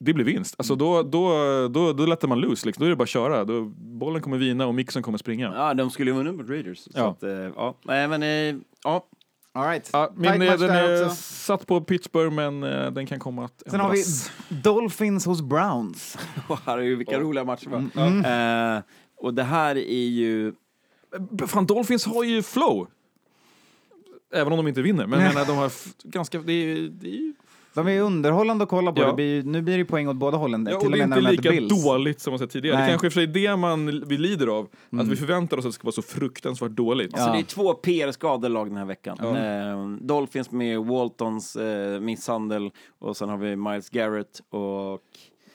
Det blir vinst. Alltså då, då, då, då lättar man loose. Liksom. Då är det bara att köra. Då, bollen kommer vina och mixen kommer springa. Ja, de skulle ju vinna mot Raiders. Så Ja. att, eh, ja. Nej, men eh, ja. All right. Ja, min, eh, den är också. satt på Pittsburgh, men den kan komma att Sen har vi ändras. Dolphins hos Browns. [laughs] Vilka roliga matcher va? Mm. Eh, och det här är ju... Fan, Dolphins har ju flow. Även om de inte vinner. Men menar, de har ganska... Det är, det är, De är underhållande att kolla på. Ja. Det blir, nu blir det poäng åt båda hållen. ja, till och och det är inte lika Bills. dåligt som man sett tidigare. Nej. Det kanske för sig är det man, vi lider av. Att vi förväntar oss att det ska vara så fruktansvärt dåligt. Ja. Så det är två PR-skadelag den här veckan. Eh, Dolphins med Waltons eh, misshandel och sen har vi Miles Garrett och...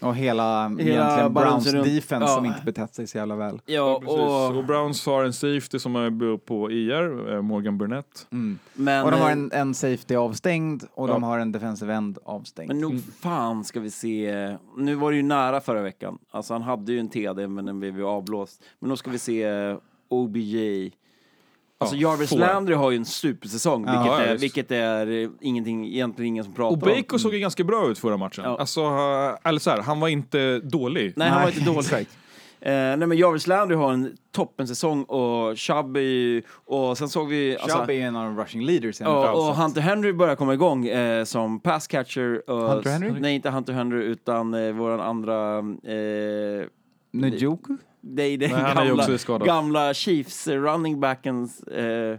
Och hela, Hela egentligen Browns defense Ja. som inte betett sig så jävla väl. Ja. Och, och... Browns har en safety som är på IR, eh, Morgan Burnett. Men, Och de har eh, en, en safety avstängd och de Ja. har en defensive end avstängd. Men nog fan ska vi se... Nu var det ju nära förra veckan. Alltså han hade ju en TD men den blev ju avblåst. Men då ska vi se eh, OBJ. Alltså Ja, Jarvis får. Landry har ju en supersäsong, vilket, ja, är, vilket är ingenting, egentligen ingen som pratar Och Baker såg ju ganska bra ut förra matchen. Ja. Alltså, eh, eller så här, han var inte dålig. Nej, han var inte dålig. [laughs] Eh, nej men Jarvis Landry har en toppensäsong och Chubb är ju... Och sen såg vi... alltså, Chubb är en av de rushing leaders i NFL, och Hunter Henry börjar komma igång eh, som pass catcher. Och, Hunter Henry? Nej, inte Hunter Henry, utan eh, våran andra... Eh, Njoku? Det är den Nej, han är ju gamla, också skadad. gamla Chiefs eh, running backens eh,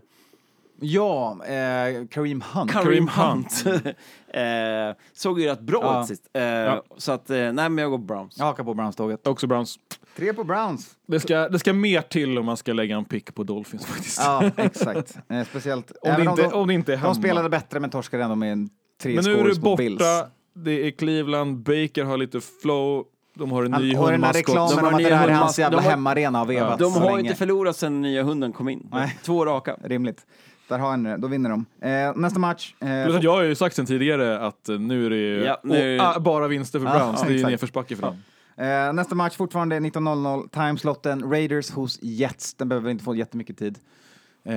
Ja, eh, Kareem Hunt. Kareem Kareem Hunt. [laughs] eh, såg ju rätt bra Ja. ut sist. Eh, Så att, eh, nej men jag går Browns. Jag hakar på Browns-tåget. Också Browns. Tre på Browns. Det ska, det ska mer till om man ska lägga en pick på Dolphins faktiskt. Ja, exakt. Eh, speciellt. [laughs] Om, det inte, de, om det inte är hemma. de spelade bättre men torskade ändå med en tre Men nu är scores det mot Bills. borta, det är Cleveland, Baker har lite flow, de har en Han, ny och den här hundmaskot. reklamen De har om att nya det här är hans jävla de har- hemmaarena har vevat De har inte förlorat sen nya hunden kom in. Nej. Två raka. Rimligt. Där har han det, då vinner de. Eh, nästa match. Eh, Plus att jag har ju sagt sen tidigare att eh, nu är det Ja, nu- och, ah, bara vinster för Browns. ja, det är ju nedförsbacke för dem. Eh, nästa match fortfarande 19.00, timeslotten Raiders hos Jets. Den behöver inte få jättemycket tid. Eh,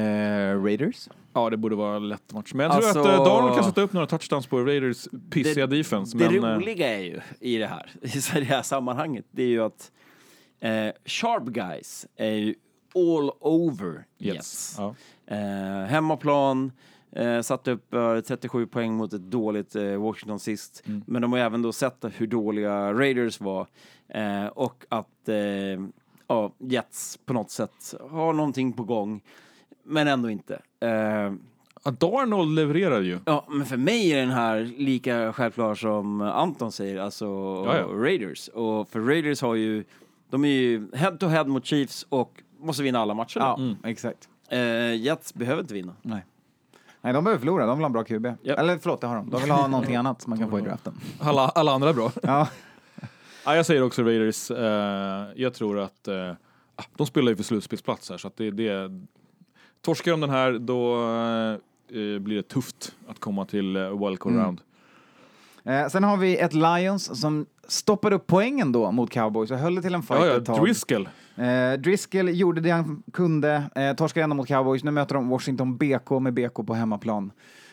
Raiders? Ja, det borde vara en lätt match. Men jag Alltså- tror att eh, Darnold kan sätta upp några touchdowns på Raiders pissiga defense. Det men, eh, roliga är ju i det här, [laughs] i det här sammanhanget, det är ju att Eh, sharp guys är ju all over Jets. Jets. Ja. Eh, hemmaplan, eh, satte upp eh, 37 poäng mot ett dåligt eh, Washington sist. Mm. Men de har även då sett hur dåliga Raiders var och att ja, Jets på något sätt har någonting på gång, men ändå inte. Eh, Darnold levererar ju. Ja, men för mig är den här lika självklar som Anton säger, alltså Ja, ja. Raiders. Och för Raiders har ju, de är ju head to head mot Chiefs och måste vinna alla matcher. Ja, Mm. exakt. Eh, Jets behöver inte vinna. Nej. Nej, de behöver förlora. De vill ha en bra QB. Ja. Eller förlåt, det har de. De vill ha [laughs] någonting annat som man kan få i draften. Alla, alla andra är bra. [laughs] Ja. Ja, jag säger också Raiders. Eh, jag tror att ah, de spelar ju för slutspelsplats här så att det, det Torskar de den här då eh, blir det tufft att komma till eh, wildcard Mm. round. Eh, sen har vi ett Lions som stoppade upp poängen då mot Cowboys och höll det till en fight Ja, ja, ett tag. Driscoll. Eh, Driscoll gjorde det han kunde, eh, torskade ändå mot Cowboys. Nu möter de Washington BK med BK på hemmaplan.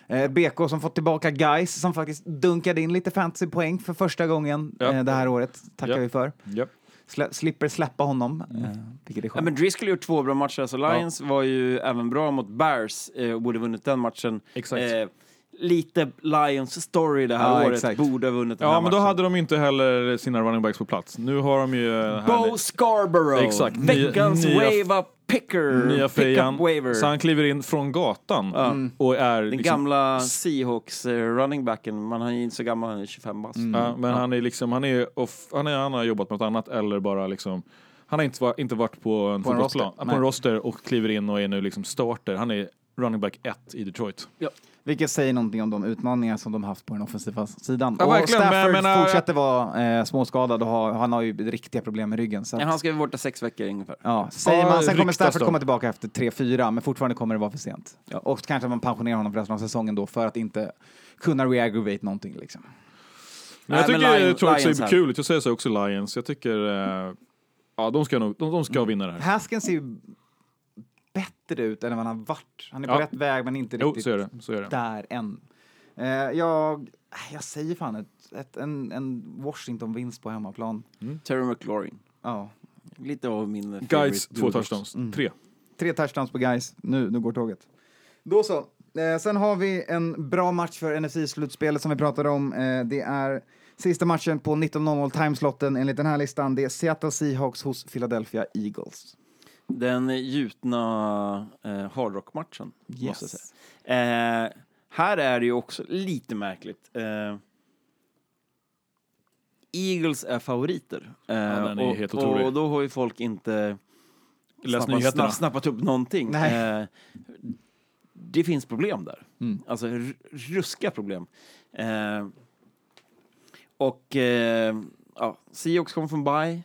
Eh, BK som fått tillbaka guys som faktiskt dunkade in lite fantasypoäng för första gången Ja. eh, det här året. Tackar Ja. vi för. Ja. Slä, slipper släppa honom, Mm. eh, vilket är Ja, skönt. men Driscoll gjort två bra matcher, alltså Lions var ju även bra mot Bears eh, och borde vunnit den matchen. Exakt. Eh, lite Lions story det här Ja, året, exakt. borde ha vunnit den här Ja, men då matchen. hade de inte heller sina running backs på plats. Nu har de ju... eh, här Bo Scarborough, Exakt, veckans nya- wave up picker, nya pick fejan. Så han kliver in från gatan Ja. och är... Den liksom, gamla Seahawks eh, running backen, man är inte så gammal, han är 25 bast. Ja, men han är liksom, han är, off, han är, han har jobbat med något annat eller bara liksom han har inte, var, inte varit på en På en roster. på en roster och kliver in och är nu liksom starter. Han är running back 1 i Detroit. Vilket säger någonting om de utmaningar som de haft på den offensiva sidan. Ja, och men Stafford jag menar- fortsätter vara eh, småskadad och ha, han har ju riktiga problem med ryggen. Så att, Ja, han ska vara borta sex veckor ungefär. Ja, säger Ja, man, sen kommer Stafford då. komma tillbaka efter 3-4, men fortfarande kommer det vara för sent. Och kanske man pensionerar honom för resten av säsongen då för att inte kunna re-aggravate någonting liksom. Men jag Nej, tycker men Lions- Detroit Lions ser här. kul ut. Jag säger så också Lions. Jag tycker, eh, ja de ska nog, de, de ska vinna det här. Haskins ser ju bättre ut än vad han har varit. Han är på Ja. rätt väg men inte Jo, riktigt så är det. Så är det. där än. Eh, jag, jag säger fan ett, ett, en, en Washington-vinst på hemmaplan. Terry McLaurin. Ja. Lite av min favorite två touchdowns. Tre. Tre touchdowns på guys. Nu, nu går tåget. Då så. Eh, sen har vi en bra match för NFC-slutspelet som vi pratade om. Eh, det är sista matchen på 19.00 timeslotten enligt den här listan. Det är Seattle Seahawks hos Philadelphia Eagles. Den gjutna eh, hardrock-matchen, måste jag Yes. säga. Eh, här är det ju också lite märkligt. Eh, Eagles är favoriter. Eh, den är och, helt otrolig. och då har ju folk inte Läs snappat, nyheterna. snapp, snappat upp någonting. Nej. Eh, det finns problem där. Mm. Alltså ruska problem. Eh, och eh, ja, Seahawks kom från bye.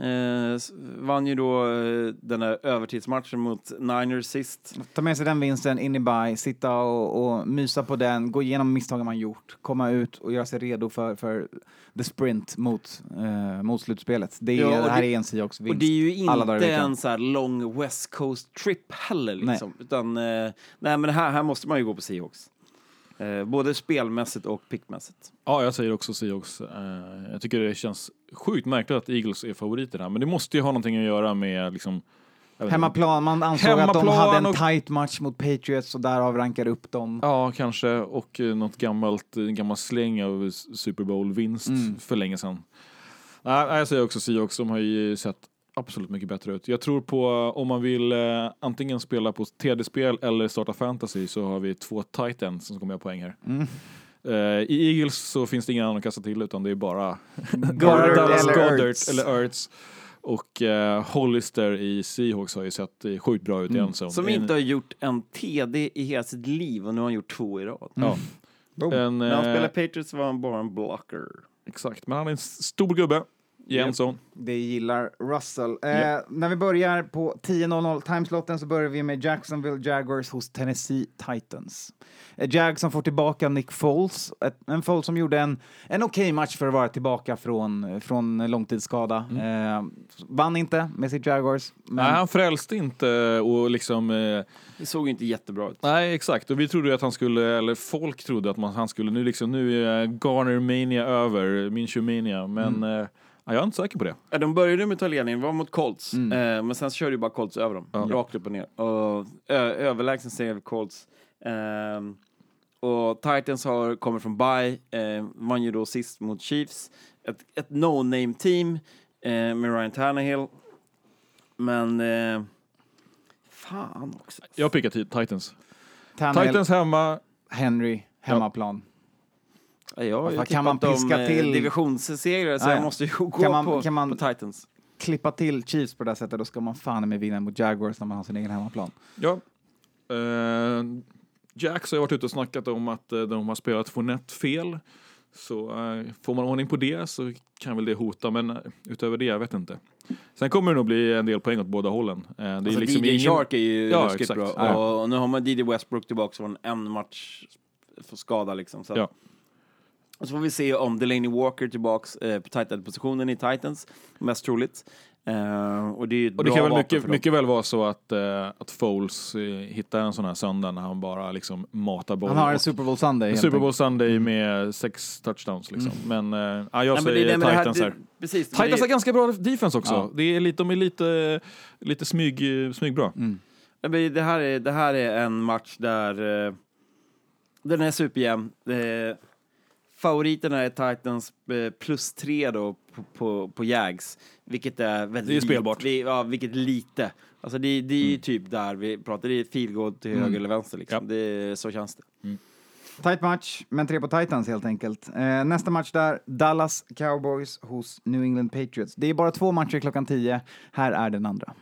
Eh, vann ju då eh, den här övertidsmatchen mot Niners sist. Ta med sig den vinsten in i bye, sitta och, och mysa på den, gå igenom misstagen man gjort, komma ut och göra sig redo för, för the sprint mot, eh, mot slutspelet. Det, är, Ja, och det här det- är en Seahawks vinst. Och det är ju inte en så här lång West Coast trip heller liksom. Utan, eh, nej men här, här måste man ju gå på Seahawks. Eh, både spelmässigt och pickmässigt. Ja, jag säger också Seahawks. Eh, jag tycker det känns sjukt märkligt att Eagles är favoriter här, men det måste ju ha någonting att göra med liksom... Hemmaplan, man ansåg att de Hemmaplan hade en och- tight match mot Patriots och därav rankar upp dem. Ja, kanske. Och eh, något gammalt, en gammal släng av Super Bowl-vinst Mm. för länge sedan. Nej, jag säger också Seahawks. De har ju sett absolut mycket bättre ut. Jag tror på, om man vill eh, antingen spela på TD-spel eller starta fantasy så har vi två tight ends som kommer göra poäng här. Mm. Eh, I Eagles så finns det ingen annan att kasta till utan det är bara Goddard Dallas eller Goddard eller Ertz. Och eh, Hollister i Seahawks har ju sett eh, sjukt bra ut i Mm. Som inte har gjort en TD i hela sitt liv och nu har han gjort två i rad. Ja. Boom. En, När han spelade Patriots var han bara en blocker. Exakt, men han är en stor gubbe endzone. Det gillar Russell. Eh, Ja. När vi börjar på 10.00 timeslotten så börjar vi med Jacksonville Jaguars hos Tennessee Titans. Eh, Jag som får tillbaka Nick Foles, ett, en Foles som gjorde en, en okej match för att vara tillbaka från, från långtidsskada. Eh, vann inte med sitt Jaguars, men Nej, han frälste inte och liksom... Eh, Det såg inte jättebra ut. nej, exakt. Och vi trodde att han skulle, eller folk trodde att man, han skulle, nu liksom, nu är Garner Mania över, Minshew Mania, men Mm. Eh, Ja, jag är inte säker på det. Ja, de började med att ta ledningen, var mot Colts, Mm. eh, men sen körde ju bara Colts över dem, rakt upp och ner. Och ö- överlägsen seger Colts. Ehm, och Titans har kommit från bye, eh, vann ju då sist mot Chiefs. Ett, ett no-name team eh, med Ryan Tannehill. Men... Eh, fan också. Jag pickar Ti- Titans. Tannehill, Titans hemma. Henry, hemmaplan. Ja, Jag har ju kan man piska om, eh, till? divisionssegrar, så Ja, jag ja. måste ju gå Kan man- på, kan man- på Titans. Klippa till Chiefs på det här sättet, då ska man fan med vinna mot Jaguars när man har sin egen hemmaplan. Ja. Eh, Jacks har varit ute och snackat om att eh, de har spelat Fournette fel. Så eh, får man ordning på det så kan väl det hota, men eh, utöver det, jag vet inte. Sen kommer det nog bli en del poäng åt båda hållen. Det är Alltså liksom DJ ingen... Shark är ju Ja, ruskigt exakt. bra. Ja. Och nu har man DJ Westbrook tillbaka från en match för skada liksom. Så. Ja. Och så får vi se om Delaney Walker tillbaks eh, på tight end-positionen i Titans, mest troligt. Eh, och det är ju ett Och det bra kan väl mycket, mycket väl vara så att, eh, att Foles eh, hittar en sån här söndag när han bara liksom matar bollen. Han har en Super Bowl Sunday. helt Super Bowl. Sunday med sex touchdowns liksom. Men eh, ja, jag Nej, säger nej, men det här- Titans det- här. Precis. Titans det, har ganska bra defense också. Ja. Det är lite, de är lite, lite smyg, smygbra. Mm. nej, men det, här är, det här är en match där eh, den är superjämn. Favoriterna är Titans eh, plus tre då på, på, på Jags, vilket är väldigt Det är spelbart. Vi, ja, vilket lite. Alltså det, det är ju typ där vi pratar, det är field goal till höger eller vänster liksom. Ja. Det, så känns det. Tight match, men tre på Titans helt enkelt. Eh, nästa match där, Dallas Cowboys hos New England Patriots. Det är bara två matcher klockan 10. Här är den andra.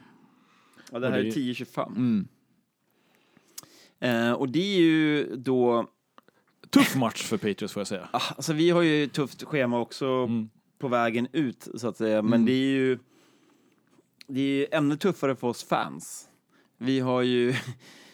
Ja, det här det är är- 10-25. Mm. Eh, och det är ju då, Tuff match för Patriots får jag säga. ah, alltså vi har ju ett tufft schema också Mm. på vägen ut så att säga, men det är ju det är ju ännu tuffare för oss fans. Vi har ju,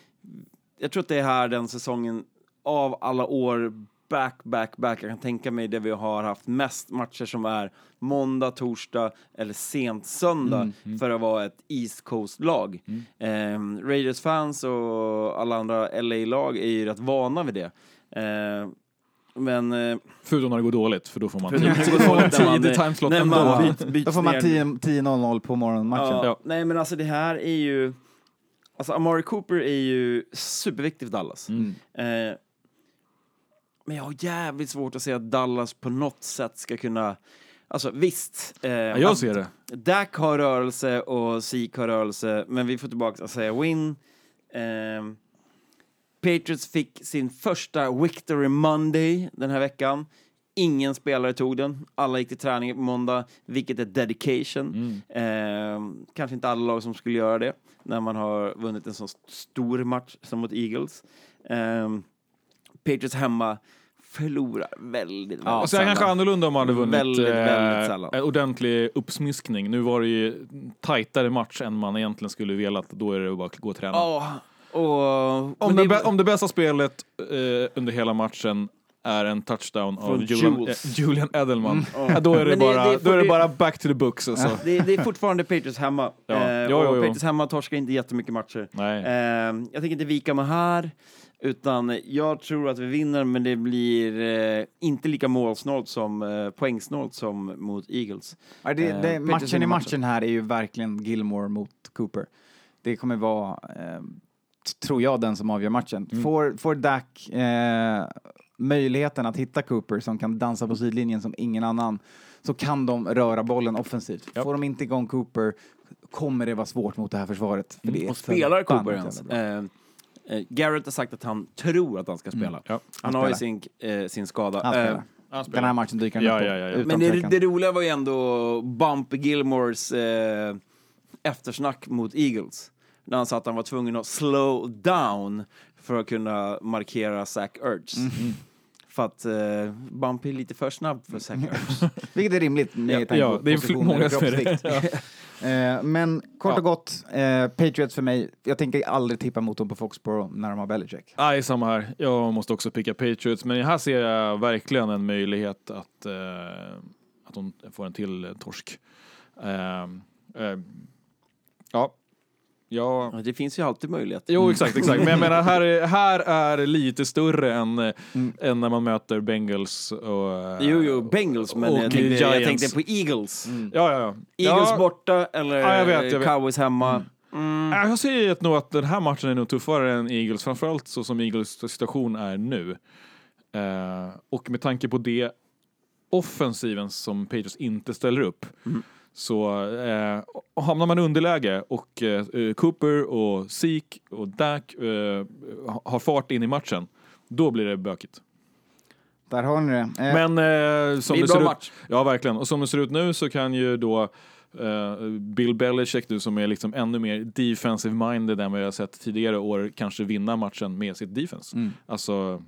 [laughs] jag tror att det är här den säsongen av alla år back, back, back. Jag kan tänka mig det vi har haft mest matcher som är måndag, torsdag eller sent söndag för att vara ett East Coast-lag. Eh, Raiders-fans och alla andra LA-lag är ju rätt vana vid det. Eh, men... Eh, Förutom när det går dåligt, för då får man Förutom när det går [laughs] då får man dåligt när man- tidig timeslot när ändå. man byt- byts Då får man ner. 10 10-0-0 på morgonmatchen. Ja, Ja. Nej, men alltså det här är ju... Alltså Amari Cooper är ju superviktig för Dallas. Mm. Eh, men jag har jävligt svårt att se att Dallas på något sätt ska kunna... Alltså visst. Eh, Ja, jag att ser det. Dak har rörelse och Zeke har rörelse, men vi får tillbaka Isaiah Win. Eh, Patriots fick sin första Victory Monday den här veckan. Ingen spelare tog den. Alla gick till träning på måndag, vilket är dedication. Eh, kanske inte alla lag som skulle göra det när man har vunnit en så stor match som mot Eagles. Eh, Patriots hemma förlorar väldigt, väldigt Alltså, jag sällan. kanske annorlunda om man hade vunnit Väldigt, eh, väldigt sällan. en ordentlig uppsmiskning. Nu var det ju tajtare match än man egentligen skulle velat. Då är det bara att gå och träna. Ja, och... Om, det, det- om det bästa spelet eh, under hela matchen är en touchdown av Julian, eh, Julian Edelman, ja, då är det, det- bara, det får då är det bara back to the books. Alltså. Det, det är fortfarande Patriots hemma. Ja. Eh, Jo, jo, jo. Patriots hemma torskar inte jättemycket matcher. Nej. Eh, jag tänker inte vika mig här, utan jag tror att vi vinner, men det blir eh, inte lika målsnålt som eh, poängsnålt som mot Eagles. Ja, det, Eh, det, matchen i matchen här är ju verkligen Gilmore mot Cooper. Det kommer vara, eh, tror jag, den som avgör matchen. Mm. Får, får Dak eh, möjligheten att hitta Cooper som kan dansa på sidlinjen som ingen annan så kan de röra bollen offensivt. Ja. Får de inte igång Cooper kommer det vara svårt mot det här försvaret. För det är Och spelar Cooper ens? Eh, eh, Garrett har sagt att han tror att han ska spela. Ja. Han, Han har ju sin, eh, sin skada. Han spelar. Eh, Den här matchen dyker han Ja, upp ja, ja, Men det, det roliga var ju ändå Bump Gilmores eh, eftersnack mot Eagles. När han sa att han var tvungen att slow down för att kunna markera Zach Ertz. Mhm. För att eh, Bump är lite för snabb för Zach Ertz. [laughs] Vilket är rimligt med Ja, tanke ja, på det är många som är det. kroppsvikt. [laughs] Eh, Men kort och gott, eh, Patriots för mig, jag tänker aldrig tippa mot dem på Foxborough när de har Belichick. Nej, samma här. Jag måste också picka Patriots, men här ser jag verkligen en möjlighet att, eh, att de får en till torsk. Eh, eh, ja, Ja, Det finns ju alltid möjlighet. Jo, exakt, exakt. Men jag menar, här är, här är lite större än, eh, än när man möter Bengals och... Jo, jo, Bengals, men jag tänkte, jag tänkte på Eagles. Ja, ja, ja. Eagles ja, borta eller Ja, jag vet, jag vet. Cowboys hemma. Mm. Jag säger nog att den här matchen är nog tuffare än Eagles, framförallt så som Eagles situation är nu. Eh, och med tanke på det offensiven som Patriots inte ställer upp så eh, hamnar man i underläge och eh, Cooper och Zeke och Dak eh, ha- har fart in i matchen, då blir det bökigt. Där har ni det. Eh, Men eh, som Det ser ut, match. ja verkligen, och som det ser ut nu så kan ju då eh, Bill Belichick nu som är liksom ännu mer defensive minded än vad jag har sett tidigare år kanske vinna matchen med sitt defense. Alltså,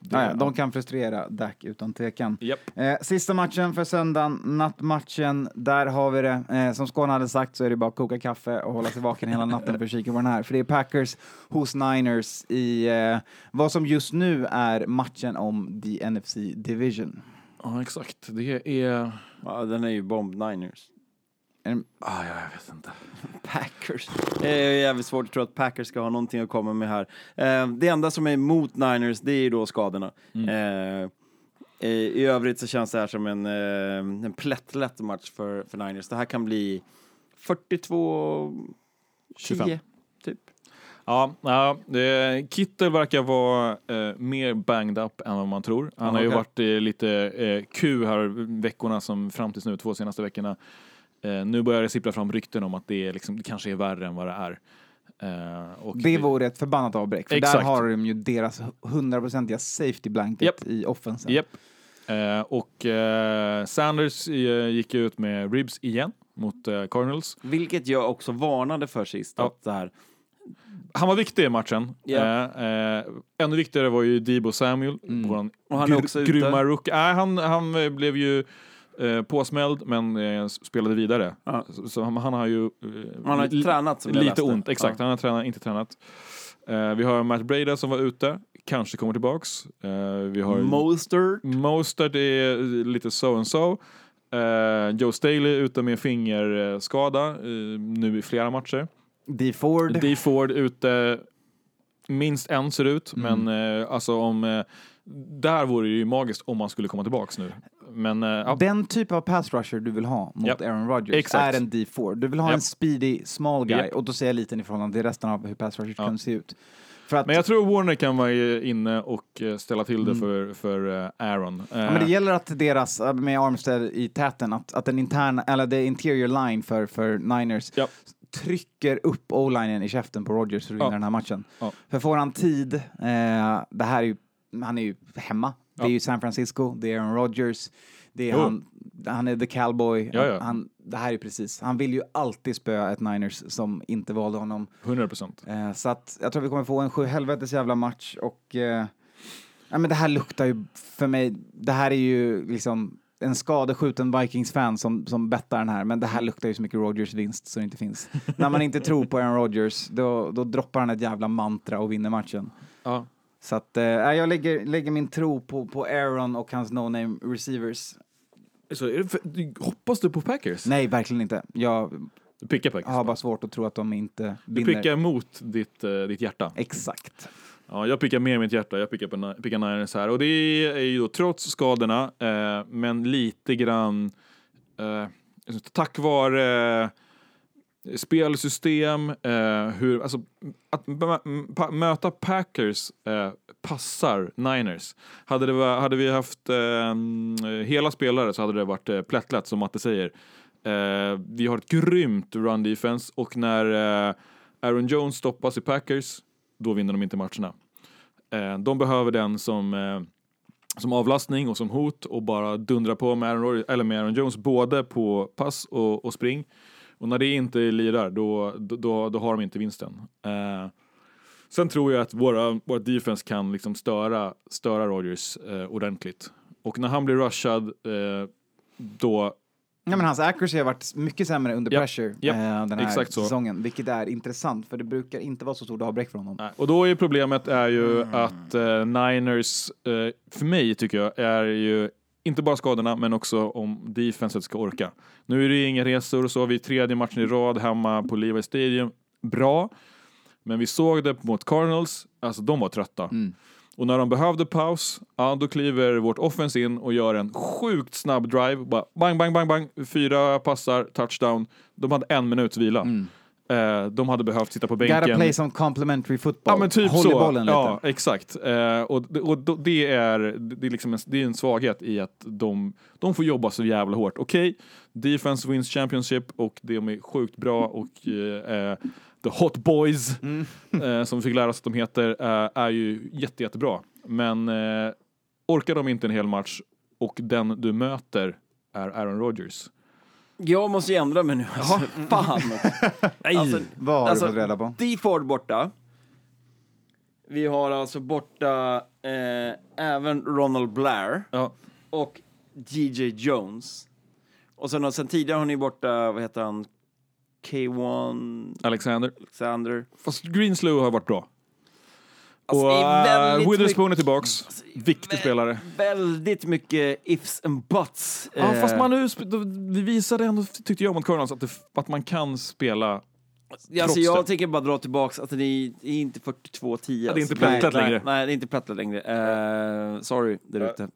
det, ja, ja, de kan frustrera Dak utan tvekan. Japp. Eh, sista matchen för söndagen, nattmatchen, där har vi det. Eh, som Skåne hade sagt så är det bara att koka kaffe och hålla sig vaken hela natten för att kika på den här. För det är Packers hos Niners i eh, vad som just nu är matchen om the NFC Division. Ja, exakt. Det är... Ja, den är ju bomb Niners. En- Ah, ja, jag vet inte. Packers. Det är jävligt svårt att tro att Packers ska ha någonting att komma med här. Eh, det enda som är emot Niners, det är ju då skadorna. Mm. Eh, i, I övrigt så känns det här som en, eh, en plättlätt match för, för Niners. Det här kan bli 42-10, 25. typ. Ja, ja Kittel verkar vara eh, mer banged up än vad man tror. Han Ja, har ju okej. varit eh, lite eh, Q här veckorna som fram tills nu, två senaste veckorna. Eh, nu börjar det sippra fram rykten om att det, är liksom, det kanske är värre än vad det är. Eh, och Det vore ett förbannat avbräck, för där Exakt. har de ju deras hundraprocentiga safety blanket Japp. i offensen. Japp. Eh, och eh, Sanders eh, gick ut med ribs igen mot eh, Cardinals. Vilket jag också varnade för sist. Ja. Att det här, Han var viktig i matchen. Ja. Eh, eh, ännu viktigare var ju Debo Samuel, våran Och han är gr- också ute. grymma rookie. Nej, han, han blev ju eh, påsmälld men eh, spelade vidare. Ja. Så, så han, han har ju... eh, han har li- tränat som Lite ont, exakt. Ja. Han har tränat, inte tränat. Eh, vi har Matt Breda som var ute, kanske kommer tillbaks. Vi har Mostert. Mostert är lite so and so. Eh, Joe Staley ute med fingerskada nu i flera matcher. D. Ford. D. Ford ute minst en ser ut, Mm. men alltså om... Där vore det ju magiskt om man skulle komma tillbaks nu. Men eh, ja, Den typ av pass rusher du vill ha mot Japp. Aaron Rodgers Exakt. är en D4. Du vill ha en Japp. speedy small guy Japp. och då säger jag liten i förhållande till resten av hur pass rushers Ja. kan se ut. Att, men jag tror Warner kan vara inne och eh, ställa till det för, för eh, Aaron. Mm. ja, men det gäller att deras, med Armstead i täten, att, att den interna, eller the interior line för, för Niners Ja. trycker upp o-linen i käften på Rodgers för att vinna Ja. den här matchen. För får han tid, eh, det här är ju, han är ju hemma, det är ju San Francisco, det är Aaron Rodgers, det är han, han är the cowboy, Ja, ja. Han, det här är precis, han vill ju alltid spöa ett Niners som inte valde honom. 100 procent. Eh, så att jag tror vi kommer få en sju helvetes jävla match och eh, ja, men det här luktar ju för mig, det här är ju liksom en skadeskjuten Vikings-fan som, som bettar den här, men det här luktar ju så mycket Rodgers vinst så det inte finns. När man inte tror på Aaron Rodgers, då, då droppar han ett jävla mantra och vinner matchen. Ja. Så att eh, jag lägger, lägger min tro på, på Aaron och hans no-name receivers. Så för, du- hoppas du på Packers? Nej, verkligen inte. Jag Du pickar Packers? har bara svårt att tro att de inte du vinner. pickar mot ditt, eh, ditt hjärta? Exakt. Ja, jag pickar med mitt hjärta, jag pickar, på, pickar Niners här. Och det är ju då trots skadorna, eh, men lite grann eh, tack vare spelsystem, eh, hur, alltså, att möta Packers eh, passar Niners. Hade, det, hade vi haft eh, hela spelare så hade det varit eh, plättlätt som Matte säger. Eh, vi har ett grymt run defense och när eh, Aaron Jones stoppas i Packers, då vinner de inte matcherna. Eh, de behöver den som, eh, som avlastning och som hot och bara dundra på med Aaron, eller med Aaron Jones både på pass och, och spring. Och när det inte lirar, då, då- då, har de inte vinsten. Eh, sen tror jag att våra, våra defense kan liksom störa, störa Rodgers eh, ordentligt. Och när han blir rushad, eh, då Ja, men hans accuracy har varit mycket sämre under Japp, pressure japp, eh, den här exakt så. säsongen, vilket är intressant för det brukar inte vara så stort avbräck för honom. Nej, Och då är problemet är ju att eh, Niners, eh, för mig tycker jag, är ju inte bara skadorna men också om defenset ska orka. Nu är det inga resor så, vi är tredje matchen i rad hemma på Levi Stadium. bra. Men vi såg det mot Cardinals, alltså de var trötta. Och när de behövde paus, ja då kliver vårt offense in och gör en sjukt snabb drive. Bara bang, bang, bang, bang. Fyra passar, touchdown. De hade en minuts vila. Eh, de hade behövt sitta på bänken. Gotta play some complementary football. Ja men typ Håll i så. bollen lite. ja, exakt. Eh, och och det, är, det, är liksom en, det är en svaghet i att de, de får jobba så jävla hårt. Okej, defense wins championship och de är sjukt bra och eh, the hot boys, Mm. [laughs] eh, som vi fick lära oss att de heter, eh, är ju jätte, jättebra. Men eh, orkar de inte en hel match och den du möter är Aaron Rodgers. Jag måste ju ändra mig nu. Alltså, fan. [laughs] Alltså, Vad har Alltså, du fått reda på? D Ford borta. Vi har alltså borta eh, även Ronald Blair Ja. och DJ Jones. Och sen, sen tidigare har ni borta, vad heter han, K1 Alexander. Alexander. Fast Greenslow har varit bra. Alltså, och det väldigt Witherspoon är tillbaks. Viktig vä- spelare. Väldigt mycket ifs and buts. Ja, Eh, fast man nu, vi visade ändå, tyckte jag mot Cardinals, att, det, att man kan spela. Alltså, jag det. tänker bara dra tillbaks att det är, inte 42-10. Ja, det är inte alltså. plättlätt nej, längre. Nej, det är inte plättlätt längre. Eh, sorry där ute.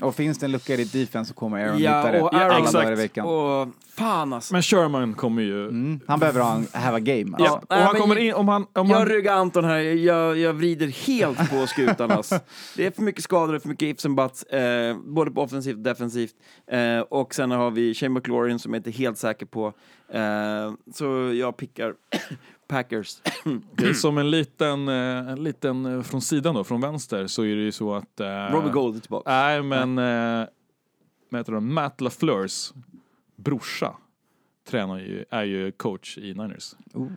Eh, Och finns det en lucka i ditt defense så kommer Aaron Ja, hitta det och alla Aaron- exakt. dagar i veckan. och fan alltså. Men Sherman kommer ju... Mm. Han behöver ha en have a game. Ja, Alltså. och Nej, han kommer in, om han... Om Jag han ryggar Anton här, jag, jag vrider helt på skutan alltså. Det är för mycket skador, för mycket ifs and buts, eh, både på offensivt och defensivt. Och sen har vi Shane McLaurin som jag inte är helt säker på. Eh, så jag pickar [coughs] Packers. det är som en liten, eh, en liten eh, från sidan då, från vänster, så är det ju så att... eh, Robert Gold är tillbaka. Nej, men... Eh, vad heter de? Matt LaFleurs brorsa tränar ju, är ju coach i Niners.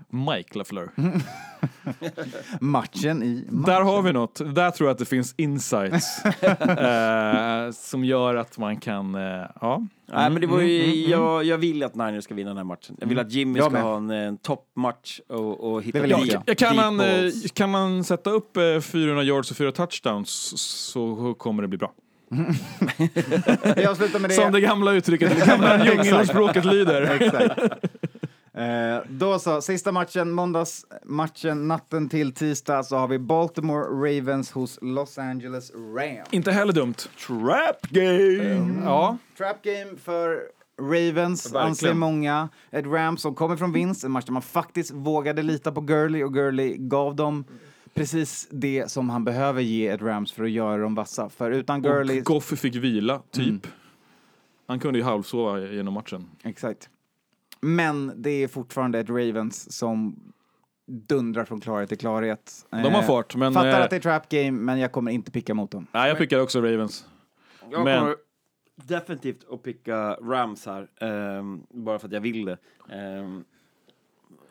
Mike LaFleur. [laughs] Matchen i matchen. Där har vi något. Där tror jag att det finns insights [laughs] eh, som gör att man kan, eh, ja. Nej, men det var ju, jag, jag vill att Niners ska vinna den här matchen. Jag vill att Jimmy ska ha en, en toppmatch och, och hitta. Ja, kan, deep man, eh, kan man sätta upp eh, 400 yards och 4 touchdowns så kommer det bli bra. [laughs] Jag slutar med det. Som det gamla uttrycket, det gamla [laughs] djungelspråket lyder. Exakt. [laughs] Eh, då så, sista matchen, måndagsmatchen, natten till tisdag så har vi Baltimore Ravens hos Los Angeles Rams. Inte heller dumt. Trap game! Ja, Trap game för Ravens, Verkligen. anser många. Ett Rams som kommer från vinst, en match där man faktiskt vågade lita på Gurley och Gurley gav dem precis det som han behöver ge ett Rams för att göra dem vassa. För utan Gurley... och Goff fick vila, typ. Han kunde ju halvsova genom matchen. Exakt. Men det är fortfarande ett Ravens som dundrar från klarhet till klarhet. De har Eh, fart, men... Fattar eh, att det är trap game, men jag kommer inte picka mot dem. Nej, jag pickar också Ravens. Jag Men- kommer definitivt att picka Rams här, ehm, bara för att jag vill det. Um,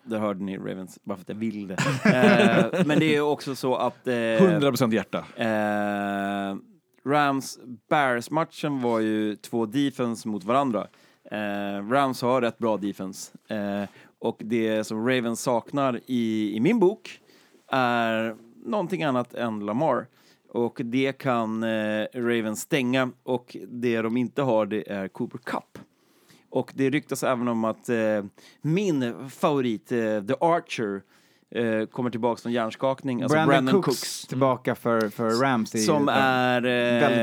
det hörde ni Ravens, bara för att jag vill det. Eh, men det är också så att... eh, 100% hjärta. Eh, Rams Bears-matchen var ju två defense mot varandra. Eh, Rams har rätt bra defense. Eh, och det som Ravens saknar i, i min bok är någonting annat än Lamar. Och det kan eh, Ravens stänga och det de inte har det är Cooper Cup. Och det ryktas även om att eh, min favorit, eh, The Archer, eh, kommer tillbaka från hjärnskakning. Alltså Brandon, Brandon, Cooks, Cooks. tillbaka för, för Rams. ju- Som är,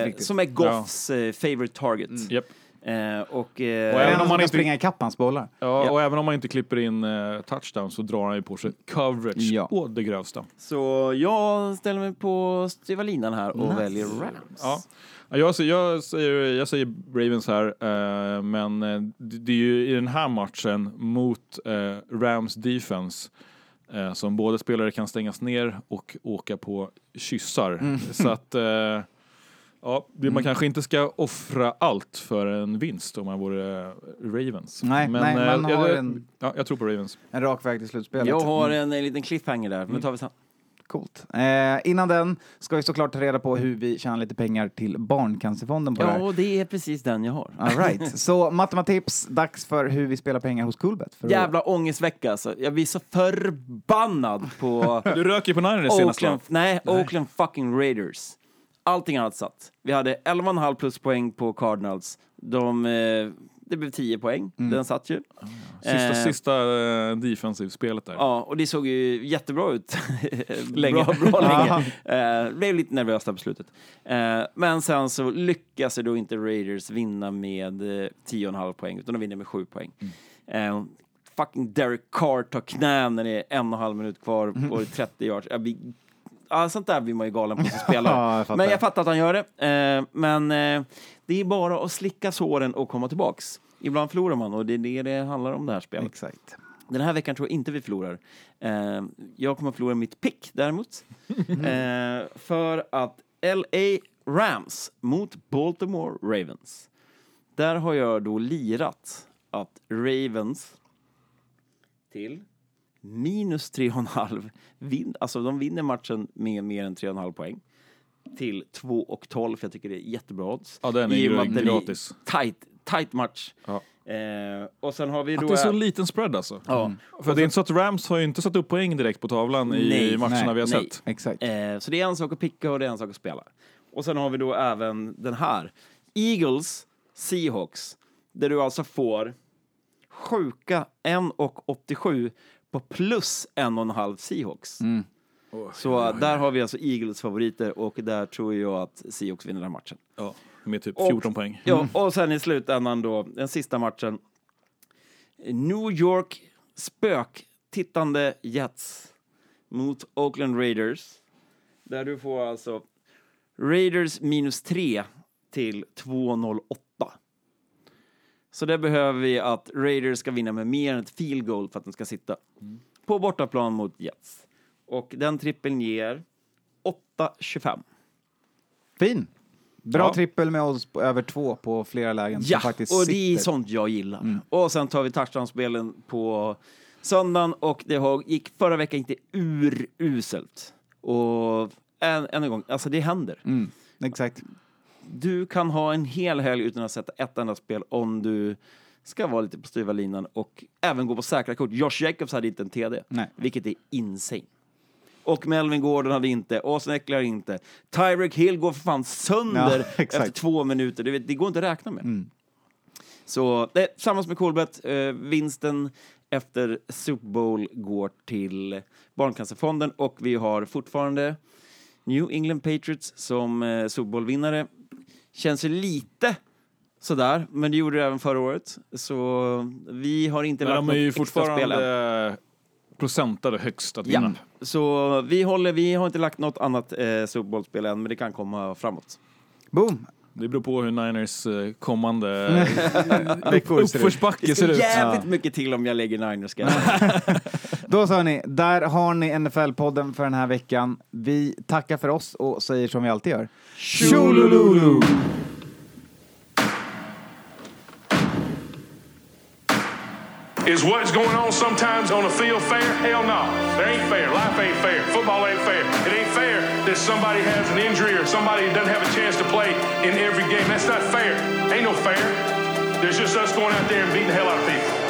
eh, som är Goffs eh, favorite target. Japp. Eh, och, Och eh, är även om man inte- springa ikapp hans bollar. Ja, Ja. och även om man inte klipper in eh, touchdown så drar han ju på sig coverage Ja. å det grövsta. så jag ställer mig på styva linan här och Nice. väljer Rams. Ja. Ja, Jag säger, jag, säger, jag säger Ravens här, eh, men eh, det, det är ju i den här matchen mot eh, Rams defense eh, som både spelare kan stängas ner och åka på kyssar. Mm. Så att eh, ja, det- man kanske inte ska offra allt för en vinst om man vore eh, Ravens. Nej, nej, eh, man jag, har jag, en- ja, jag tror på Ravens. En rak väg till slutspelet. Jag har Mm, en, eh, liten cliffhanger där, men det tar vi sen. Coolt. Eh, innan den ska vi såklart ta reda på hur vi tjänar lite pengar till Barncancerfonden på det här. Ja, det är precis den jag har. All right. [laughs] Så matematips, dags för hur vi spelar pengar hos Coolbet. För att- Jävla ångestvecka alltså. Jag blir så förbannad på [laughs] Du röker ju på Niners senast va? Oakland, nej, Oakland fucking Raiders. Allting annat satt. Vi hade 11,5 plus poäng på Cardinals. De eh, det blev 10 poäng. Den satt ju. Sista, Eh, sista eh, defensive-spelet där. Ja, och det såg ju jättebra ut. [laughs] Länge. bra, bra länge. Eh, blev lite nervös där på slutet. Eh, men sen så lyckas då inte Raiders vinna med eh, 10,5 poäng, utan de vinner med 7 poäng. Eh, fucking Derek Carr tar knän när det är en och en halv minut kvar på 30 yards. Jag blir, ja, sånt där blir man ju galen på som [laughs] spelare. Ja, jag men jag fattar att han gör det. Eh, men eh, det är bara att slicka såren och komma tillbaks. Ibland förlorar man och det är det det handlar om det här spelet. Exakt. Den här veckan tror jag inte vi förlorar. Eh, jag kommer att förlora mitt pick däremot. [laughs] eh, för att LA Rams mot Baltimore Ravens. Där har jag då lirat att Ravens till minus 3,5 vin, alltså de vinner matchen med mer än 3,5 poäng till 2 och 12 för jag tycker det är jättebra odds. Ja, den är I och att den gratis. Tight, tight match. Ja. Eh, och sen har vi Att då... det är så liten spread alltså. Ja. För det är inte så att Rams har ju inte satt upp poäng direkt på tavlan i Nej, matcherna nej, vi har nej. sett. Exakt. Eh, så det är en sak att picka och det är en sak att spela. Och sen har vi då även den här. Eagles, Seahawks. Där du alltså får sjuka 1,87 på plus 1,5 Seahawks. Så där har vi alltså Eagles favoriter och där tror jag att Seahawks vinner den här matchen. Ja, med typ Och- 14 poäng. Ja, och sen i slutändan då, den sista matchen. New York spöktittande Jets mot Oakland Raiders. Där du får alltså Raiders minus 3 till 2,08. Så där behöver vi att Raiders ska vinna med mer än ett field goal för att den ska sitta. På bortaplan mot Jets. Och den trippeln ger 8,25. Fin. Bra Ja. trippel med odds på över två på flera lägen. som Ja, och det är sitter. sånt jag gillar. Och sen tar vi touchdown-spelen på söndagen och det gick förra veckan inte uruselt. Och än, än en gång, alltså det händer. Mm, exakt. Du kan ha en hel helg utan att sätta ett enda spel om du ska vara lite på styva linan och även gå på säkra kort. Josh Jacobs hade inte en TD, Nej. vilket är insane. Och Melvin Gordon hade inte, Austin Eckler inte. Tyreek Hill går för fan sönder Ja, [laughs] efter två minuter. Det, det går inte att räkna med. Så det, tillsammans med Colbert, eh, vinsten efter Super Bowl går till Barncancerfonden och vi har fortfarande New England Patriots som eh, Super Bowl-vinnare. Känns ju lite sådär, men det gjorde det även förra året. Så vi har inte Men lagt de är ju något extra spel än. fortfarande procentade högst att Ja, vinna. så vi håller, vi har inte lagt något annat eh, Super Bowl-spel än, men det kan komma framåt. Boom. Det beror på hur Niners eh, kommande [laughs] Veckor ser ut. uppförsbacke Det ska ut. jävligt mycket till om jag lägger Niners. [laughs] Då sa ni, där har ni NFL-podden för den här veckan. Vi tackar för oss och säger som vi alltid gör. Tjolululu! Is what's going on sometimes on the field fair? Hell no. There ain't fair. Life ain't fair. Football ain't fair. It ain't fair that somebody has an injury or somebody doesn't have a chance to play in every game. That's not fair. Ain't no fair. There's just us going out there and beating the hell out of people.